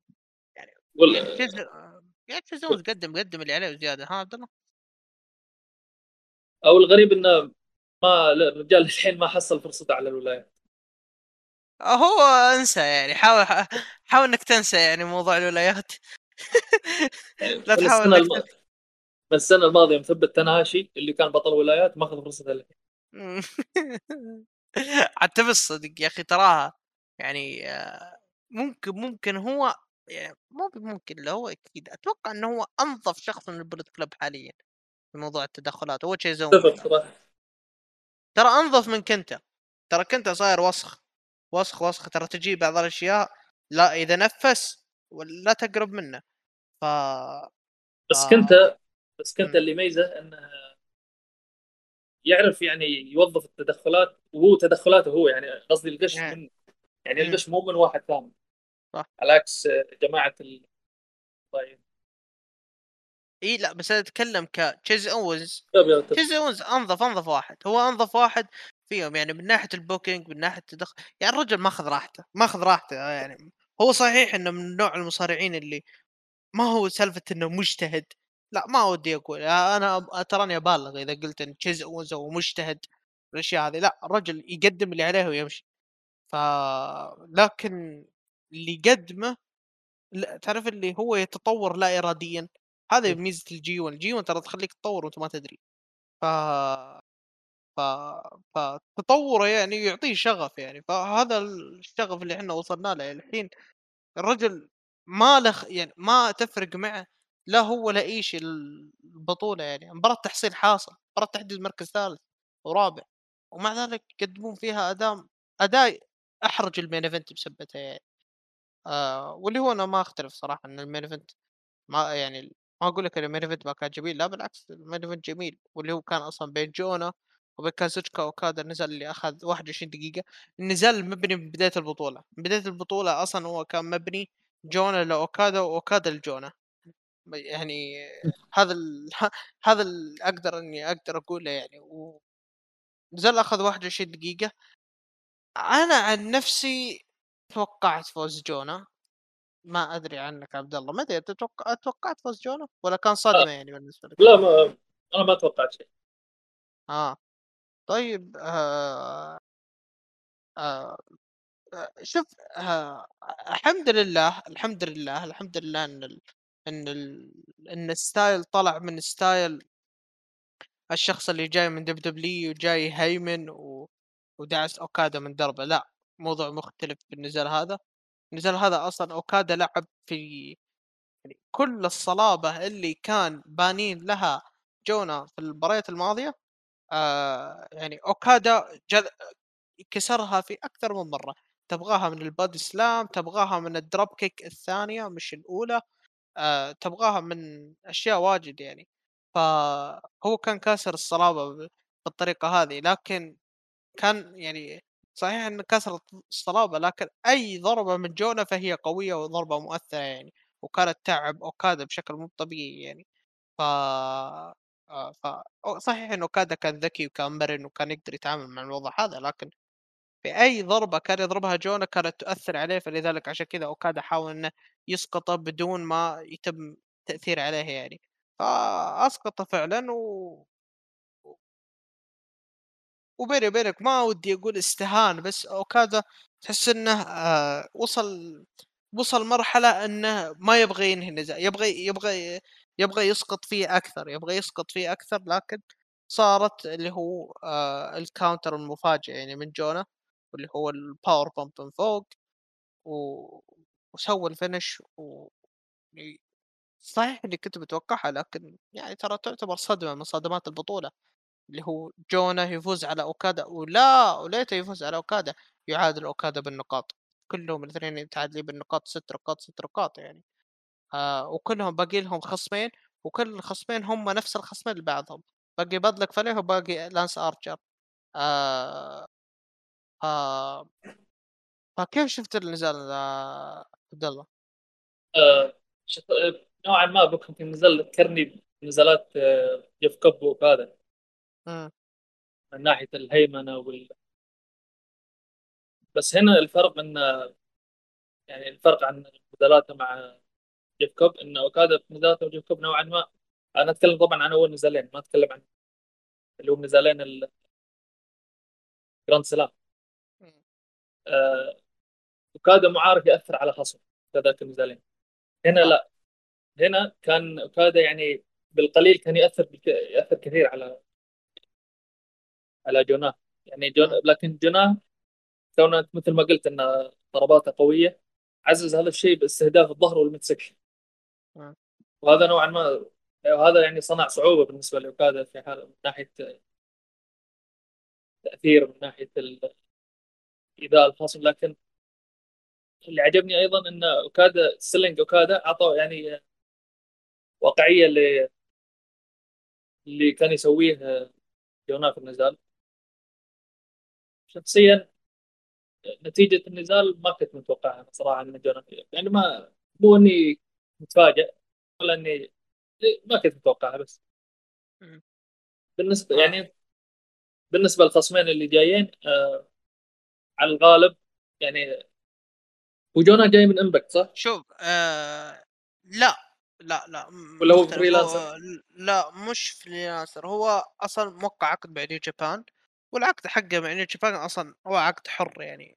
يعني وال... يعني كيز يعني كيز اونز قدم قدم اللي عليه وزيادة ها عبد الله؟ أو الغريب إنه ما الرجال الحين ما حصل فرصته على الولايات. هو أنسى يعني حاول حاول إنك تنسى يعني موضوع الولايات. لا تحاول إنك الم... من السنة الماضية مثبت تناشي اللي كان بطل ولايات ما أخذ فرصته الحين حتى بالصدق يا أخي تراها. يعني آه، ممكن ممكن هو يعني مو ممكن لا هو أكيد. أتوقع إنه هو أنظف شخص من البلد كلب حاليا في موضوع التدخلات. اونز اتفق صراحة. ترى أنظف من كنتا. ترى كنتا صاير وسخ. وسخ وسخ. ترى تجي بعض الأشياء لا إذا نفس ولا تقرب منه. ف بس ف- كنت بس كنت. اللي يميزه انه يعرف يعني يوظف التدخلات وهو تدخلاته هو يعني قصدي الغش يعني من يعني مم. الغش مو من واحد ثاني. صح. على عكس جماعة ال... طيب. إي لا بس أنا أتكلم كتشيز اونز. تشيز اونز أنظف أنظف واحد. هو أنظف واحد فيهم يعني من ناحية ال booking من ناحية التدخل يعني الرجل ماخذ راحته ماخذ راحته يعني. هو صحيح إنه من نوع المصارعين اللي ما هو سالفة إنه مجتهد. لا ما ودي أقول أنا تراني أبالغ إذا قلت إن تشيز اونز هو مجتهد الاشياء هذه لا الرجل يقدم اللي عليه ويمشي. ف لكن اللي يقدمه لا تعرف اللي هو يتطور لا اراديا. هذا ميزة الجي 1 الجي 1 ترى تخليك تطور وأنت ما تدري. ف ف فتطوره يعني يعطيه شغف يعني. فهذا الشغف اللي إحنا وصلنا له الحين الرجل ما له خ- يعني ما تفرق معه لا هو ولا اي شيء البطولة يعني مباراة تحصيل حاصل مباراة تحديد مركز ثالث ورابع ومع ذلك يقدمون فيها أداء أداء أحرج ال main event بسبته يعني. آه واللي هو أنا ما أختلف صراحة إن ال main event ما يعني ما أقول لك ال main event ما كان جميل لا بالعكس ال main event جميل. واللي هو كان أصلا بين جونا وبين كازوتشيكا أوكادا النزال اللي أخذ 21 دقيقة النزال مبني من بداية البطولة. من بداية البطولة أصلا هو كان مبني جونا لأوكادا وأوكادا لجونا. يعني هذا ال... هذا اللي أقدر إني أقدر أقوله يعني ونزال أخذ 21 دقيقة. أنا عن نفسي توقعت فوز جونا. ما أدري عنك عبد الله ما أدري تتوقع توقعت فوز جونا؟ ولا كان صدمه يعني بالنسبة لك؟ لا ما أنا ما توقعت شيء. آه. طيب آه آه آه، شوف آه الحمد لله الحمد لله الحمد لله إن. إن ال... إن ال style طلع من style الشخص اللي جاي من WWE وجاي هيمن و... ودعس أوكادا من دربه. لا موضوع مختلف بالنزال هذا النزال هذا أصلا أوكادا لعب في يعني كل الصلابة اللي كان بانين لها جونا في المباريات الماضية آه يعني أوكادا جل... كسرها في أكثر من مرة. تبغاها من ال body slam تبغاها من ال dropkick الثانية مش الأولى. آه تبغاها من أشياء واجد يعني. فهو كان كاسر الصلابة ب- بالطريقة هذه لكن كان يعني صحيح إنه كسرت الصلابة لكن أي ضربة من جونا فهي قوية وضربة مؤثرة يعني وكانت تعب اوكادا بشكل مو طبيعي يعني. ف آه، ف صحيح إنه اوكادا كان ذكي وكان مرن وكان يقدر يتعامل مع الوضع هذا لكن في أي ضربة كان يضربها جونا كانت تؤثر عليه فلذلك عشان كذا أوكادا حاول إنه يسقطه بدون ما يتم التأثير عليه يعني. فاسقطه فعلا و وبيني وبينك ما ودي أقول استهان بس أوكادا تحس إنه آه وصل وصل مرحلة إنه ما يبغى ينهي النزال يبغى يبغى يبغى يسقط فيه أكثر يبغى يسقط فيه أكثر لكن صارت اللي هو آه ال counter المفاجئ يعني من جونا. واللي هو ال power bomb من فوق و... وسوى ال finish و... يعني صحيح إني كنت متوقعها لكن يعني ترى تعتبر صدمة من صدمات البطولة اللي هو جونا يفوز على أوكادا ولا وليته يفوز على أوكادا يعادل أوكادا بالنقاط. كلهم الاثنين متعادلين بالنقاط ست نقاط ست نقاط يعني. آه وكلهم باقي لهم خصمين وكل الخصمين هم نفس الخصمين لبعضهم. باقي بدلك فليه وباقي لانس آرشر. آه. آه فكيف شفت النزال عبد الله؟ آه شف... آه، نوعا ما بكم في النزال ذكرني بنزالات آه جيف كوب وهذا. من ناحية الهيمنة وال بس هنا الفرق إن يعني الفرق عن نزالاته مع جيف كوب ان اوكادا في نزالاته وجيف كوب نوعا ما. أنا أتكلم طبعا عن أول نزالين ما أتكلم عن اللي هم نزالين الجراند سلام اوكادا معارف يأثر على خصم ذاك النزالين هنا لا هنا كان اوكادا يعني بالقليل كان يأثر بك... يأثر كثير على على جوناه. يعني جون لكن جوناه كونه مثل ما قلت إن ضرباته قوية عزز هذا الشيء باستهداف الظهر وال midsection وهذا نوعا ما وهذا يعني صنع صعوبة بالنسبة لاوكادا في حال من ناحية تأثير من ناحية ايذاء الخصم لكن اللي عجبني أيضا إن أوكادا selling أوكادا اعطى يعني واقعية اللي اللي كان يسويه جونا في النزال. شخصيا نتيجة النزال ما كنت متوقعها صراحة من جونا يعني ما مو إني متفاجئ ولا إني ما كنت متوقعها بس. بالنسبة يعني بالنسبة للخصمين اللي جايين آه على الغالب يعني وجونا جاي من امباكت صح؟ شوف آه لا لا لا ولا هو freelancer؟ لا مش freelancer هو أصلا موقع عقد مع نيو جابان والعقد حقه مع نيو جابان أصلا هو عقد حر يعني.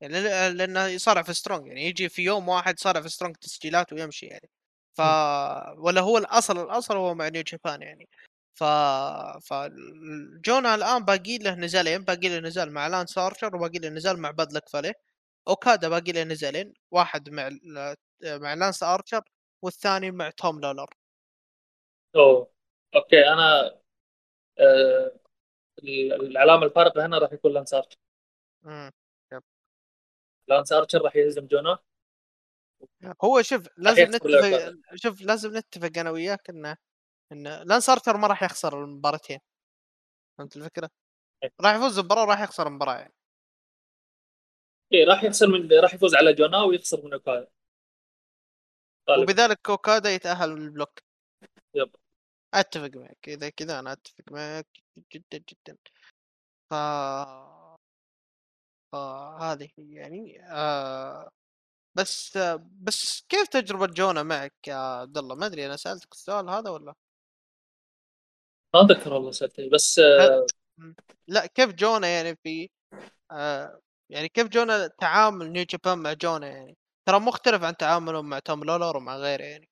يعني لأنه يصارع في سترونج يعني يجي في يوم واحد يصارع في سترونج تسجيلات ويمشي يعني. ف ولا هو الأصل الأصل هو مع نيو جابان يعني. ف ف جونا الآن باقي له نزالين باقي له نزال مع لانس ارشر وباقي له نزال مع باد لك فالي أوكادا باقي له نزالين واحد مع مع لانس ارشر والثاني مع توم لولر أوه أوكي أنا آه العلامة الفارقة هنا راح يكون لانس ارشر امم لانس ارشر راح يهزم جونا. هو شوف لازم نتفق شوف لازم نتفق أنا وياك إنه إن لانس ارشر ما راح يخسر المباراتين فهمت الفكرة؟ إيه. راح يفوز المباراة وراح يخسر المباراة يعني إيه راح يخسر من راح يفوز على جونا ويخسر من أوكادا وبذلك أوكادا يتأهل للبلوك يب أتفق معك إذا كذا أنا أتفق معك جدا جدا ف فهذه يعني آه بس بس كيف تجربة جونا معك يا عبد الله؟ ما أدري أنا سألتك السؤال هذا ولا؟ ما اتذكر والله سالتني بس آه لا كيف جونا يعني في آه يعني كيف جونا تعامل نيو جابان مع جونا يعني؟ ترى مختلف عن تعاملهم مع توم لولر ومع غيره يعني.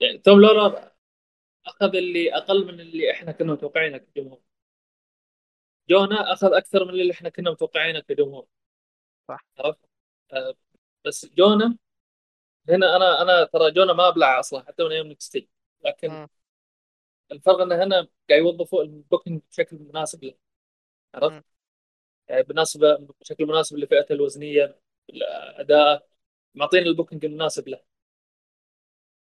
يعني توم لولر أخذ اللي أقل من اللي إحنا كنا متوقعينه كجمهور. جونا أخذ أكثر من اللي إحنا كنا متوقعينه كجمهور. صح عرفت؟ آه بس جونا هنا أنا أنا ترى جونا ما ابلع أصلا حتى من أيام NXT لكن م. الفرق انه هنا قاعد يوظفوا ال booking بشكل مناسب له. عرفت؟ يعني بالنسبة بشكل مناسب لفئته الوزنية الأداء معطينا ال booking المناسب له.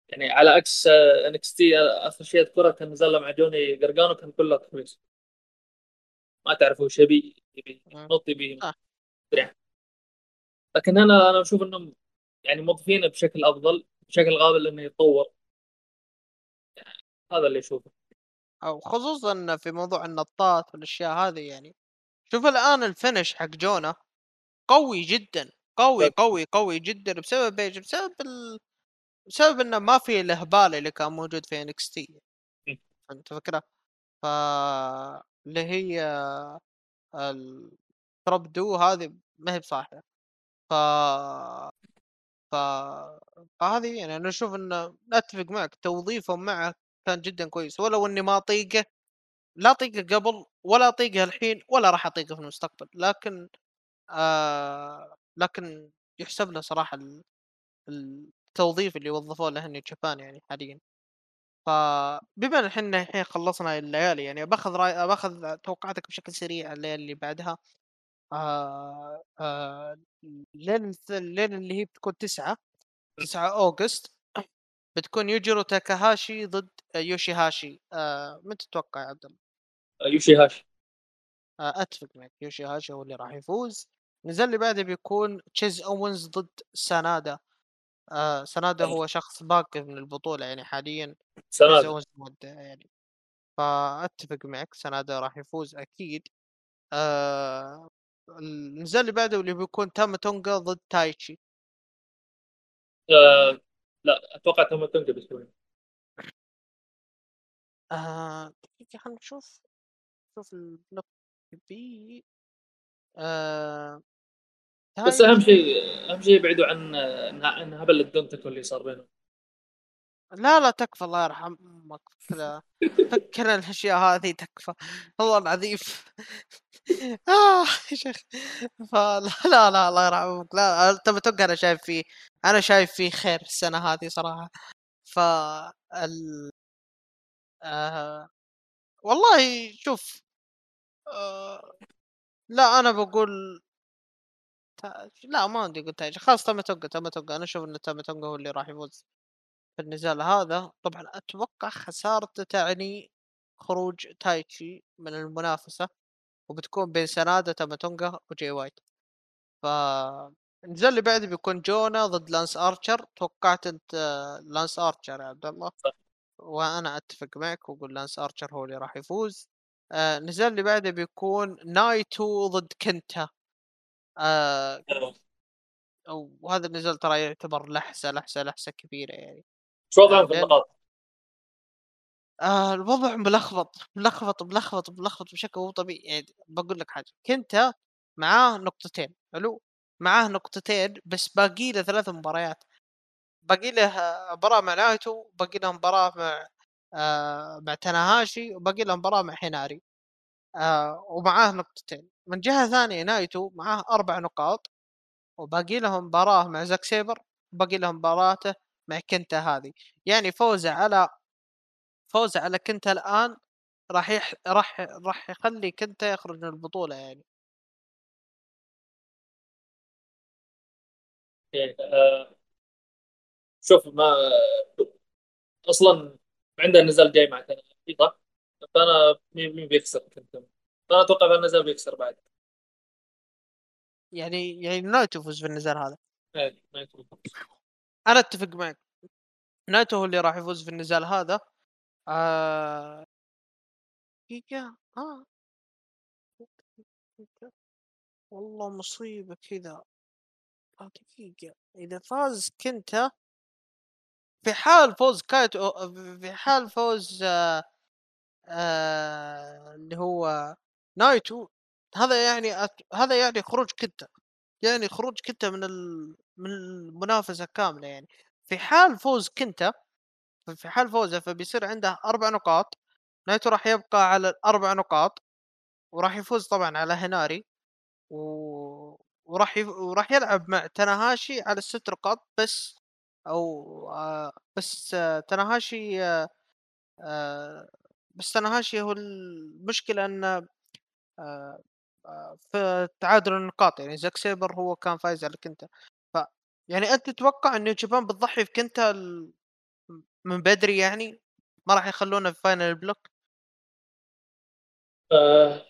يعني على عكس NXT آخر شيء أذكره كان نزال مع جوني قرقانو كان كله تحميس ما تعرف هو يبي يبي ينط يبي لكن هنا أنا أشوف إنهم يعني موظفينه بشكل أفضل بشكل قابل إنه يتطور. هذا اللي اشوفه أو خصوصا في موضوع النطات والأشياء هذه يعني شوف الآن ال finish حق جونا قوي جدا قوي قوي قوي جدا بسبب إيش؟ بسبب ال... بسبب إنه ما في الإهبال اللي كان موجود في NXT. فهمت الفكرة؟ ف اللي هي التراب دو هذه ما هي بصاحيه ف ف فهذه يعني أنا أشوف إنه اتفق معك توظيفهم معه كان جدا كويس. ولو إني ما أطيقه لا أطيقه قبل ولا أطيقه الحين ولا راح أطيقه في المستقبل. لكن آه لكن يحسب له صراحة ال- التوظيف اللي وظفوه له هني جابان يعني حاليا. فبما إن إحنا الحين خلصنا الليالي يعني بأخذ رأي بأخذ توقعاتك بشكل سريع الليالي اللي بعدها. آه آه لين لين اللي هي بتكون تسعة تسعة August. بتكون يوجيرو تاكاهاشي ضد يوشي هاشي آه من تتوقع يا عبد الله؟ يوشي هاشي آه أتفق معك يوشي هاشي هو اللي راح يفوز. النزال اللي بعده بيكون تشيز اوينز ضد سانادا. آه سانادا هو شخص باقي من البطولة يعني حاليا اوينز مودع يعني. فأتفق معك سانادا راح يفوز أكيد. آه النزال اللي بعده اللي بيكون تاما تونجا ضد تايتشي. آه لا أتوقع تاما تونجا بيسوي آه دقيقة خلينا نشوف نشوف ال block B آه بس أهم تايتشي شيء أهم شيء يبعدوا عن عن هبل الدونتكو اللي صار بينهم. لا لا تكفى الله يرحم أمك فكر الأشياء هذه تكفى والله العظيم. آه يا شيخ. فلا لا لا الله يرحم أمك لا انت بتوقع أنا شايف فيه أنا شايف فيه خير السنة هذه صراحة. ف ال... آه... والله شوف آه... لا أنا بقول لا ما عندي قلت خلاص تم توقع تم توقع أنا أشوف إن تم توقع هو اللي راح يفوز. في النزال هذا طبعا أتوقع خسارته تعني خروج تايتشي من المنافسة وبتكون بين سانادا تاما تونجا وجاي وايت. ف النزال اللي بعده بيكون جونا ضد لانس آرشر. توقعت أنت لانس آرشر يا عبد الله؟ صح. وأنا أتفق معك وأقول لانس آرشر هو اللي راح يفوز. آه، النزال اللي بعده بيكون نايتو ضد كنتا. آه وهذا النزال ترى يعتبر لحسة لحسة لحسة كبيرة يعني. شو وضعهم في لأن- النقاط؟ آه الوضع ملخبط ملخبط ملخبط ملخبط بشكل مو طبيعي. يعني بقول لك حاجة كنت معاه نقطتين حلو؟ معاه نقطتين بس باقي له ثلاث مباريات. باقي له آه، مباراة مع نايتو باقي له مباراة مع آه مع تاناهاشي وباقي له مباراة مع هيناري. آه ومعاه نقطتين. من جهة ثانية نايتو معاه أربع نقاط وباقي له مباراة مع زاك سيبر وباقي له مباراته مع كنتا هذه. يعني فوزه على فوزه على كنتا الآن راح يح... راح راح يخلي كنتا يخرج من البطولة يعني. يعني آه شوف ما أصلا عندنا نزال جاي مع تنافي صح؟ فأنا مين بيخسر كنت فأنا أتوقع ان النزال بيخسر بعد. يعني يعني نايتو يفوز في النزال هذا. إيه،. أنا أتفق معك. نايتو هو اللي راح يفوز في النزال هذا. آه... دقيقة. والله مصيبة كذا. آه دقيقة. إذا فاز كنتا في حال فوز نايتو في حال فوز آه... آه... اللي هو نايتو هذا يعني أت... هذا يعني خروج كنتا. يعني خروج كنتا من ال... من المنافسة كاملة يعني. في حال فوز كنتا في حال فوزه فبيصير عنده أربع نقاط نايتو راح يبقى على الأربع نقاط وراح يفوز طبعا على هناري و... وراح يف... وراح يلعب مع تناهاشي على الست نقاط بس أو آه بس آه تناهاشي آه آه بس تناهاشي هو المشكلة انه آه آه في تعادل النقاط يعني زاك سيبر هو كان فايز على كنتا يعني أنت تتوقع إن Japan بتضحي في كنتا ال... من بدري يعني؟ ما راح يخلونه في final ال block آه.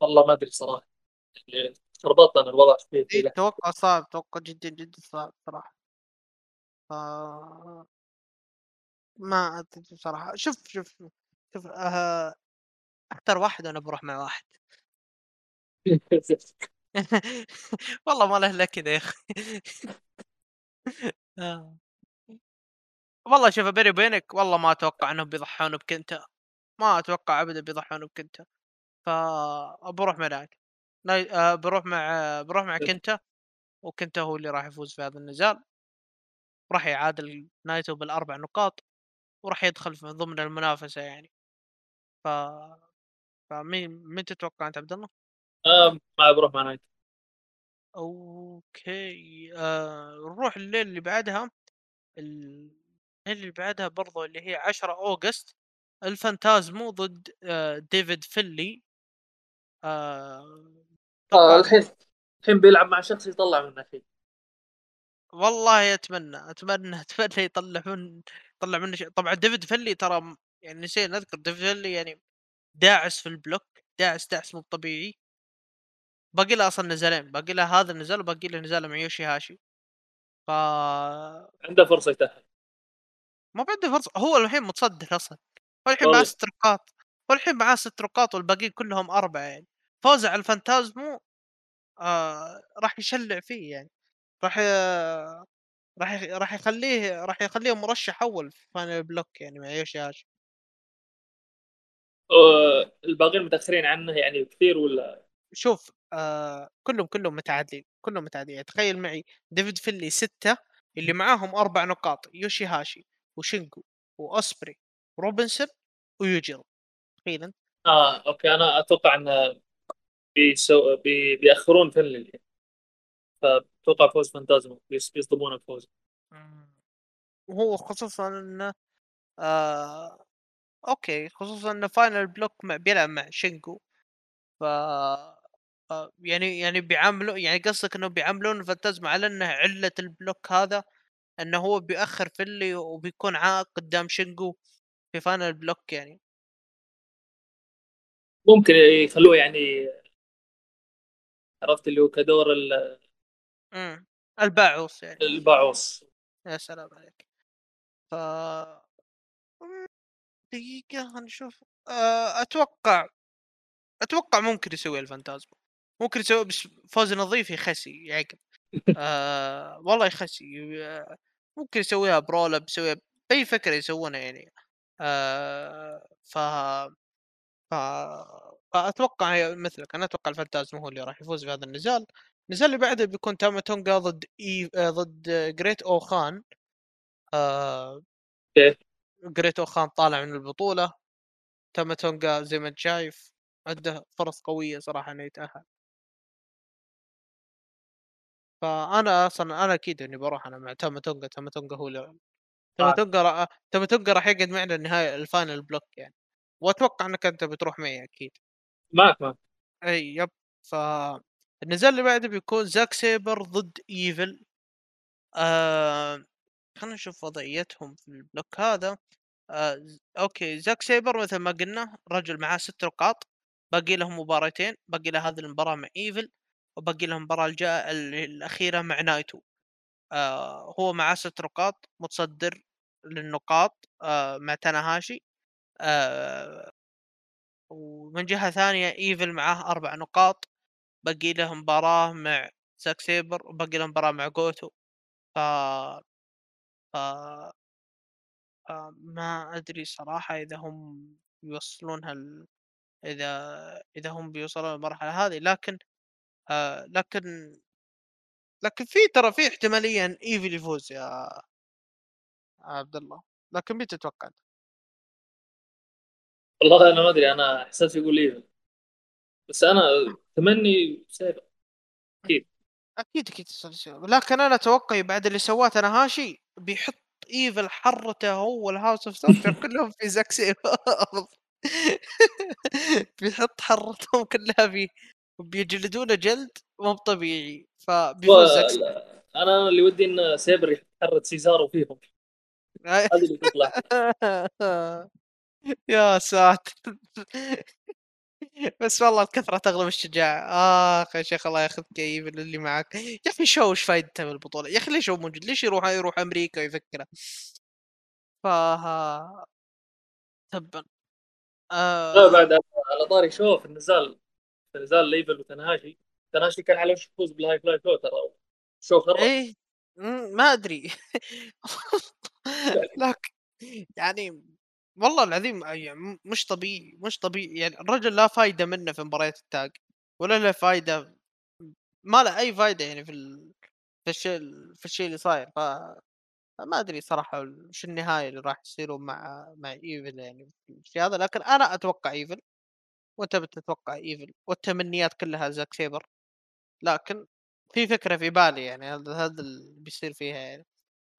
والله ما أدري صراحة. يعني ربطت أنا الوضع فيه في إيه،. توقع صعب توقع جدا جدا صعب صراحة. ف... ما أدري بصراحة. شوف شوف شوف, آه... أكثر واحد أنا بروح مع واحد. والله ما له إلا كذا يا أخي. آه. والله شوف بيني وبينك والله ما أتوقع إنهم بيضحون بكنتا ما أتوقع ابدا بيضحون بكنتا فبروح مع نايت ناي... آه بروح مع بروح مع كنتا وكنتا هو اللي راح يفوز في هذا النزال. راح يعادل نايتو بالأربع نقاط وراح يدخل في ضمن المنافسة يعني. ف فمين مين تتوقع أنت عبد الله؟ آه ما بروح مع نايت. okay آه نروح الليل اللي بعدها. الليل اللي بعدها برضو اللي هي 10 August. الفانتازمو ضد آه ديفيد فينلي. آه آه الحين الحين بيلعب مع شخص يطلع منه شيء والله أتمنى أتمنى أتمنى يطلع من يطلع منه شيء. طبعا ديفيد فينلي ترى يعني نسينا نذكر ديفيد فينلي يعني داعس في ال block داعس داعس مو طبيعي. باقي له أصلا نزالين باقي له هذا النزال وباقي له نزال مع يوشي هاشي. ف عنده فرصة يتأهل. ما عنده فرصة هو الحين متصدر أصلا. هو الحين معاه ست نقاط هو الحين معاه ست نقاط والباقيين كلهم أربعة يعني. فوزه على الفانتازمو آه راح يشلع فيه يعني. راح. راح. راح يخليه راح يخليه مرشح أول في final block يعني مع يوشي هاشي الباقيين متأخرين عنه يعني كثير ولا؟ شوف آه كلهم كلهم متعادلين كلهم متعادلين. تخيل معي ديفيد فينلي ستة اللي معاهم أربع نقاط يوشي هاشي وشينجو وأوسبري وروبنسون ويوجيرو تخيل أنت. آه okay. أنا أتوقع انه بيسو... بي... بيأخرون فينلي فأتوقع فوز فانتازمو بيصدمون الفوز. وهو خصوصا إنه آه okay خصوصا إنه final block مع بيلعب مع شينجو ف يعني يعني بيعاملوا يعني قصدك إنه بيعاملون فانتازما على إنه علة ال block هذا إنه هو بيأخر فينلي وبيكون عائق قدام شينجو في final block يعني. ممكن يخلوه يعني عرفت اللي هو كدور ال إمم الباعوص يعني. الباعوص يا سلام عليك. ف دقيقة نشوف. آه، أتوقع أتوقع ممكن يسوي الفانتازما. ممكن يسوي بس فوز نظيف يخسي يعقب آه والله يخسي ممكن يسويها برولب يسويها بأي فكرة يسوونها يعني. آه ف ف فأتوقع مثلك أنا أتوقع الفانتازم هو اللي راح يفوز في هذا النزال. النزال اللي بعده بيكون تاما تونجا ضد إي... آه، ضد جريت أوخان آه... جريت أوخان طالع من البطولة. تاما تونجا زي ما أنت شايف عنده فرص قوية صراحة إنه يتأهل. فأنا أصلا أنا أكيد إني بروح أنا مع تاما تونجا تاما تونجا هو اللي تاما تونجا را... تاما تونجا راح يقعد معنا النهايه ال final block يعني وأتوقع إنك أنت بتروح معي أكيد. معك معك. إي yep. ف النزال اللي بعده بيكون زاك سيبر ضد إيفل. آه... خلينا نشوف وضعيتهم في ال block هذا. آه... okay زاك سيبر مثل ما قلنا رجل معاه ست نقاط باقي لهم مباراتين باقي له هذه المباراة مع إيفل. وباقي لهم المباراه الجاء الأخيرة مع نايتو. آه هو معاه ست نقاط متصدر للنقاط آه مع تاناهاشي. آه ومن جهة ثانية إيفل معاه أربع نقاط. باقي له مباراة مع زاك سيبر وباقي له مباراة مع جوتو. ف... ف... ما أدري صراحة إذا هم يوصلونها ال... إذا إذا هم بيوصلون المرحلة هذه. لكن آه لكن لكن في ترى في احتماليه ان ايفل يفوز يا عبد الله لكن مين تتوقع والله أنا ما أدري أنا إحساس يقول ايفل بس أنا تمني سيبر أكيد. أكيد أكيد لكن أنا أتوقع بعد اللي سواه تناهاشي بيحط ايفل حرته هو وال House of كلهم في زاك بيحط حرتهم كلها فيه. وبيجلدونه جلد مو طبيعي فبيفوز أنا اللي ودي إن سيبر يحرد سيزارو فيهم. هذه اللي تطلع يا ساتر. بس والله الكثرة تغلب الشجاعة. آخ يا شيخ الله ياخذ كيف اللي معك. يا أخي شو وش فايدته بالبطولة يا أخي ليش هو موجود؟ ليش يروح يروح أمريكا ويفكره؟ فها تبا. آه... لا بعد على طاري شو في النزال نزال ليفل وتنهاشي. تنهاشي كان على وش يفوز بال high fly شو ترى. شو خرب؟ إيه. ما أدري. لكن يعني والله العظيم يعني مش طبيعي مش طبيعي. يعني الرجل لا فايدة منه في مباريات ال tag ولا له فايدة ما له أي فايدة يعني في ال... في الشيء في الشيء اللي صاير. ف ما أدري صراحة وش النهاية اللي راح تصيروا مع مع إيفل يعني في هذا. لكن أنا أتوقع إيفل وانت بتتوقع إيفل والتمنيات كلها زاك سيبر. لكن في فكرة في بالي يعني هذا هذا اللي بيصير فيها يعني.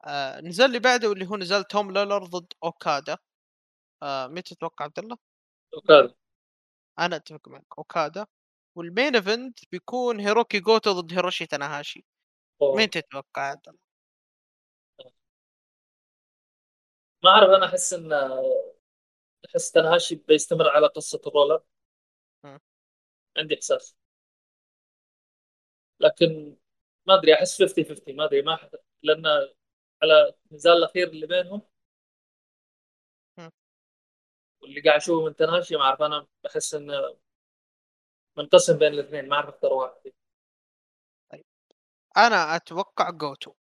آه نزل اللي بعده واللي هو نزل توم لولر ضد أوكادا. آه مين تتوقع عبد الله؟ أوكادا. أنا أتفق معك أوكادا. وال main event بيكون هيروكي جوتو ضد هيروشي تاناهاشي. مين تتوقع عبد الله؟ ما أعرف أنا أحس إن أحس تناهاشي بيستمر على قصة ال roll up. عندي إحساس. لكن ما أدري أحس 50 50 ما أدري ما حد لأن على النزال الأخير اللي بينهم واللي قاعد أشوفه من تناهاشي ما أعرف أنا بحس إنه منقسم بين الاثنين ما أعرف أختار واحد. طيب. أنا أتوقع جوتو.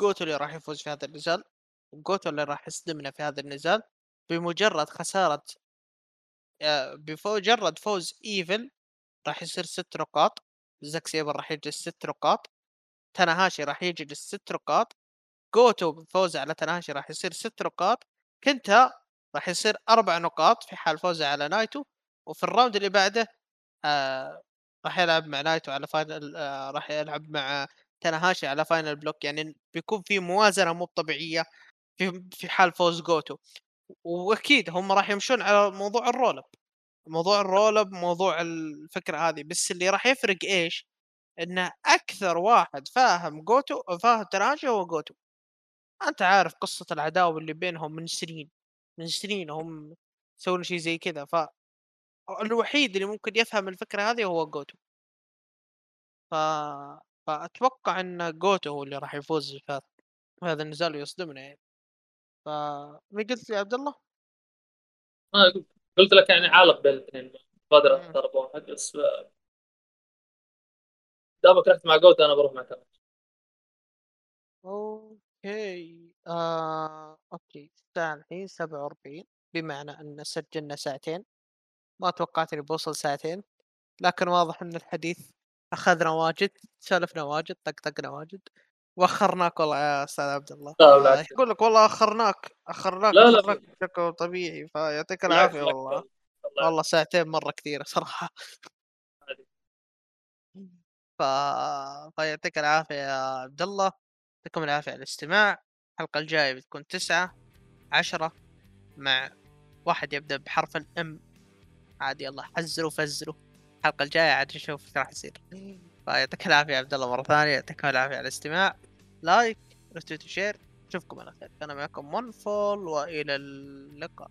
جوتو اللي راح يفوز في هذا النزال جوتو اللي راح يصدمنا في هذا النزال بمجرد خسارة بمجرد فوز إيفل راح يصير ست نقاط زاك سيبر راح يجلس ست نقاط تناهاشي راح يجلس ست نقاط جوتو بفوزه على تناهاشي راح يصير ست نقاط كنتا راح يصير أربع نقاط في حال فوزه على نايتو وفي ال round اللي بعده آه راح يلعب مع نايتو على final آه راح يلعب مع تناهاشي على final block يعني بيكون في موازنة مو طبيعية في حال فوز جوتو. وأكيد هم راح يمشون على موضوع ال roll موضوع ال roll up موضوع الفكرة هذه. بس اللي راح يفرق إيش؟ انه أكثر واحد فاهم جوتو فاهم تناهاشي هو جوتو. أنت عارف قصة العداوة اللي بينهم من سنين من سنين هم يسوون شيء زي كذا. ف الوحيد اللي ممكن يفهم الفكرة هذه هو جوتو. ف... فأتوقع إن جوتو هو اللي راح يفوز في هذا النزال ويصدمنا يعني. ف مين قلت لي عبد الله؟ آه قلت لك يعني عالق بين الاثنين بقدر اختار بواحد بس دامك رحت مع جوتو أنا بروح مع كمان أوكي. آه... أوكي. الساعة الحين سبعة وأربعين بمعنى أن سجلنا ساعتين. ما توقعت إني بوصل ساعتين لكن واضح أن الحديث أخذنا واجد سولفنا واجد طقطقنا واجد. وأخرناك والله يا أستاذ عبد الله. آه يقول لك والله أخرناك أخرناك لا لا بشكل طبيعي فيعطيك العافية والله. والله ساعتين مرة كثيرة صراحة. ف... فيعطيك العافية يا عبد الله. يعطيكم العافية على الاستماع. الحلقة الجاية بتكون تسعة عشرة مع واحد يبدأ بحرف ال M. عادي يلا حزروا فزروا. الحلقة الجاية عاد نشوف إيش راح يصير. فيعطيك العافية عبد الله مرة ثانية. يعطيكم العافية على الاستماع. like retweet و share. اشوفكم على خير كان معكم ون فول وإلى اللقاء.